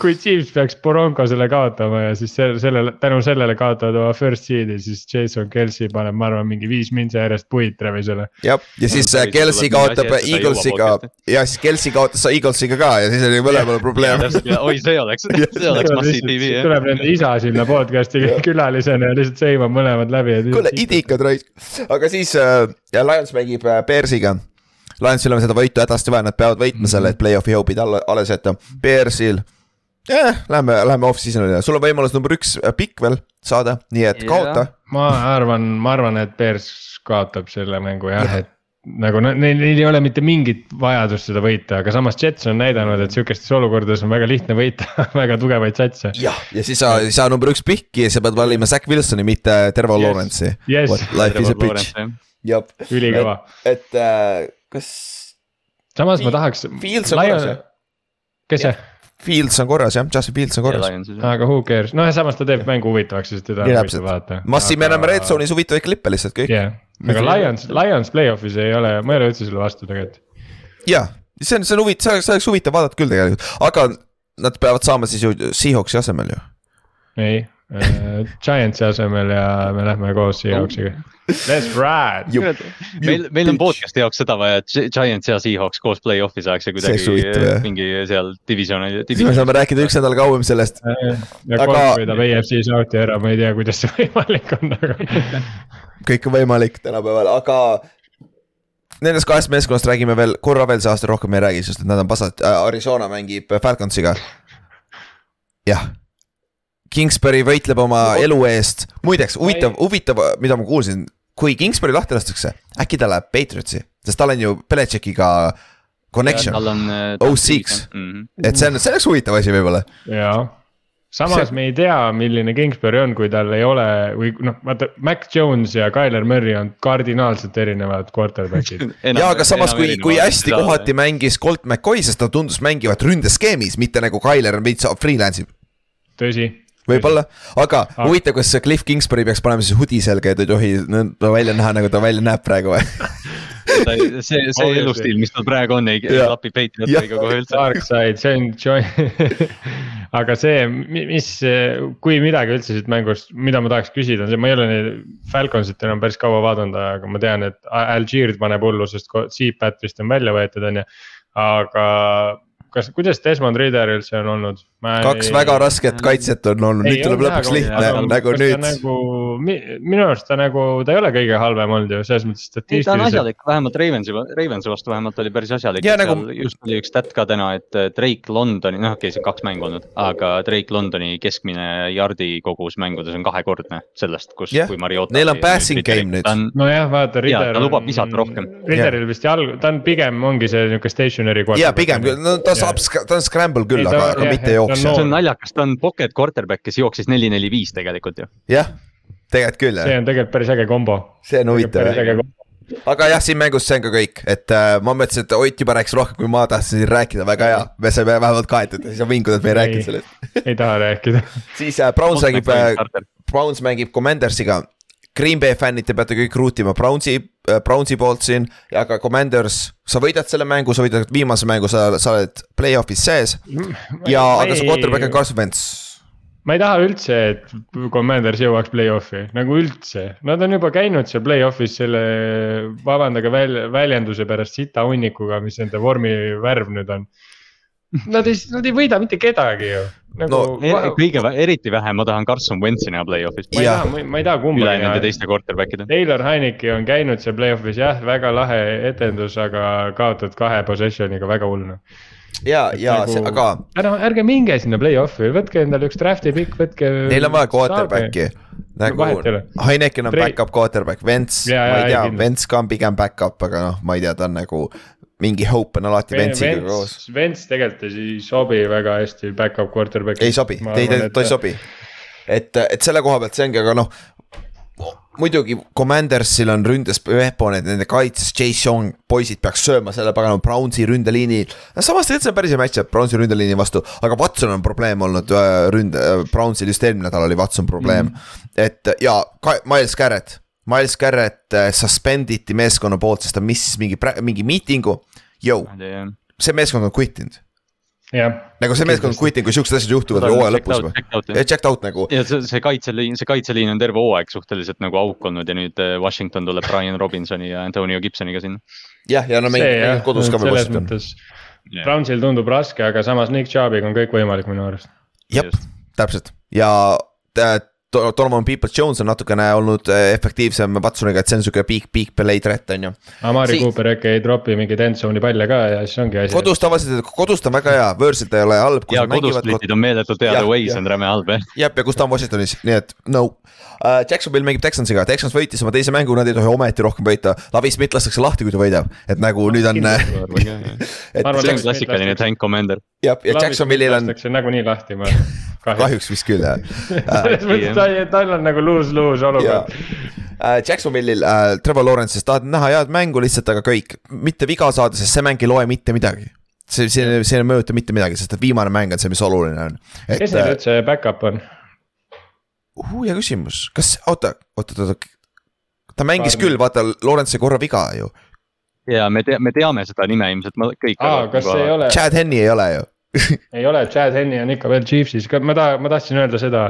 kui Chiefs peaks Broncosele kaotama ja siis selle, sellele, tänu sellele kaotavad oma first seed'i, siis Jason Kelsey paneb, ma arvan, mingi viis mindse järjest puid Travisele. jah, ja siis äh, Kelsey kaotab Eaglesiga ja siis Kelsey kaotas Eaglesiga ka ja siis oli mõlemal probleem. oi, see oleks, see oleks Massi TV jah. tuleb nende isa sinna podcast'i külalisena ja lihtsalt sõimab mõlemad läbi. kuule, idikad raisk, aga siis äh, ja Lions mängib äh, Bearsiga. Lionsil on seda võitu hädasti vaja, nad peavad võitma selle, et play-off'i hoopid alla, alles jätta. Bearsil, jah, lähme, lähme off-season'ile, sul on võimalus number üks äh, pikk veel saada, nii et Jah. kaota. ma arvan, ma arvan, et Bears kaotab selle mängu jah, et nagu ne- neil, neil ei ole mitte mingit vajadust seda võita, aga samas Jets on näidanud, et sihukestes olukordades on väga lihtne võita väga tugevaid satse. jah, ja siis sa ei saa number üks pikki ja sa pead valima Zack Wilsoni, mitte Tervo Yes. Lawrence'i Yes. Life is a bitch, jah. ülikõva, et äh, kas samas ma tahaks. Fields on korras, jah? kes see, Fields on korras jah, Justin Fields on korras. aga who cares, noh ja samas ta teeb mängu huvitavaks, sest teda on huvitav vaadata. Massi, me näeme Red Zone'is huvitavaid klippe lihtsalt kõik. jah, aga Lions, Lions play-off'is ei ole, ma ei ole üldse selle vastu tegelikult. jah, see on, see on huvitav, see oleks huvitav vaadata küll tegelikult, aga nad peavad saama siis ju Seahawksi asemel ju. ei Giantsi asemel ja me lähme koos Seahawksiga. Let's ride. meil, meil on podcast'i jaoks seda vaja, et Giants ja Seahawks koos play-off'i saaks ja kuidagi jah. mingi seal divisiooni. siis me saame rääkida üks nädal kauem sellest. ja Aga- kolm võidab AFC South'i ära, ma ei tea, kuidas see võimalik on, aga. kõik on võimalik tänapäeval, aga Nendest kahest meeskonnast räägime veel korra veel see aasta, rohkem ei räägi, sest et nad on pasad äh,, Arizona mängib Falconsiga. jah, Kingsbury võitleb oma elu eest, muideks huvitav, huvitav, mida ma kuulsin, kui Kingsbury lahti lastakse, äkki ta läheb Patriotsi, sest tal on ju Belichickiga connection, tal on. OC-ks. et see on, see oleks huvitav asi võib-olla. jaa, samas See- me ei tea, milline Kingsbury on, kui tal ei ole või noh, vaata Mac Jones ja Tyler Murray on kardinaalselt erinevad quarterback'id. ja aga samas, kui, kui hästi kohati mängis Colt McCoy, sest ta tundus mängivat ründeskeemis, mitte nagu Tyler on veits freelance ib. tõsi. võib-olla, aga Aga- huvitav, kas see Cliff Kingsbury peaks panema siis hoodie selga ja ta ei tohi nõnda välja näha, nagu ta välja näeb praegu või? see, see Obviously. elustiil, mis tal praegu on, ei klapi Patriotiga kohe üldse. Dark side, see on joy-. aga see, mis, kui midagi üldse siit mängust, mida ma tahaks küsida, on see, ma ei ole neid Falconsit enam päris kaua vaadanud, aga ma tean, et Algier paneb hullu, sest C-Pat vist on välja võetud, on ju. aga kas, kuidas Desmond Reader üldse on olnud? kaks väga rasket kaitset on olnud, nüüd tuleb lõpuks lihtne, nagu nüüd. nagu, minu arust ta nagu, ta ei ole kõige halvem olnud ju selles mõttes ei, ta on statistiliselt. asjalik, vähemalt Ravensi, Ravensi vastu vähemalt oli päris asjalik Jaa, ja, nagu- just oli üks stat ka täna, et äh, Drake Londoni, noh okei okay,, see on kaks mängu olnud, aga Drake Londoni keskmine jardi kogus mängudes on kahekordne sellest, kus yeah., kui Mariota. neil on passing game nüüd. nojah, vaata. Jaa, ta lubab visata rohkem. Rideril vist jalg, ta on pigem ongi see niuke stationary. ja pigem no ta saab, ta on scramble küll, aga, aga jah, mitte on jooksja see on naljakas, ta on pocket quarterback, kes jooksis neli, neli, viis tegelikult ju. jah, tegelikult küll see jah, on tegelikult päris äge kombo. see on huvitav jah. kombo. aga jah, siin mängus see on ka kõik, et äh, ma mõtlesin, et Ott juba rääkis rohkem, kui ma tahtsin siin rääkida, väga hea. me saime vähemalt kaetud, ei saa vinguda, et me ei rääkinud sellest. ei taha rääkida. siis äh, Browns räägib äh,, Browns mängib Commandersiga. Green Bay fännid, te peate kõik ruutima Brownsi äh,, Brownsi poolt siin ja ka Commanders, sa võidad selle mängu, sa võidad viimase mängu, sa, sa oled play-off'is sees ja, aga su quarterback on Carson Wentz. ma ei taha üldse, et Commanders jõuaks play-off'i, nagu üldse, nad on juba käinud seal play-off'is selle, vabandage väl-, väljenduse pärast sita hunnikuga, mis nende vormi värv nüüd on. Nad ei, nad ei võida mitte kedagi ju, nagu No, no,. kõige, eriti vähe ma tahan Carson Wentzi näha play-off'is. ma ei jah. taha, ma ei taha kumbagi üle nende näha. teiste quarterback'ide. Taylor Heineke on käinud seal play-off'is jah, väga lahe etendus, aga kaotad kahe possession'iga väga hull noh. ja, ja nagu- see, aga ära, ärge minge sinna play-off'i, võtke endale üks draft'i pikk, võtke. neil on vaja quarterback'i. Nagu ole. Heineken on Tre- back-up quarterback, Jaa, ma ei tea Wentz ka on pigem back-up, aga noh, ma ei tea, ta on nagu. mingi hope on alati Wentsiga koos. Vents, Vents tegelikult ei sobi väga hästi back-up quarterback'i. ei sobi, ei, ta ei sobi. et, et selle koha pealt see ongi, aga noh. Muidugi Commandersil on ründes weapon'id, nende kaitses, Chase Young, poisid peaks sööma selle pagana Brownsi ründeliini. samas tegelikult see on päris hea match-up Brownsi ründeliini vastu, aga Watson on probleem olnud äh, ründe, Brownsil just eelmine nädal oli Watson probleem mm.. et ja ka- Miles Garrett, Miles Garrett äh, suspend iti meeskonna poolt, sest ta missis mingi, mingi miitingu. Jõu, see meeskond on quit inud, nagu see meeskond on quit inud, kui siuksed asjad juhtuvad hooaja lõpus või. checked out nagu ja see, see kaitseliin, see kaitseliin on terve hooaeg suhteliselt nagu auk olnud ja nüüd äh, Washington tuleb Brian Robinsoni ja Antonio Gibsoniga sinna. jah, ja no mängib, kodus ka veel Washington. Brownsil tundub raske, aga samas Nick Chubb'iga on kõik võimalik minu arust. jah, täpselt ja äh, Donovan Peoples-Jones on natukene olnud äh, efektiivsem Watsoniga, et see on sihuke big, big play threat on ju. Amari Si- Cooper äkki ei tropi mingeid endzone'i palle ka ja siis ongi asi. kodus tavaliselt, kodus ta on väga hea, võõrsil ta ei ole halb. ja kodusplitid on meeletult head away's on räme halb jah. jah, ja kus ta on Washingtonis, nii et no uh,. Jacksonville mängib Texansiga, Texans võitis oma teise mängu, nad ei tohi ometi rohkem võita. Lavi Smith lastakse lahti, kui ta võidab, et nagu nüüd on. arvan, see on klassikaline tank commander. jah, ja Jacksonville'il on, lastakse nagunii lahti, ma arvan. kahjuks. kahjuks vist küll jah selles mõttes ta, tal on nagu lose-lose ja olukord. äh, Jacksonville'il äh, Trevor Lawrence'ist tahad näha head mängu lihtsalt, aga kõik, mitte viga saada, sest see mäng ei loe mitte midagi. see, see, see ei mõjuta mitte midagi, sest et viimane mäng on see, mis oluline on. et kes neil äh, üldse back-up on? hea küsimus, kas, oota, oota, oota, ta mängis Paar- küll, vaata, Lawrence sai korra viga ju. ja me tea-, me teame seda nime ilmselt ma kõik. aa, kas ei ole, Chad Henny ei ole ju. ei ole, Chad Henne on ikka veel Chiefsis, ma tahan, ma tahtsin öelda seda,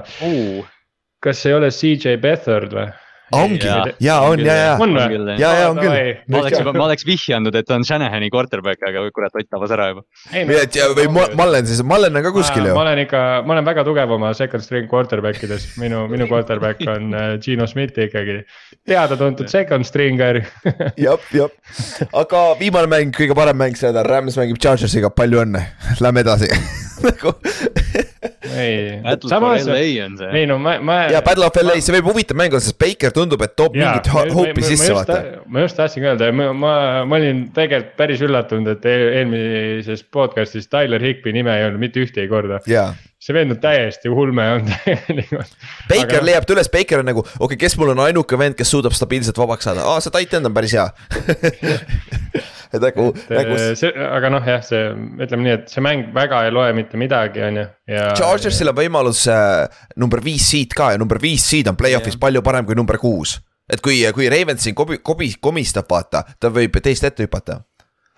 kas ei ole CJ Beathard või? Ongi Jaa., ja on ja, ja, või? ja, ja on küll. ma oleks juba, ma oleks vihjanud, et ta on Shanahani quarterback, aga kurat, Ott tabas ära juba. või Ma- Mallen siis, Mallen on ka kuskil ju ma. olen ikka, ma olen väga tugev oma second string quarterback ides, minu, minu quarterback on äh, Gino Smith ikkagi. teada-tuntud second stringer. jah, jah, aga viimane mäng, kõige parem mäng seda, Rams mängib Chargersiga, palju õnne, lähme edasi nagu ei, samas, ei no ma, ma. ja Battle of LA, see võib huvitav mäng olla, sest Baker tundub, et toob mingit ho- hoopi sisse, vaata. ma just tahtsingi öelda, ma, ma, ma olin tegelikult päris üllatunud, et eel- eelmises podcast'is Tyler Higby nime ei olnud mitte ühtegi korda. jaa, see vend on täiesti ulme on tegelikult. Baker leiab ta üles, Baker on nagu, okei okay,, kes mul on ainuke vend, kes suudab stabiilselt vabaks saada, aa see tight end on päris hea. et nagu, nagu see, aga noh, jah, see ütleme nii, et see mäng väga ei loe mitte midagi, on ju, ja. Chargersil on võimalus äh, number viis seed ka ja number viis seed on play-off'is Jah. palju parem kui number kuus. et kui, kui Ravens siin kobi-, kobi-, komistab, vaata, ta võib teist ette hüpata.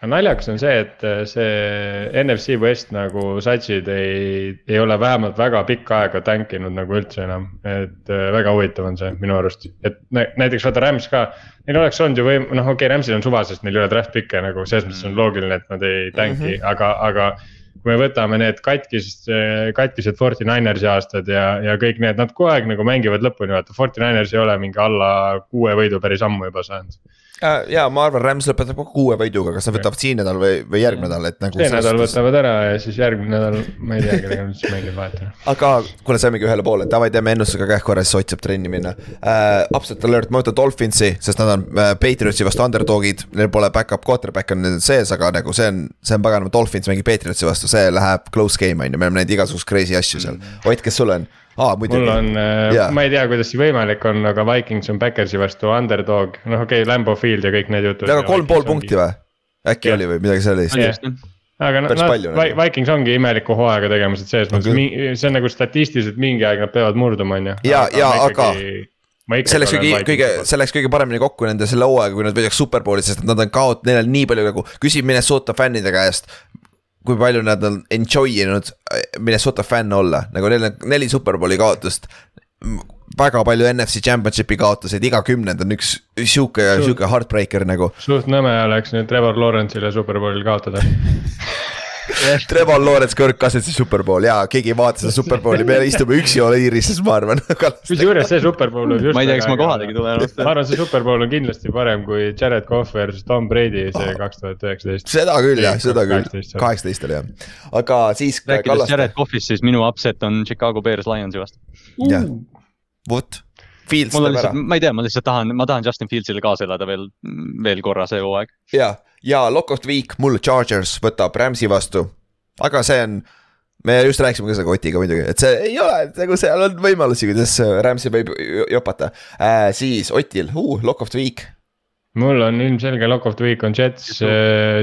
Aga naljakas on see, et äh, see NFC West nagu satsid ei, ei ole vähemalt väga pikka aega tankinud nagu üldse enam. et äh, väga huvitav on see minu arust, et nä- näiteks vaata Rams ka. Neil oleks olnud ju võim-, noh, okei okay,, Ramsil on suva, sest neil ei ole draft pick'e nagu selles mõttes on loogiline, et nad ei tanki mm, -hmm. aga, aga kui me võtame need katkised, katkised Forty Ninersi aastad ja, ja kõik need, nad kogu aeg nagu mängivad lõpuni, vaata Forty Niners ei ole mingi alla kuue võidu päris ammu juba saanud. Ja ma arvan, Rams lõpetab ka kuue võiduga, kas nad võtavad siin nädal või, või järgmine nädal, et nagu. see nädal võtavad ära ja siis järgmine nädal, ma ei tea, kellega nad siis mängivad vahetama. aga kuna saimegi ühele poole, davai teeme ennustusega kähku korra, siis Ott saab trenni minna uh,. Upset alert, ma võtan Dolphinsi, sest nad on uh, Patriotsi vastu underdog'id, neil pole back-up quarterback on neil sees, aga nagu see on, see on paganama Dolphins mängib Patriotsi vastu, see läheb close game on ju, me oleme näinud igasuguseid crazy asju seal. Ott, kes sul on? muidugi. mul on yeah., ma ei tea, kuidas see võimalik on, aga Vikings on Backersi vastu underdog, noh okei okay,, Lambo Field ja kõik need jutud. aga kolm pool punkti või? äkki Jah. oli või midagi sellist? Jah. aga nad palju, nagu. Vikings ongi imelikku hooaega tegemas, et selles On mõttes, see on nagu statistiliselt mingi aeg nad peavad murduma, on ju. Jaa, jaa, aga- see läks kõige, kõige, see läks kõige paremini kokku nende selle hooaega, kui nad võidaks superbowli, sest nad on kaot-, neil on nii palju nagu, küsi Minnesota fännide käest. Kui palju nad on enjoy inud Minnesota fänn olla, nagu neil on neli superbowli kaotust. väga palju NFC championship'i kaotuseid, iga kümnend on üks sihuke, sihuke heartbreaker nagu. suht nõme oleks nüüd Trevor Lawrence'ile superbowlil kaotada. Trevor Lawrence, Kirk Cousinsi superbowl ja keegi ei vaata seda superbowli, me istume üksi Oliirises, ma arvan. kusjuures see superbowl võib just. ma ei tea, kas ma kohalegi tulen. ma arvan, see superbowl on kindlasti parem kui Jared Cough versus Tom Brady Ah. see kaks tuhat üheksateist. seda küll jah, seda küll, 18 oli. kaheksateist oli jah, aga siis. rääkides Jared Cough'ist, siis minu upset on Chicago Bears Lionsi vastu. jah, vot. Fields mul on teeb ära lihtsalt, ma ei tea, ma lihtsalt tahan, ma tahan Justin Fieldsile kaasa elada veel, veel korra see hooaeg. ja, ja Lock of the Week mul Chargers võtab Rams'i vastu. aga see on, me just rääkisime ka selle kotiga muidugi, et see ei ole nagu seal on võimalusi, kuidas Rams'i võib jopata äh,. siis Otil uh,, Lock of the Week. mul on ilmselge lock of the week on Jets,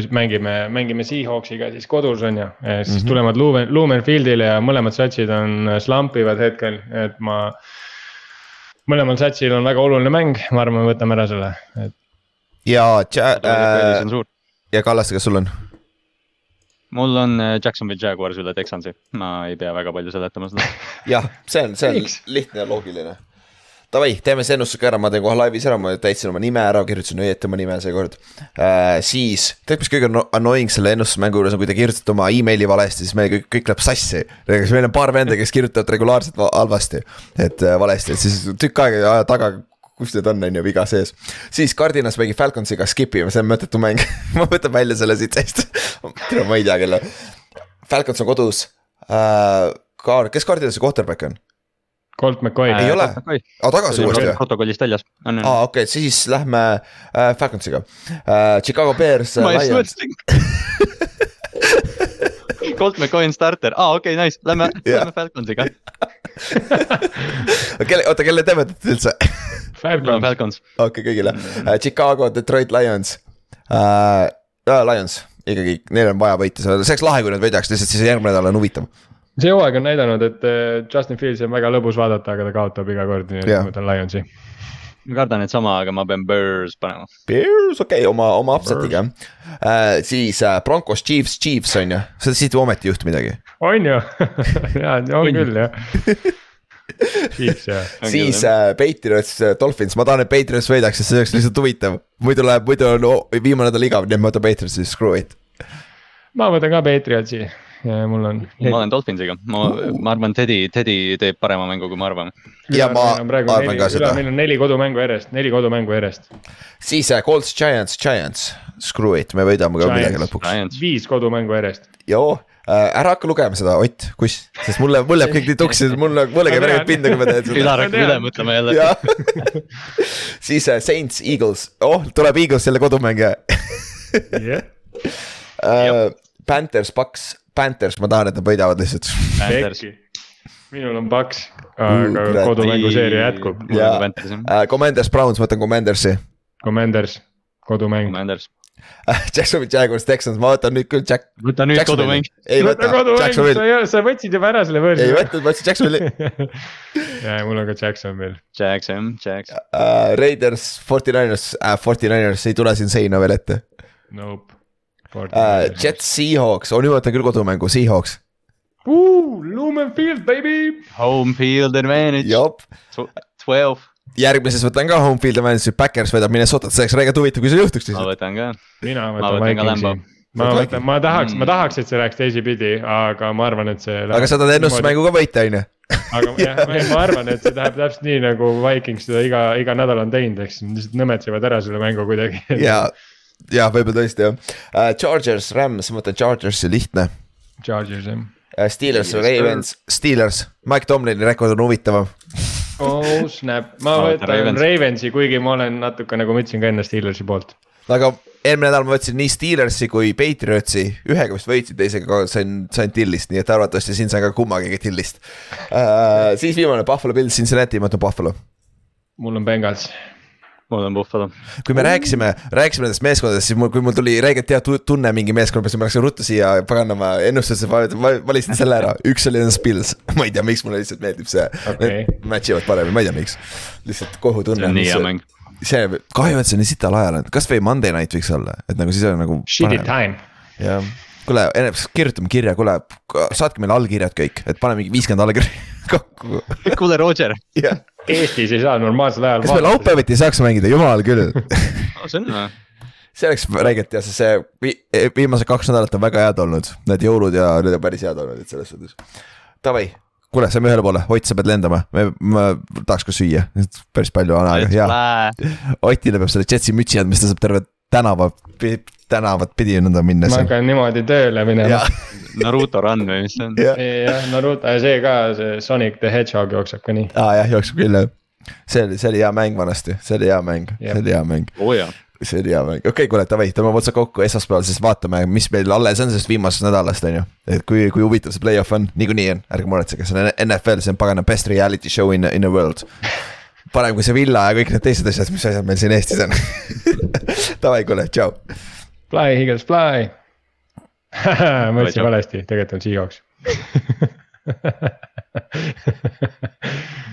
mängime, mängime Seahawksiga siis kodus on ju, siis mm. -hmm. tulevad Lumen, Lumenfieldile ja mõlemad satsid on slampivad hetkel, et ma. mõlemal satsil on väga oluline mäng, ma arvan, me võtame ära selle, et ja äh, ja Kallaste, kas sul on? mul on äh, Jacksonville Jaguars üle Texansi, ma ei pea väga palju seletama seda. jah, see on, see on Miks? lihtne ja loogiline. Davai, teeme see ennustuse ka ära, ma teen kohe laivis ära, ma täitsin oma nime ära, kirjutasin õieti oma nime seekord äh,. siis, tead, mis kõige anno- annoying selle ennustusmängu juures on, kui te kirjutate oma emaili valesti, siis meil kõik, kõik läheb sassi. meil on paar venda, kes kirjutavad regulaarselt va- halvasti, et äh, valesti, et siis tükk aega taga kus need on, on ju viga sees. siis Cardinas mängib Falconsiga skip'i, see on mõttetu mäng ma võtan välja selle siit seest. ma ei tea, kelle. Falcons on kodus äh,. Kaar, kes Cardinasi quarterback on? Colt McCoy Ei ole. aa, tagasi uuesti või? protokollist väljas. aa, okei okay,, siis lähme äh, Falconsiga äh,. Chicago Bears äh,, Lions. Colt McCoy starter, aa okei okay,, nice, lähme, Jah. lähme Falconsiga. kelle, oota, kelle te mõtlete üldse? Falcons, Falcons, okei, kõigile uh,. Chicago, Detroit Lions uh,. Uh, Lions, ikkagi, neil on vaja võita, see oleks lahe, kui nad võidaks, lihtsalt siis järgmine nädal on huvitav. see hooaeg on näidanud, et Justin Fields on väga lõbus vaadata, aga ta kaotab iga kord, nii et ma võtan Lionsi. ma kardan, et sama, aga ma pean Bears panema. Bears, okei okay,, oma, oma upset'iga uh,. siis uh, Broncos, Chiefs, Chiefs on ju, siit ometi ei juhtu midagi. On ju, ja on küll jah. Chiefs jah, siis uh, Patriots, Dolphins, ma tahan, et Patriots võidaks, sest see oleks lihtsalt huvitav. muidu läheb, muidu on o- viimane nädal igav, nii et ma võtan Patriotsi, screw it. ma võtan ka Patriotsi ja mul on. ma olen Dolphinsiga, ma, ma arvan, Teddy, Teddy teeb parema mängu, kui ma arvan. ja ma arvan ka seda. meil on neli kodumängu järjest, neli kodumängu järjest. siis uh, Colts, Giants, Giants, screw it, me võidame ka midagi lõpuks. Giants, viis kodumängu järjest. joo ära hakka lugema seda, Ott, kuss, sest mulle, mul läheb kõik nii tuksi, mulle, mulle käib räägib pinda, kui ma teen seda. Ülar hakkab üle mõtlema jälle. siis uh, Saints, Eagles, oh tuleb Eagles jälle kodumäng jah, uh, Panthers, Paks, Panthers, ma tahan, et nad võidavad lihtsalt. Panthers, minul on paks, aga kurat. kodumänguseeria jätkub. Uh, Commanders, Browns, ma võtan Commandersi Commanders, kodumäng. Commanders. Jacksonvil Jaguars, Texans, ma võtan nüüd küll Jack. võta nüüd kodumäng. ei võta, Jacksonvil, sa, võtsid juba ära selle ei võõrsi. võtnud, ma ütlesin Jacksonvili ja mul on ka Jacksonvil. Jackson, Jackson. uh,. Raiders, Forty Niners uh,, Forty Niners ei tule siin seina veel ette Nope. uh,. Jets, Seahawks, oh nüüd ma võtan küll kodumängu, Seahawks, Lumenfield, baby. Home field advantage, twelve, järgmises võtan ka home field advantage'i, Backers võidab Minnesotat, see oleks räigelt huvitav, kui see juhtuks ma lihtsalt. võtan ka. mina Ma võtan Vikingsi Lambo.. ma võtan, ma tahaks, ma Mm. tahaks, et see läheks teisipidi, aga ma arvan, et see. aga sa tahad ennustusmängu ka võita, on ju? aga jah, ma arvan, et see läheb täpselt nii nagu Vikings seda iga, iga nädal on teinud, eks nad lihtsalt nõmetsevad ära selle mängu kuidagi. ja, ja võib-olla tõesti jah uh,. Chargers, Rams, ma võtan Chargersi, lihtne Chargers jah. uh,. Steelers, Steelers. Ravens, Steelers, Mike Tomlini rekord on huvitavam. Oh snap, ma võtan Ravens. Ravensi, kuigi ma olen natuke nagu ma ütlesin ka enne Steelersi poolt. aga eelmine nädal ma võtsin nii Steelersi kui Patriotsi, ühega vist võitsin, teisega sain, sain tillist, nii et arvatavasti siin sain ka kummagigi tillist uh,. siis viimane Buffalo Bills, Cincinnati, ma ütlen Buffalo. mul on Bengals. On Buffalo. kui me rääkisime, rääkisime nendest meeskondadest, siis mul, kui mul tuli räigelt hea tu- tunne mingi meeskonna peale, siis ma läksin ruttu siia paganama ennustusse, valisin selle ära, üks oli nendest Bills, ma ei tea, miks mulle lihtsalt meeldib see Okei. okay.. Match ivad paremini, ma ei tea, miks, lihtsalt kohutunne. see on nii hea mäng. see, kahju, et see nii sital ajal on, kasvõi Monday night võiks olla, et nagu siis on nagu. Shitty time. jah, kuule, kirjutame kirja, kuule, saatke meile allkirjad kõik, et paneme mingi viiskümmend allkirja kokku. kuule, Roger, jah, Eestis ei saa normaalsel ajal kas me. laupäeviti ei saaks mängida, jumal küll. See on hea. see oleks räigelt hea, sest see vi- viimased kaks nädalat on väga head olnud, need jõulud ja need on päris head olnud, et selles suhtes. Davai, kuule, saame ühele poole, Ott, sa pead lendama, me, ma tahaks ka süüa, päris palju on aega, jaa. Otile peab selle Jetsi mütsi andma, siis ta saab terve tänava, tänavat pidi nõnda minna ma hakkan niimoodi tööle minema Naruto run või mis see on? jah, Naruto ja see ka, see Sonic the Hedgehog jookseb ka nii. aa jah, jookseb küll jah. see oli, see oli hea mäng vanasti, see oli hea mäng, see oli hea mäng, oo jaa. see oli hea mäng, okei okay,, kuule, davai, tõmbame otsad kokku, esmaspäeval siis vaatame, mis meil alles on sellest viimasest nädalast, on ju. et kui, kui huvitav see play-off on, niikuinii on, ärge muretsege, see on NFL, see on pagana best reality show in, in the world. parem kui see villa ja kõik need teised asjad, mis asjad meil siin Eestis on. Davai, kuule, tšau. Fly, Eagles, fly. ma ütlesin valesti, tegelikult on Seahawks.